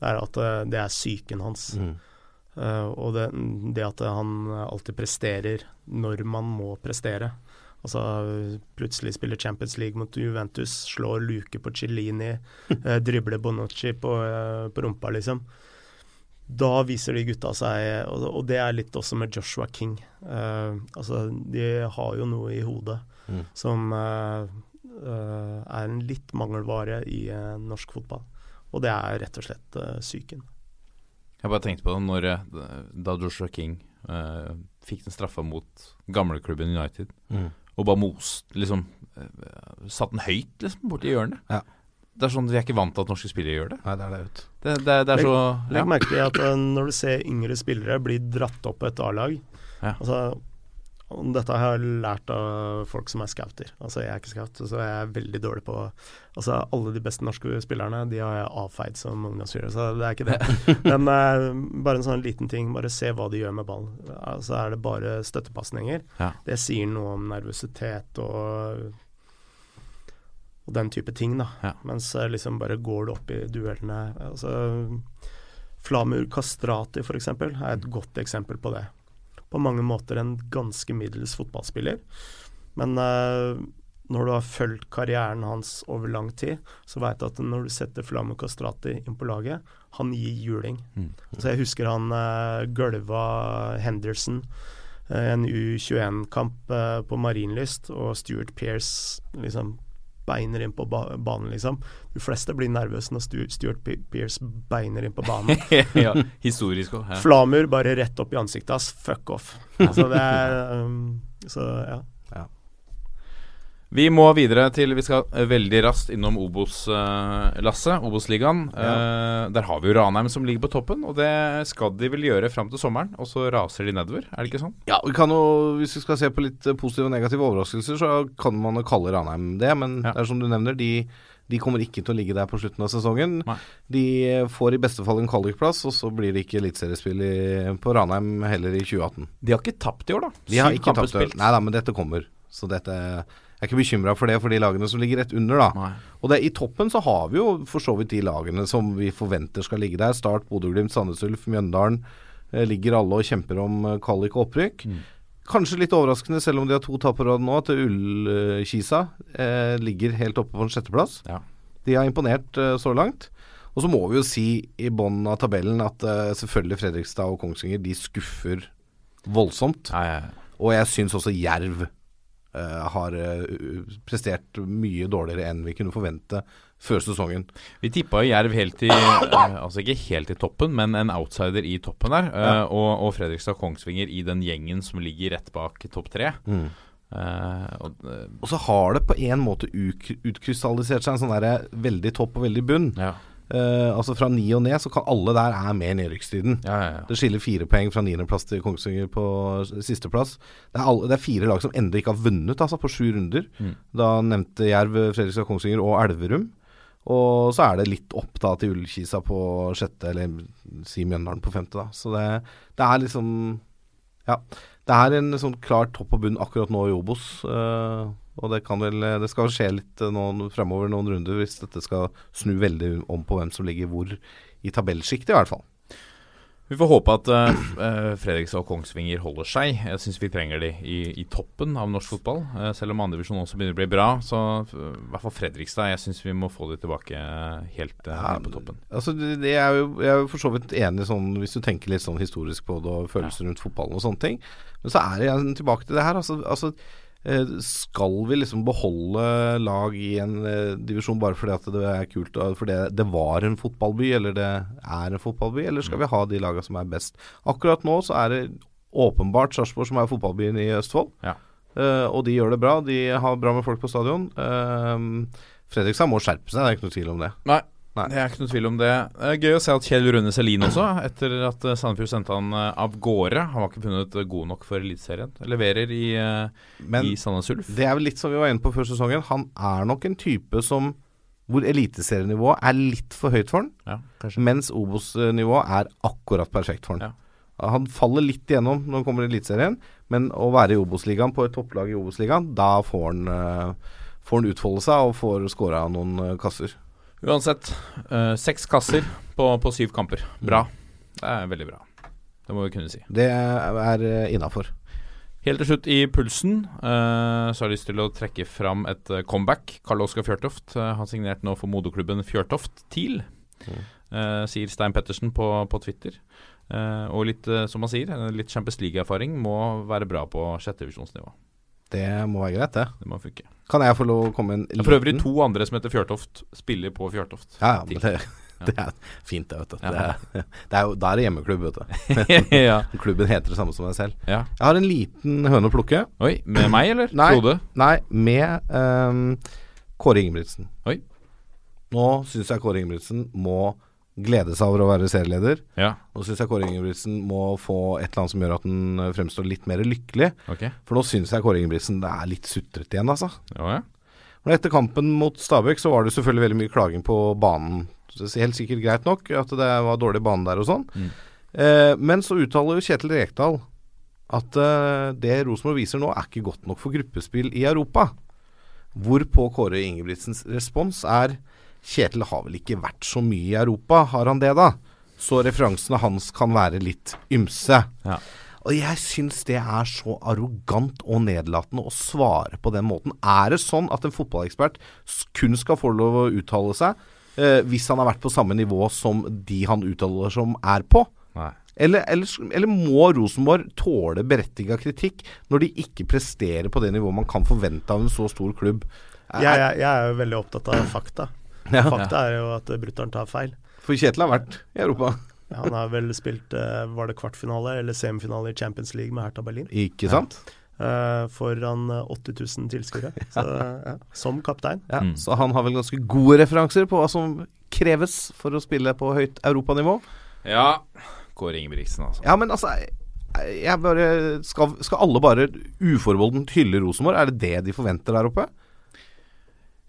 det er at eh, det er psyken hans. Eh, og det, det at han alltid presterer når man må prestere. Altså plutselig spiller Champions League mot Juventus, slår luke på Cellini, uh, dribler Bonucci på, uh, på rumpa, liksom. Da viser de gutta seg Og, det er litt også med Joshua King. Uh, altså, de har jo noe i hodet Mm. som uh, uh, er en litt mangelvare i norsk fotball. Og det er rett og slett psyken. Jeg bare tenkte på det når da Joshua King eh, fikk den straffa mot gamleklubben United, Mm. og bare most liksom Satt den høyt, liksom, borti hjørnet. Ja. Det er sånn, Vi er ikke vant til at norske spillere gjør det. Nei, det er det, vet du. Det, det, det er så Legg ja. merke til at eh, når du ser yngre spillere bli dratt opp et A-lag Ja. altså, Dette har jeg lært av folk som er scouter. Altså Jeg er ikke scout, så jeg er veldig dårlig på Altså Alle de beste norske spillerne De har jeg avfeid som ungdomsspillere, så det er ikke det. Men eh, bare en sånn liten ting. Bare se hva de gjør med ballen. Altså er det bare støttepasninger. Ja. Det sier noe om nervøsitet og og den type ting, da. Ja. Mens eh, liksom bare går det opp i duellene. Altså, Flamur Kastrati f.eks. er et godt eksempel på det. På mange måter en ganske middels fotballspiller. Men uh, når du har fulgt karrieren hans over lang tid, så veit du at når du setter Flamur Kastrati inn på laget, han gir juling. Mm. Så jeg husker han uh, gølva Henderson en U21-kamp eh, på Marienlyst, og Stuart Pearce liksom beiner inn på ba banen, liksom. De fleste blir nervøse når Stu Stuart Pears beiner inn på banen. ja, historisk også, Ja. Flamur bare rett opp i ansiktet hans. Fuck off. Så det er um, Så ja. Vi må videre til Vi skal eh, veldig raskt innom Obos, eh, Lasse. Obos-ligaen. Eh, der har vi jo Ranheim som ligger på toppen, og det skal de vel gjøre fram til sommeren. Og så raser de nedover, er det ikke sånn? Ja, vi kan jo, Hvis vi skal se på litt positive og negative overraskelser, så kan man jo kalle Ranheim det. Men Ja. det er som du nevner, de, de kommer ikke til å ligge der på slutten av sesongen. Nei. De får i beste fall en kvalikplass, og så blir det ikke eliteseriespill på Ranheim heller i 2018. De har ikke tapt i år, da. De har Syv ikke tapt i år. Nei da, men dette kommer. Så dette Jeg er ikke bekymra for det for de lagene som ligger rett under, da. Nei. Og det, i toppen så har vi jo for så vidt de lagene som vi forventer skal ligge der. Start, Bodø-Glimt, Sandnes Ulf, Mjøndalen. Eh, ligger alle og kjemper om eh, kvalik og opprykk. Mm. Kanskje litt overraskende, selv om de har to tap på rad nå, at Ullkisa eh, ligger helt oppe på en sjetteplass. Ja. De har imponert eh, så langt. Og så må vi jo si i bånn av tabellen at eh, selvfølgelig Fredrikstad og Kongsvinger de skuffer voldsomt. Nei, ja, ja. Og jeg syns også Jerv har eh, prestert mye dårligere enn vi kunne forvente før sesongen. Vi tippa jo Jerv helt i eh, Altså ikke helt i toppen, men en outsider i toppen der. Ja. og, og Fredrikstad Kongsvinger i den gjengen som ligger rett bak topp tre. Eh, og, eh, Og så har det på en måte utkrystallisert seg en sånn derre veldig topp og veldig bunn. ja. Eh, altså fra ni og ned, så kan alle der er med i nedrykkstiden. Ja, ja, ja. Det skiller fire poeng fra niendeplass til Kongsvinger på sisteplass. Det, er alle- det er fire lag som ennå ikke har vunnet, altså, på sju runder. Mm. Da nevnte Jerv, Fredrikstad, Kongsvinger og Elverum. Og så er det litt opp da til Ullkisa på sjette, eller si Mjøndalen på femte, da. Så det, det er liksom Ja. Det er en sånn klar topp og bunn akkurat nå i Obos. eh, og det kan vel Det skal skje litt noen, fremover noen runder hvis dette skal snu veldig om på hvem som ligger hvor i tabellsjiktet, i hvert fall. Vi får håpe at eh, eh, Fredrikstad og Kongsvinger holder seg. Jeg syns vi trenger de i, i toppen av norsk fotball. Uh, selv om andredivisjon også begynner å bli bra, så i i hvert fall Fredrikstad. Jeg syns vi må få de tilbake eh, helt uh, Ja, på toppen. Altså, det, er jo, jeg er jo for så vidt enig sånn, hvis du tenker litt sånn historisk på det og følelser rundt fotballen og sånne ting. Men så er igjen tilbake til det her. Altså, altså eh, skal vi liksom beholde lag i en eh, divisjon bare fordi at det er kult, fordi det var en fotballby, eller det er en fotballby, eller skal vi ha de lagene som er best? Akkurat nå så er det åpenbart Sarpsborg som er fotballbyen i Østfold. Ja. Eh, og de gjør det bra. De har bra med folk på stadion. Uh, Fredrikstad må skjerpe seg, det er ikke noe tvil om det. Nei, Nei. det er ikke noe tvil om det. Gøy å se at Kjell Rune Selin også, etter at eh, Sandefjord sendte han eh, av gårde Han var ikke funnet eh, god nok for Eliteserien. Leverer i, Men i Sandnes Ulf. Det er vel litt som vi var inne på før sesongen. Han er nok en type som hvor eliteserienivået er litt for høyt for han, Ja, mens Obos-nivået er akkurat perfekt for han. Ja. Han faller litt igjennom når han kommer i Eliteserien, men å være i Obos-ligaen på et topplag i Obos-ligaen, da får han, får han utfolde seg og får skåra noen kasser. Uansett, uh, seks kasser på, på syv kamper. Bra. Det er veldig bra. Det må vi kunne si. Det er uh, innafor. Helt til slutt i pulsen uh, så har jeg lyst til å trekke fram et eh, comeback. Karl Oskar Fjørtoft uh, har signert nå for moderklubben Fjørtoft TIL, eh, sier Stein Pettersen på, på Twitter. Eh, og litt, eh, som han sier, eh, litt Champions League-erfaring må være bra på sjettevisjonsnivå. Det må være greit, det. Det må funke. Kan jeg få lov å komme en liten er for øvrig to andre som heter Fjørtoft, spiller på Fjørtoft. Ja, ja, men det, det er fint, det, vet du. Det er, det er jo, da er det hjemmeklubb, vet du. ja. Klubben heter det samme som deg selv. ja. Jeg har en liten høne å plukke. Oi, med meg, eller? Nei. Frode? Nei, med um, Kåre Ingebrigtsen. Oi. Nå syns jeg Kåre Ingebrigtsen må glede seg over å være serieleder. Ja, Nå syns jeg Kåre Ingebrigtsen må få et eller annet som gjør at han eh, fremstår litt mer lykkelig. Okay. For nå syns jeg Kåre Ingebrigtsen det er litt sutrete igjen, altså. Ja, ja. Etter kampen mot Stabæk så var det selvfølgelig veldig mye klaging på banen. Helt sikkert greit nok at det var dårlig bane der og sånn. Mm. Eh, men så uttaler jo Kjetil Rekdal at eh, det Rosenborg viser nå, er ikke godt nok for gruppespill i Europa. Hvorpå Kåre Ingebrigtsens respons er Kjetil har vel ikke vært så mye i Europa, har han det da? Så referansene hans kan være litt ymse. Ja. Og jeg syns det er så arrogant og nedlatende å svare på den måten. Er det sånn at en fotballekspert kun skal få lov å uttale seg eh, hvis han har vært på samme nivå som de han uttaler som er på? Nei. Eller, eller, eller må Rosenborg tåle berettiga kritikk når de ikke presterer på det nivået man kan forvente av en så stor klubb? Er- Jeg, jeg, jeg er jo veldig opptatt av fakta. Ja. Fakta er jo at brutter'n tar feil. For Kjetil har vært i Europa, Han har vel spilt eh, Var det kvartfinale eller semifinale i Champions League med Hertha Berlin? ikke sant? Eh, foran eh, 80 000 tilskuere. Ja, som kaptein. Ja, Mm. Så han har vel ganske gode referanser på hva som kreves for å spille på høyt europanivå. ja. Kåre Ingebrigtsen, altså. Ja, men altså jeg bare skal, skal alle bare uforbeholdent hylle Rosenborg? Er det det de forventer der oppe?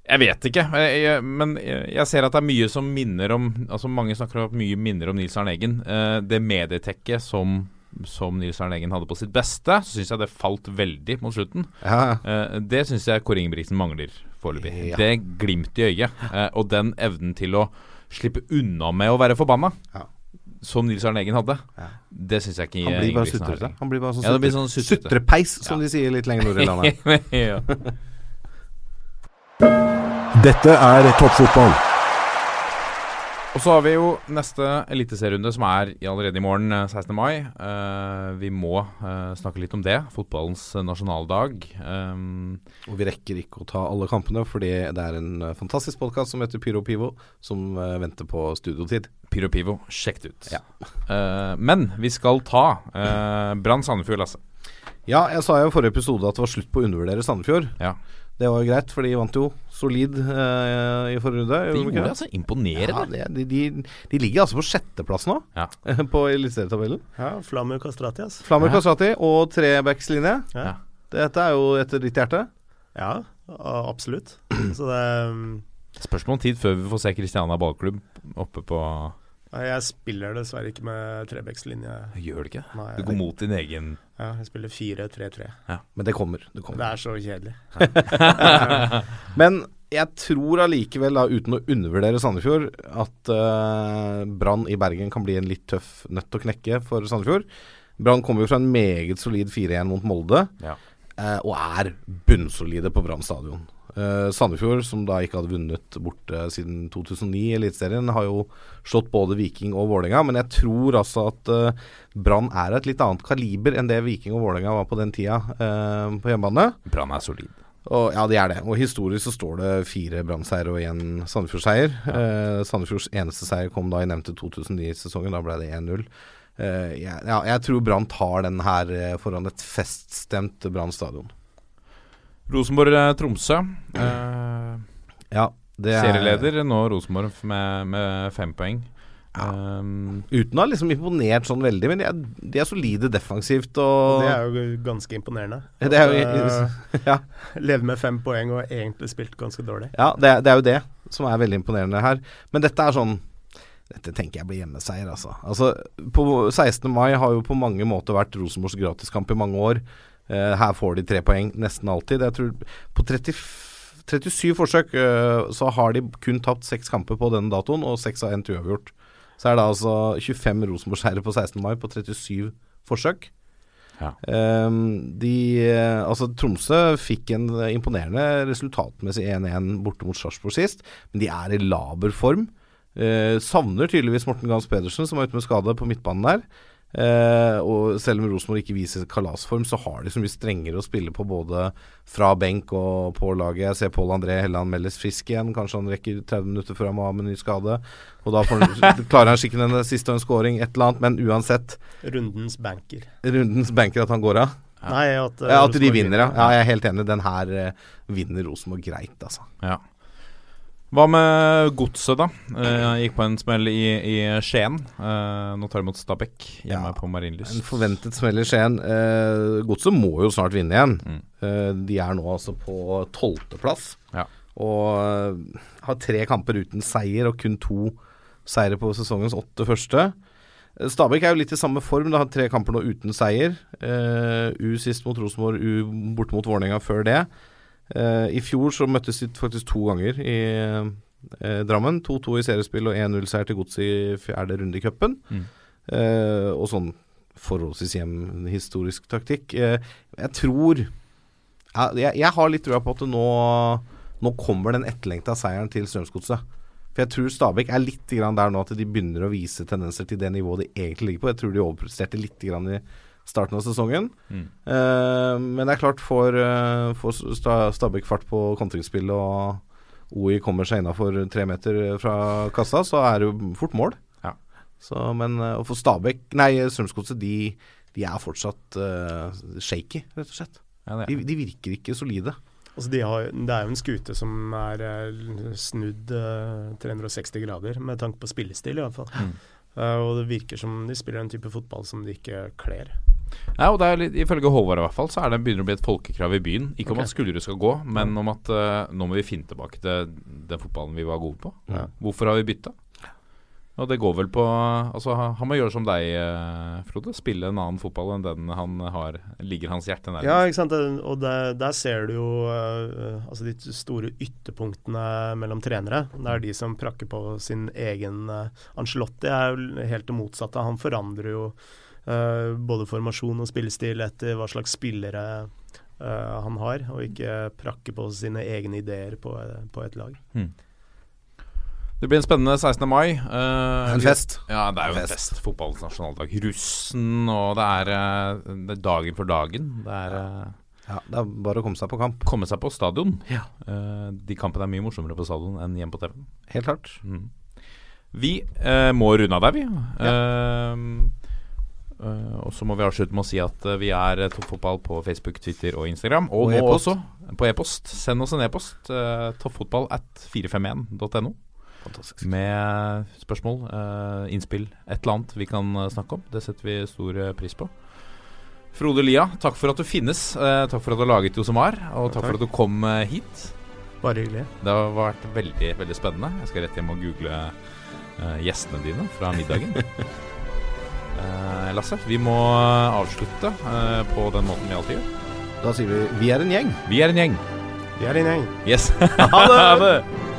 Jeg vet ikke, jeg, men jeg, ser at det er mye som minner om Altså Mange snakker om at mye minner om Nils Arne Eggen. Eh, det medietekket som, som Nils Arne Eggen hadde på sitt beste, så syns jeg det falt veldig mot slutten. Ja, Eh, det syns jeg Kåre Ingebrigtsen mangler foreløpig. Ja. Det glimt i øyet. Eh, og den evnen til å slippe unna med å være forbanna. Ja. som Nils Arne Eggen hadde, Ja. det syns jeg ikke Han blir bare sutrete. Han blir bare sånn Ja, sånn sutrepeis, som de sier litt lenger nord i landet. ja. Dette er toppfotball. Og så har vi jo neste eliteserierunde, som er allerede i morgen, eh, 16. mai. Uh, vi må uh, snakke litt om det. Fotballens eh, nasjonaldag. Um, Og vi rekker ikke å ta alle kampene, fordi det er en eh, fantastisk podkast som heter Pyro Pivo, som uh, venter på studiotid. Pyro Pivo, sjekk det ut. Ja. Eh, men vi skal ta uh, Brann Sandefjord, Lasse. Ja, jeg sa jo i forrige episode at det var slutt på å undervurdere Sandefjord. Ja. Det var jo greit, for de vant jo solid eh, i forrige runde. De gjorde det altså imponerende. Ja, det, de, de, de ligger altså på sjetteplass nå, Ja. på eliteserietabellen. Ja, Flamur Kastrati, altså. Flammer Ja. Kastrati og trebackslinje. Ja. Ja. Dette er jo etter ditt hjerte. Ja, absolutt. Så det um, Spørsmål om tid før vi får se Christiana ballklubb oppe på Jeg spiller dessverre ikke med trebekslinje. Gjør det ikke? Nei, Du går mot din egen Ja, jeg spiller 4-3-3. Men det kommer. Det Det er så kjedelig. Men jeg tror allikevel, da, uten å undervurdere Sandefjord, at uh, Brann i Bergen kan bli en litt tøff nøtt å knekke for Sandefjord. Brann kommer jo fra en meget solid 4-1 mot Molde, Ja. uh, og er bunnsolide på Brann stadion. Eh, Sandefjord, som da ikke hadde vunnet borte siden 2009 i Eliteserien, har jo slått både Viking og Vålerenga, men jeg tror altså at uh, Brann er et litt annet kaliber enn det Viking og Vålerenga var på den tida uh, på hjemmebane. Brann er solid. Og, ja, det er det. Og historisk så står det fire Brann-seier og én Sandefjord-seier. Eh, Sandefjords eneste seier kom da i nevnte 2009-sesongen. Da ble det 1-0. Uh, ja, jeg tror Brann tar den her foran et feststemt Brann stadion. Rosenborg-Tromsø. Eh, Ja, det er serieleder nå Rosenborg med, med fem poeng. Ja. Um, Uten å ha liksom imponert sånn veldig, men de er, de er solide defensivt og Det er jo ganske imponerende. Det er jo- At, ja. eh, Leve med fem poeng og egentlig spilt ganske dårlig. Ja, det, er- det er jo det som er veldig imponerende her. Men dette er sånn Dette tenker jeg blir hjemmeseier, altså. altså. På 16. mai har jo på mange måter vært Rosenborgs gratiskamp i mange år. Eh, her får de tre poeng nesten alltid. Jeg tror På 30, 37 forsøk eh, så har de kun tapt seks kamper på denne datoen, og seks har endt uavgjort. Så er det altså 25 Rosenborg-seire på 16. mai på 37 forsøk. Ja. Um, de, altså Tromsø fikk en imponerende resultatmessig 1-1 borte mot Sarpsborg sist, men de er i laber form. Uh, savner tydeligvis Morten Gans Pedersen, som var ute med skade på midtbanen der. Eh, og selv om Rosenborg ikke viser kalasform, så har de så mye strengere å spille på både fra benk og på laget. Jeg ser Pål André Helland meldes frisk igjen. Kanskje han rekker 30 minutter før han må ha med ny skade. Og da får han, klarer han sikkert den siste og en scoring, et eller annet. Men uansett, Rundens banker. rundens banker at han går av. Nei, at, uh, Ja, At de vinner, ja. ja. Jeg er helt enig. Den her uh, vinner Rosenborg greit, altså. ja. Hva med Godset, da? Jeg gikk på en smell i, i Skien. Eh, nå tar de mot Stabæk hjemme Ja, på Marienlyst. En forventet smell i Skien. Eh, Godset må jo snart vinne igjen. Mm. Eh, de er nå altså på tolvteplass. Ja. Og eh, har tre kamper uten seier og kun to seire på sesongens åtte første. Eh, Stabæk er jo litt i samme form. Det har tre kamper nå uten seier. Eh, U sist mot Rosenborg, U borte mot Vålerenga før det. Eh, I fjor så møttes de faktisk to ganger i eh, Drammen. 2-2 i seriespill og 1-0-seier til Godset i fjerde runde i cupen. Mm. Eh, og sånn forholdsvis jevn historisk taktikk. Eh, jeg tror jeg, jeg har litt trua på at nå, nå kommer den etterlengta seieren til Strømsgodset. For jeg tror Stabæk er litt grann der nå at de begynner å vise tendenser til det nivået de egentlig ligger på. Jeg tror de overpresterte litt grann i starten av sesongen. Mm. Uh, men det er klart, får, uh, får Stabæk fart på kontringsspillet og OI kommer seg innafor tre meter fra kassa, så er det jo fort mål. Ja. Så, men uh, for Stabæk Nei, Strømsgodset, de, de er fortsatt eh, shaky, rett og slett. Ja. De, de virker ikke solide. Altså de har, det er jo en skute som er eh, snudd eh, 360 grader, med tanke på spillestil i hvert fall. Mm. Eh, og det virker som de spiller en type fotball som de ikke kler. Ja, og det er litt, Ifølge Håvard i hvert fall, så er det begynner å bli et folkekrav i byen. Ikke om Ok. at Skullerud skal gå, men om at uh, nå må vi finne tilbake til den fotballen vi var gode på. Ja. Hvorfor har vi bytta? Og det går vel på Altså, han må gjøre som deg, eh, Frode. Spille en annen fotball enn den han har ligger hans hjerte nærmest. Ja, ikke sant. Og der, der ser du jo eh, altså de store ytterpunktene mellom trenere. Det er de som prakker på sin egen Angelotti Ancelotti er jo helt det motsatte. Han forandrer jo eh, både formasjon og spillestil etter hva slags spillere eh, han har, og ikke prakker på sine egne ideer på, på et lag. Det blir en spennende 16. mai. Uh, En fest. Ja, det er jo en Fest. fest. Fotballens nasjonaldag. Russen, og det er, eh, det er dagen for dagen. Det er uh, Ja, det er bare å komme seg på kamp. komme seg på stadion. Ja. Uh, de kampene er mye morsommere på stadion enn hjemme på TV. Helt klart. Mm. Vi uh, må runde av der, vi. Ja. Uh, og så må vi avslutte med å si at vi er Toppfotball på Facebook, Twitter og Instagram. Og, Og nå e-post. også på e-post. Send oss en e-post. Uh, toppfotball at 451.no. Fantastisk. Med spørsmål, eh, innspill, et eller annet vi kan eh, snakke om. Det setter vi stor eh, pris på. Frode Lia, takk for at du finnes. Eh, takk for at du har laget Josemar, og takk, Takk. for at du kom eh, hit. Bare hyggelig. Det har vært veldig veldig spennende. Jeg skal rett hjem og google eh, gjestene dine fra middagen. Eh, Lasse, vi må avslutte på den måten vi alltid gjør. Da sier vi vi er en gjeng. Vi er en gjeng. Vi er en gjeng. Yes. Ha det!